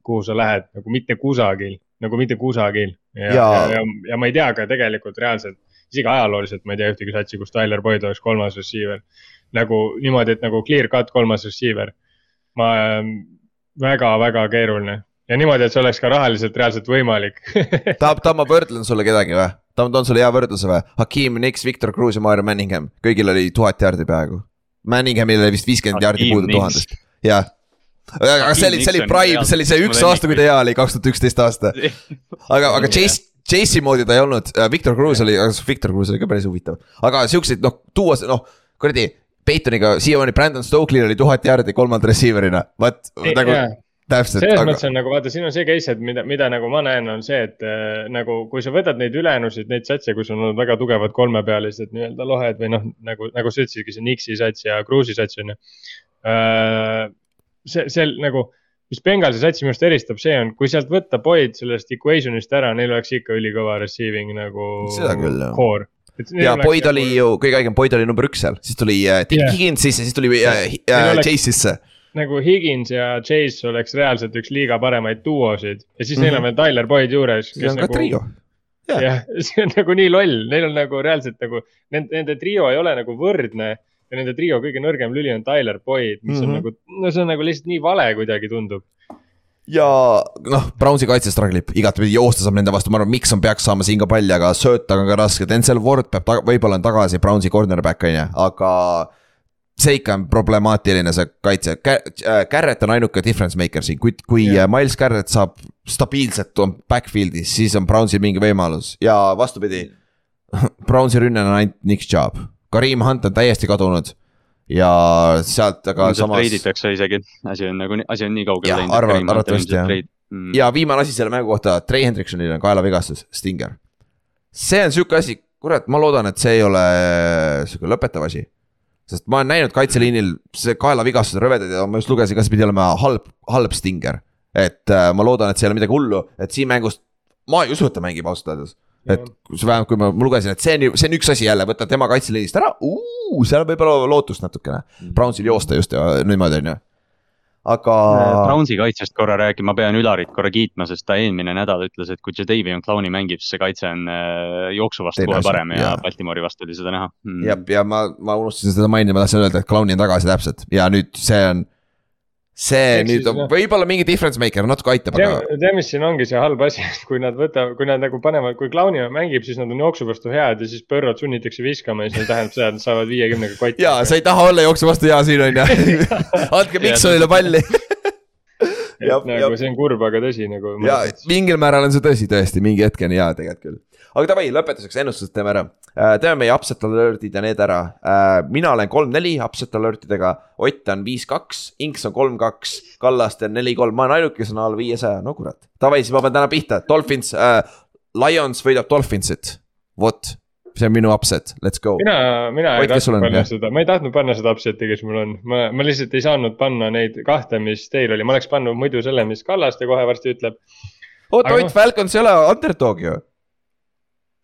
kuhu sa lähed, nagu mitte kusagil, nagu mitte kusagil. ja, ja, ja, ja ma ei tea ka tegelikult reaalselt, isegi ajalooliselt ma ei tea ühtegi satsi, kus Tyler Boyd oleks kolmas receiver. nagu niimoodi, et nagu clear cut kolmas receiver. ma väga-väga keeruline ja niimoodi, et see oleks ka rahaliselt reaalselt võimalik tahab, tahab, ma võrdlen sulle kedagi või? toon, toon sulle hea võrdluse või? Hakim Nix, Victor Cruz ja Mario Manningham, kõigil oli tuhat jaardi peaaegu. Manninghamil oli vist viiskümmend jaardi puudu tuhandest, jah. Aga see oli, see oli prime, see oli see üks aasta, kui ta hea oli, kaks tuhat üksteist aasta. *laughs* aga, aga Chase, Chase'i moodi ta ei olnud, Victor Cruz oli, Victor Cruz oli ka päris huvitav, aga siukseid noh, tuua, noh kuradi. Peytoniga siiamaani Brandon Stokely'l oli tuhat jaardi kolmanda receiver'ina, vaat nagu täpselt, selles aga mõttes on nagu vaata, siin on see case, et mida, mida nagu ma näen, on see, et äh, nagu kui sa võtad neid ülejäänusid, neid satse, kus on olnud väga tugevad kolmepealised nii-öelda lohed või noh, nagu, nagu sa ütlesidki, see Nixi sats ja Cruise'i sats on ju. see, see nagu, mis Bengalsi satsi minu arust eristab, see on, kui sealt võtta Boyd sellest equation'ist ära, neil oleks ikka ülikõva receiving nagu. Seda küll, jah. core. ja Boyd oli ju kõige õigem, Boyd oli number üks seal, siis tuli äh, Jah. Higgins sisse, siis tuli äh, äh, Chase sisse. nagu Higins ja Chase oleks reaalselt üks liiga paremaid duosid ja siis mm -hmm. neil Mhm. on veel Tyler Boyd juures. see on ka trio. Jah, *laughs* see on nagu nii loll, neil on nagu reaalselt nagu nende, nende trio ei ole nagu võrdne ja nende trio kõige nõrgem lüli on Tyler Boyd, mis mm -hmm. Mhm. on nagu, no see on nagu lihtsalt nii vale kuidagi tundub. ja noh, Brownsi kaitse struggle ib igatepidi joosta saab nende vastu, ma arvan, Mikson peaks saama siin ka palli, aga sööta on ka raske, Denzel Ward peab taga, võib-olla on tagasi Brownsi cornerback on ju, aga. see ikka on problemaatiline, see kaitse, Garrett on ainuke difference maker siin, kui, kui yeah. Miles Garrett saab stabiilselt on backfield'is, siis on Brownsil mingi võimalus ja vastupidi. *laughs* Brownsi rünne on ainult Nick Chubb, Kareem Hunt on täiesti kadunud ja sealt aga samas treiditakse isegi, asi on nagu, asi on nii kaugele Jah, läinud. arvan- arvatavasti, jah. Mm. ja viimane asi selle mängu kohta, Trey Hendriksonil on kaelavigastus, Stinger. see on sihuke asi, kurat, ma loodan, et see ei ole sihuke lõpetav asi. sest ma olen näinud kaitseliinil see kaelavigastused rõvedad ja ma just lugesin, kas pidi olema halb, halb Stinger. et äh, ma loodan, et see ei ole midagi hullu, et siin mängus, ma ei usu, et ta mängib ausalt öeldes. Et kus vähemalt, kui ma ma lugesin, et see on, see on üks asi jälle, võtta tema kaitseliinist ära, seal võib olla lootust natukene. Brownsil joosta just ja niimoodi, on ju. aga Brownsi kaitsest korra rääkima, ma pean Ülarit korra kiitma, sest ta eelmine nädal ütles, et kui Jadavion Clowney mängib, siis see kaitse on äh, jooksu vastu Teine kohe asi, parem ja jaa. Baltimoori vastu oli seda näha mm.. ja, ja ma, ma unustasin seda mainida, ma tahtsin öelda, et Clowni on tagasi täpselt ja nüüd see on. See Ehk nüüd on võib-olla mingi difference maker, natuke aitab, aga tead, mis siin ongi see halb asi, et kui nad võtavad, kui nad nagu panevad, kui Clowni mängib, siis nad on jooksu vastu head ja siis Põrrot sunnitakse viskama ja siis tähendab seda, et nad saavad viiekümnega kotti. ja sa ei taha olla jooksu vastu hea siin on ju. andke Miksonile palli. *laughs* et nagu jah. see on kurb, aga tõsi nagu. ja mingil määral on see tõsi tõesti, mingi hetkeni jaa, tegelikult küll. Aga davai, lõpetuseks ennustused teeme ära. teeme meie upset alert'id ja need ära. mina olen kolm-neli upset alert idega, Ott on viis-kaks, Inks on kolm-kaks, Kallaste on neli-kolm, ma olen ainuke, kes on alla viiesaja, no kurat. Davai, siis ma pean täna pihta, Dolphins äh,, Lions võidab Dolphinsit, vot, see on minu upset, let's go. mina, mina Ott, ei tahtnud panna jah? seda, ma ei tahtnud panna seda upset'i, kes mul on, ma, ma lihtsalt ei saanud panna neid kahte, mis teil oli, ma oleks pannud muidu selle, mis Kallaste kohe varsti ütleb. oota, Ott Falcons ei ole underdog ju.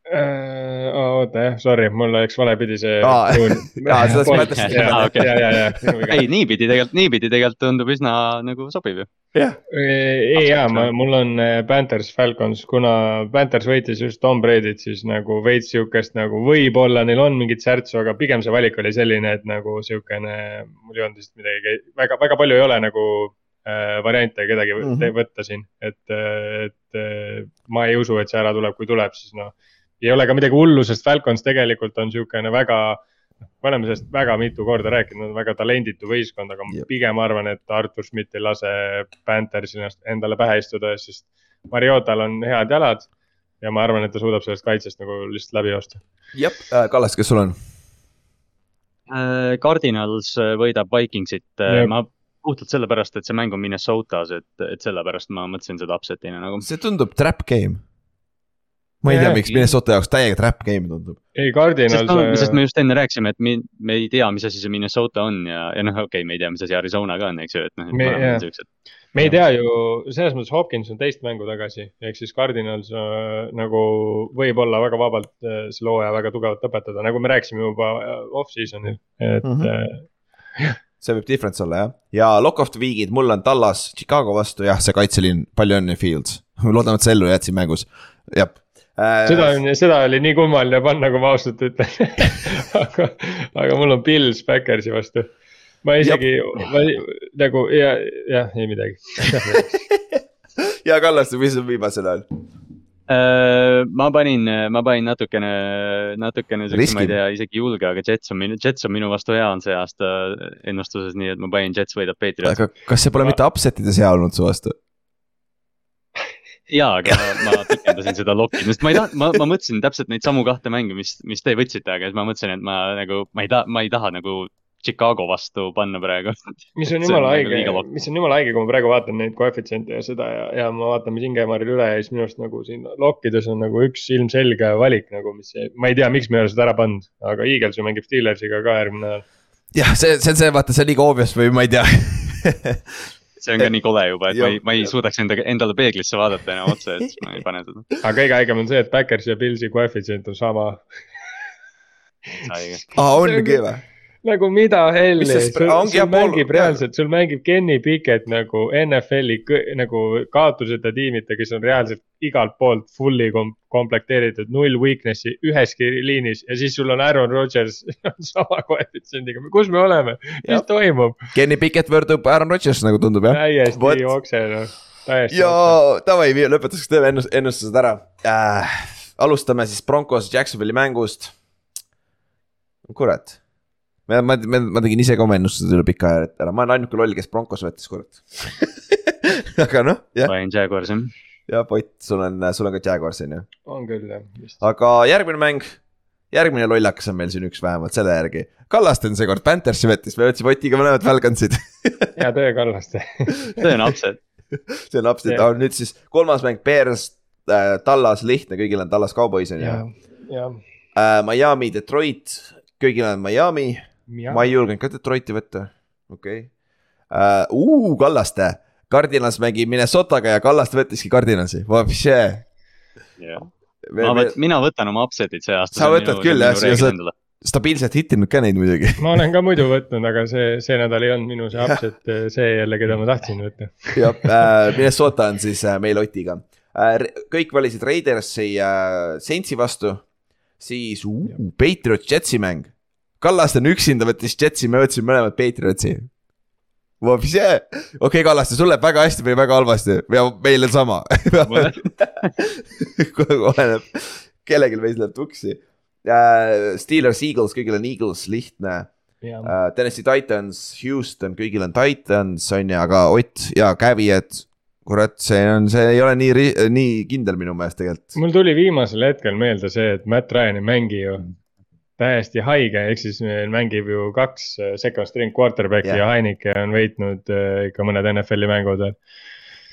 Äh, oota jah, sorry, mul läks valepidi see. Aa, *laughs* *laughs* jaa, selles mõttes- ja, Aa, okei. ja, ja, ja. ei, niipidi tegelikult, niipidi tegelikult tundub üsna nagu sobiv ju. jah, ei jaa, ma, mul on äh, Panthers Falcons, kuna Panthers võitis just Tom Brady't, siis nagu veits sihukest nagu võib-olla neil on mingit särtsu, aga pigem see valik oli selline, et nagu sihukene, mul ei olnud lihtsalt midagi, väga, väga palju ei ole nagu äh, variante kedagi mm -hmm. võtta siin, et, et äh, ma ei usu, et see ära tuleb, kui tuleb, siis noh. Ei ole ka midagi hullu, sest Falcons tegelikult on sihukene väga, me oleme sellest väga mitu korda rääkinud, nad on väga talenditu võistkond, aga ma pigem arvan, et Artur Schmidt ei lase Panthersil ennast endale pähe istuda, sest Mariotal on head jalad. ja ma arvan, et ta suudab sellest kaitsest nagu lihtsalt läbi joosta. jep, Kallaste, kes sul on? Äh, Cardinals äh, võidab Vikingsit, ma puhtalt sellepärast, et see mäng on Minnesotas, et, et sellepärast ma mõtlesin seda upset'ina nagu. see tundub trap game. Ma ei tea, miks Minnesota jaoks täiega trap game tundub. ei, no, sest me just enne rääkisime, et me, me ei tea, mis asi see Minnesota on ja, ja noh, okei okay,, me ei tea, mis asi Arizona ka on, eks ju, et noh, et Me- mõlemad on siuksed. me ei tea ju, selles mõttes Hopkins on teist mängu tagasi, ehk siis Cardinals äh, nagu võib olla väga vabalt äh, selle hooaja väga tugevalt lõpetada, nagu me rääkisime juba äh, off-season'il, et mm -hmm. see võib difference olla jah, ja lock of the week'id, mul on Tallas Chicago vastu, jah, see kaitseliin, palju õnne, Fields. *laughs* loodame, et sa ellu jääd siin mängus, jah äh, seda on, seda oli nii kummaline panna, kui ma ausalt ütlen *laughs* aga, aga mul on Pils Backersi vastu. ma isegi, ma nagu ja, jah, ei midagi. *laughs* ja Kallaste, mis sul viimasel ajal? Äh, ma panin, ma panin natukene, natukene siukse, ma ei tea, isegi julge, aga Jets on minu, Jets on minu vastu hea on see aasta ennustuses, nii et ma panin Jets võidab Patriots. aga kas see pole mitte upset ides hea olnud su vastu? jaa, aga ma pikendasin seda lokki, sest ma ei taha, ma, ma mõtlesin täpselt neid samu kahte mänge, mis, mis te võtsite, aga siis ma mõtlesin, et ma nagu, ma ei taha, ma ei taha nagu Chicago vastu panna praegu. mis on jumala nagu haige mis on jumala haige, kui ma praegu vaatan neid koefitsiente ja seda ja, ja ma vaatan, mis Ingemaril üle ja siis minu arust nagu siin lokkides on nagu üks ilmselge valik nagu, mis, ma ei tea, miks me ei ole seda ära pannud, aga Eagles ju mängib Steelersiga ka järgmine nädal. jah, see, see on see, vaata, see on liiga obvious või ma ei tea *laughs* see on ka *laughs* nii kole juba, et ma ei, ma ei suudaks enda, endale peeglisse vaadata enam otsa, et siis ma ei pane seda. *laughs* aga kõige haigem on see, et Backers ja Pilsi koefitsient on sama. aa, ongi või? Nagu mida helli, sul, sul mängib reaalselt, sul mängib Kenny Pickett nagu NFL-i nagu kaotuseta tiimita, kes on reaalselt igalt poolt fully kom komplekteeritud, null weakness'i üheski liinis ja siis sul on Aaron Rodgers *laughs* sama koefitsiendiga, kus me oleme, mis toimub? Kenny Pickett võrdub Aaron Rodgers nagu tundub jah. täiesti jookse noh, täiesti ja davai, lõpetuseks teeme ennust-, ennustused ära. Äh,. alustame siis Broncos Jacksonville'i mängust. kurat, ma, ma, ma, ma tegin ise ka oma ennustused üle pika aja ära, ma olen ainuke loll, kes Broncos võttis, kurat. aga noh, jah, panin Jaguarsi. ja Ott, sul on, sul on ka Jaguars on ju, on küll jah, vist. aga järgmine mäng, järgmine lollakas on meil siin üks vähemalt selle järgi. Kallaste on seekord Panthersi võttis, me võtsime Otiga mõlemad Falconsid *laughs* hea töö, Kallaste. *laughs* see on upset. see on upset Jah. yeah., nüüd siis kolmas mäng, Bears äh,, Tallas, lihtne, kõigil on Tallas Cowboys on ju ja, ja, äh,. Miami, Detroit, kõigil on Miami, ma ei julgenud ka Detroiti võtta, okei okay. uh,. Uh, Kallaste, Cardinals mängib Minnesotaga ja Kallaste võttiski Cardinalsi, vapše. ma võt-, mina võtan oma upset'id see aasta. Sa võtad küll, jah, sa oled- stabiilselt hittinud ka neid muidugi. ma olen ka muidu võtnud, aga see, see nädal ei olnud minu see upset, see jälle, keda ma tahtsin võtta. jah äh,, Minnesota on siis äh, meil Otiga äh,. kõik valisid Raidersi äh, Saintsi vastu, siis uh, Patriots Jetsi mäng. Kallaste on üksinda võttis Jetsi, me võtsime mõlemad Patriotsi. Vapše, okei okay,, Kallaste, sul läheb väga hästi või väga halvasti ja meil on sama. oleneb, kellelgi meist läheb tuksi uh,. Steelers, Eagles, kõigil on Eagles, lihtne uh,. Tennessee Titans, Houston, kõigil on Titans on ju, aga Ott ja Kävi, et kurat, see on, see ei ole nii, nii kindel minu meelest tegelikult. mul tuli viimasel hetkel meelde see, et Matt Ryan ei mängi ju täiesti haige, ehk siis meil mängib ju kaks äh, second string quarterback'i Jah. ja Heineke on võitnud äh, ikka mõned NFL-i mängud veel.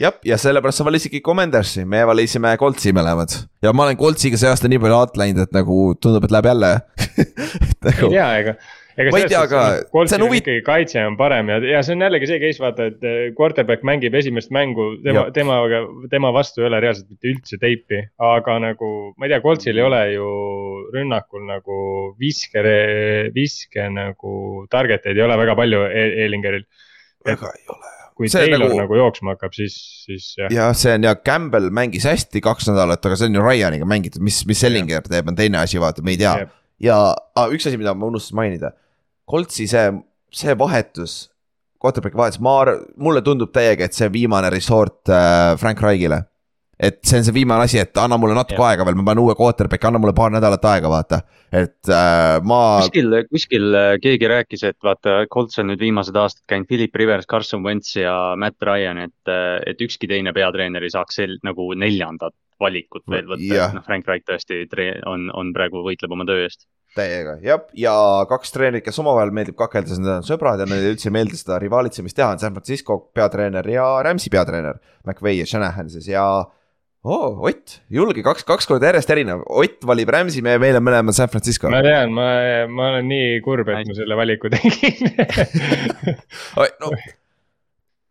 jah, ja sellepärast sa valisidki Commandersi, me valisime Coltsi mõlemad ja ma olen Coltsiga see aasta nii palju alt läinud, et nagu tundub, et läheb jälle *laughs* et ei nagu tea, ega. Ma ei tea, aga see on see on huvit- ikkagi kaitse on parem ja, ja see on jällegi see case vaata, et eh, quarterback mängib esimest mängu, tema temaga, tema vastu ei ole reaalselt mitte üldse teipi. aga nagu ma ei tea, Coltsil ei ole ju rünnakul nagu viske, viske nagu target eid ei ole väga palju e- Elingeril. väga ei ole. kui See Taylor nagu- nagu... jooksma hakkab, siis, siis jah. jah, see on ja Campbell mängis hästi kaks nädalat, aga see on ju Ryaniga mängitud, mis, mis Sellinger teeb, on teine asi, vaata, me ei tea. Ja ah, üks asi, mida ma unustasin mainida. Coltsi see, see vahetus, quarterback'i vahetus, ma, mulle tundub täiega, et see on viimane resort äh, Frank Reichile. et see on see viimane asi, et anna mulle natuke Jah. aega veel, ma panen uue quarterback'i, anna mulle paar nädalat aega, vaata. et äh, ma, kuskil, kuskil äh, keegi rääkis, et vaata, Colts on nüüd viimased aastad käinud Philip Rivers, Carson Wentz ja Matt Ryan, et, et ükski teine peatreener ei saaks sel- nagu neljandat valikut veel võtta et noh, Frank Reich tõesti on, on praegu võitleb oma töö eest. täiega, jah, ja kaks treenerit, kes omavahel meeldib kakelda, sest nad on sõbrad ja neile üldse ei meeldi seda rivaalitsemist teha, on San Francisco peatreener ja Rams'i peatreener. McVay ja Shanahan siis ja oh, Ott, julge kaks, kaks korda järjest erinev, Ott valib Rams'i, me, meil on mõlemad San Francisco. ma tean, ma, ma olen nii kurb, et ma selle valiku tegin *laughs* no,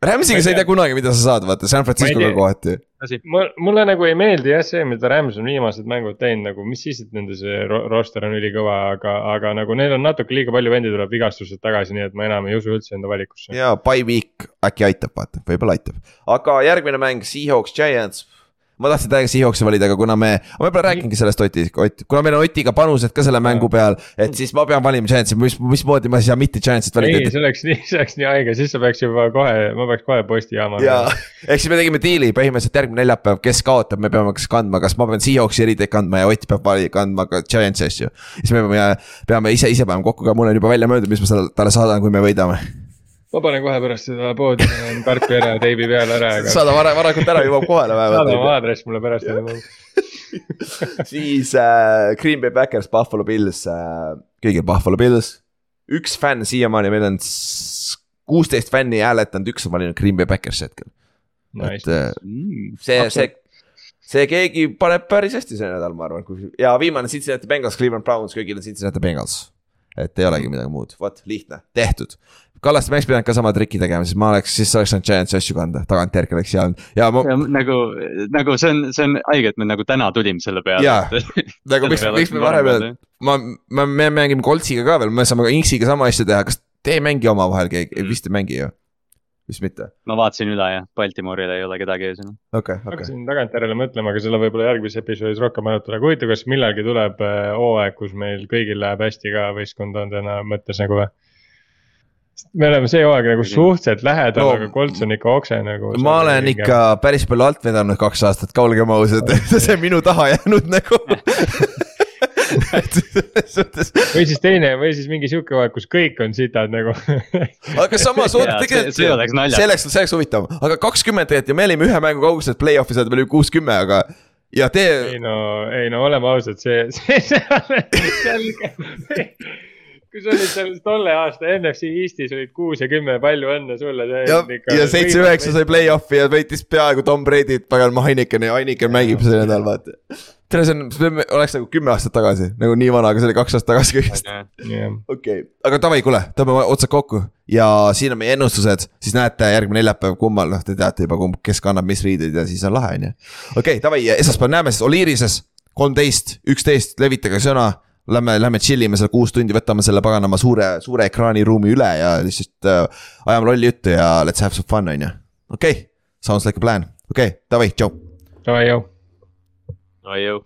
Rams'iga sa ei tea kunagi, mida sa saad, vaata San Francisco'ga kohati. mul, mulle nagu ei meeldi jah see, mida Rams on viimased mängud teinud, nagu mis siis, et nende see ro- roster on ülikõva, aga, aga nagu neil on natuke liiga palju vendi tuleb vigastused tagasi, nii et ma enam ei usu üldse enda valikusse. ja by week äkki aitab, vaata, võib-olla aitab. aga järgmine mäng, Seahawks, Giants. Ma tahtsin täiega Seahawksi valida, aga kuna me, ma võib-olla räägingi sellest Oti, Ott, kuna meil on Otiga panused ka selle mängu peal, et siis ma pean valima Giantsi, mis, mismoodi ma ei saa mitte Giantsit ei, valida. see oleks nii, see oleks nii haige, siis sa peaks juba kohe, ma peaks kohe posti jaama. ja, ehk siis me tegime diili põhimõtteliselt järgmine neljapäev, kes kaotab, me peame kas kandma, kas ma pean Seahawksi eritäit kandma ja Ott peab vali- kandma ka Giantsi asju. siis me peame, peame ise, ise panema kokku ka, mul on juba välja mõeldud, mis ma selle- talle saadan, kui me võidame. Ma panen kohe pärast seda poodi, panen karpi ära, teibi peale ära, aga saada vara, varakult ära, jõuab kohale saada oma vähemalt. aadress mulle pärast. *laughs* siis äh, Green Bay Packers, Buffalo Bills äh,, kõigil Buffalo Bills. üks fänn siiamaani, meil on kuusteist fänni hääletanud, üks on valinud Green Bay Packersi hetkel. et äh, see, see, see keegi paneb päris hästi see nädal, ma arvan, kui ja viimane Cincinnati Bengals, Cleveland Browns, kõigil on Cincinnati Bengals. et ei olegi midagi muud, vot lihtne, tehtud. Kallaste, me oleks pidanud ka sama triki tegema, siis ma oleks, siis oleks saanud Giantsi asju kanda, tagantjärgi oleks hea olnud ja ma, nagu, nagu see on, see on haige, et me nagu täna tulime selle peale. Jaa. *laughs* nagu miks, miks me varem ei öelnud, ma, ma, me mängime Coltsiga ka veel, me saame ka Inksiga sama asja teha, kas te ei mängi omavahel keegi, vist ei mängi ju? vist mitte, ma vaatasin üle jah, Baltimooril ei ole kedagi ees enam. okei, okei. hakkasin tagantjärele mõtlema, aga selle võib-olla järgmises episoodis rohkem arutada, aga huvitav, kas millalgi tuleb äh, hooaeg, kus meil kõigil läheb hästi ka võistkondadena mõttes nagu või? Me oleme see hooaeg nagu suhteliselt lähedal No, aga Colts on ikka okse nagu. ma olen ikka päris palju alt vedanud kaks aastat, ka olgem ausad, see on minu taha jäänud nagu. või siis teine või siis mingi sihuke hooaeg, kus kõik on sitad nagu. aga samas oota tegelikult. see- oleks naljakas. see oleks, see oleks huvitav, aga kakskümmend tegelikult ja me olime ühe mängu kaugusel play-off'i saada veel kuuskümmend, aga ja tee ei no, ei no oleme ausad, see, see, see, selge. Kui sa olid seal tolle aasta NFC Eestis olid kuus ja kümme, palju õnne sulle. ja, ja seitse-üheksa sai play-off'i ja võitis peaaegu Tom Brady't, pagan Heineken ja Heineken mängib see nädal, vaata. tere, see on, see oleks nagu kümme aastat tagasi, nagu nii vana, aga see oli kaks aastat tagasi kõigest. okei aga davai, kuule, tõmbame otsad kokku ja siin on meie ennustused, siis näete järgmine neljapäev, kummal, noh, te teate juba, kumb, kes kannab mis riideid ja siis on lahe, on ju. okei okay,, davai, esmaspäeval näeme siis Oliirises, kolmteist, üksteist, levitage sõna. Lähme, lähme chill ime seal kuus tundi, võtame selle paganama suure, suure ekraaniruumi üle ja lihtsalt äh, ajame lolli juttu ja let's have some fun, on ju. okei okay., sounds like a plan, okei okay,, davai, tšau. davai, jõu. oi jõu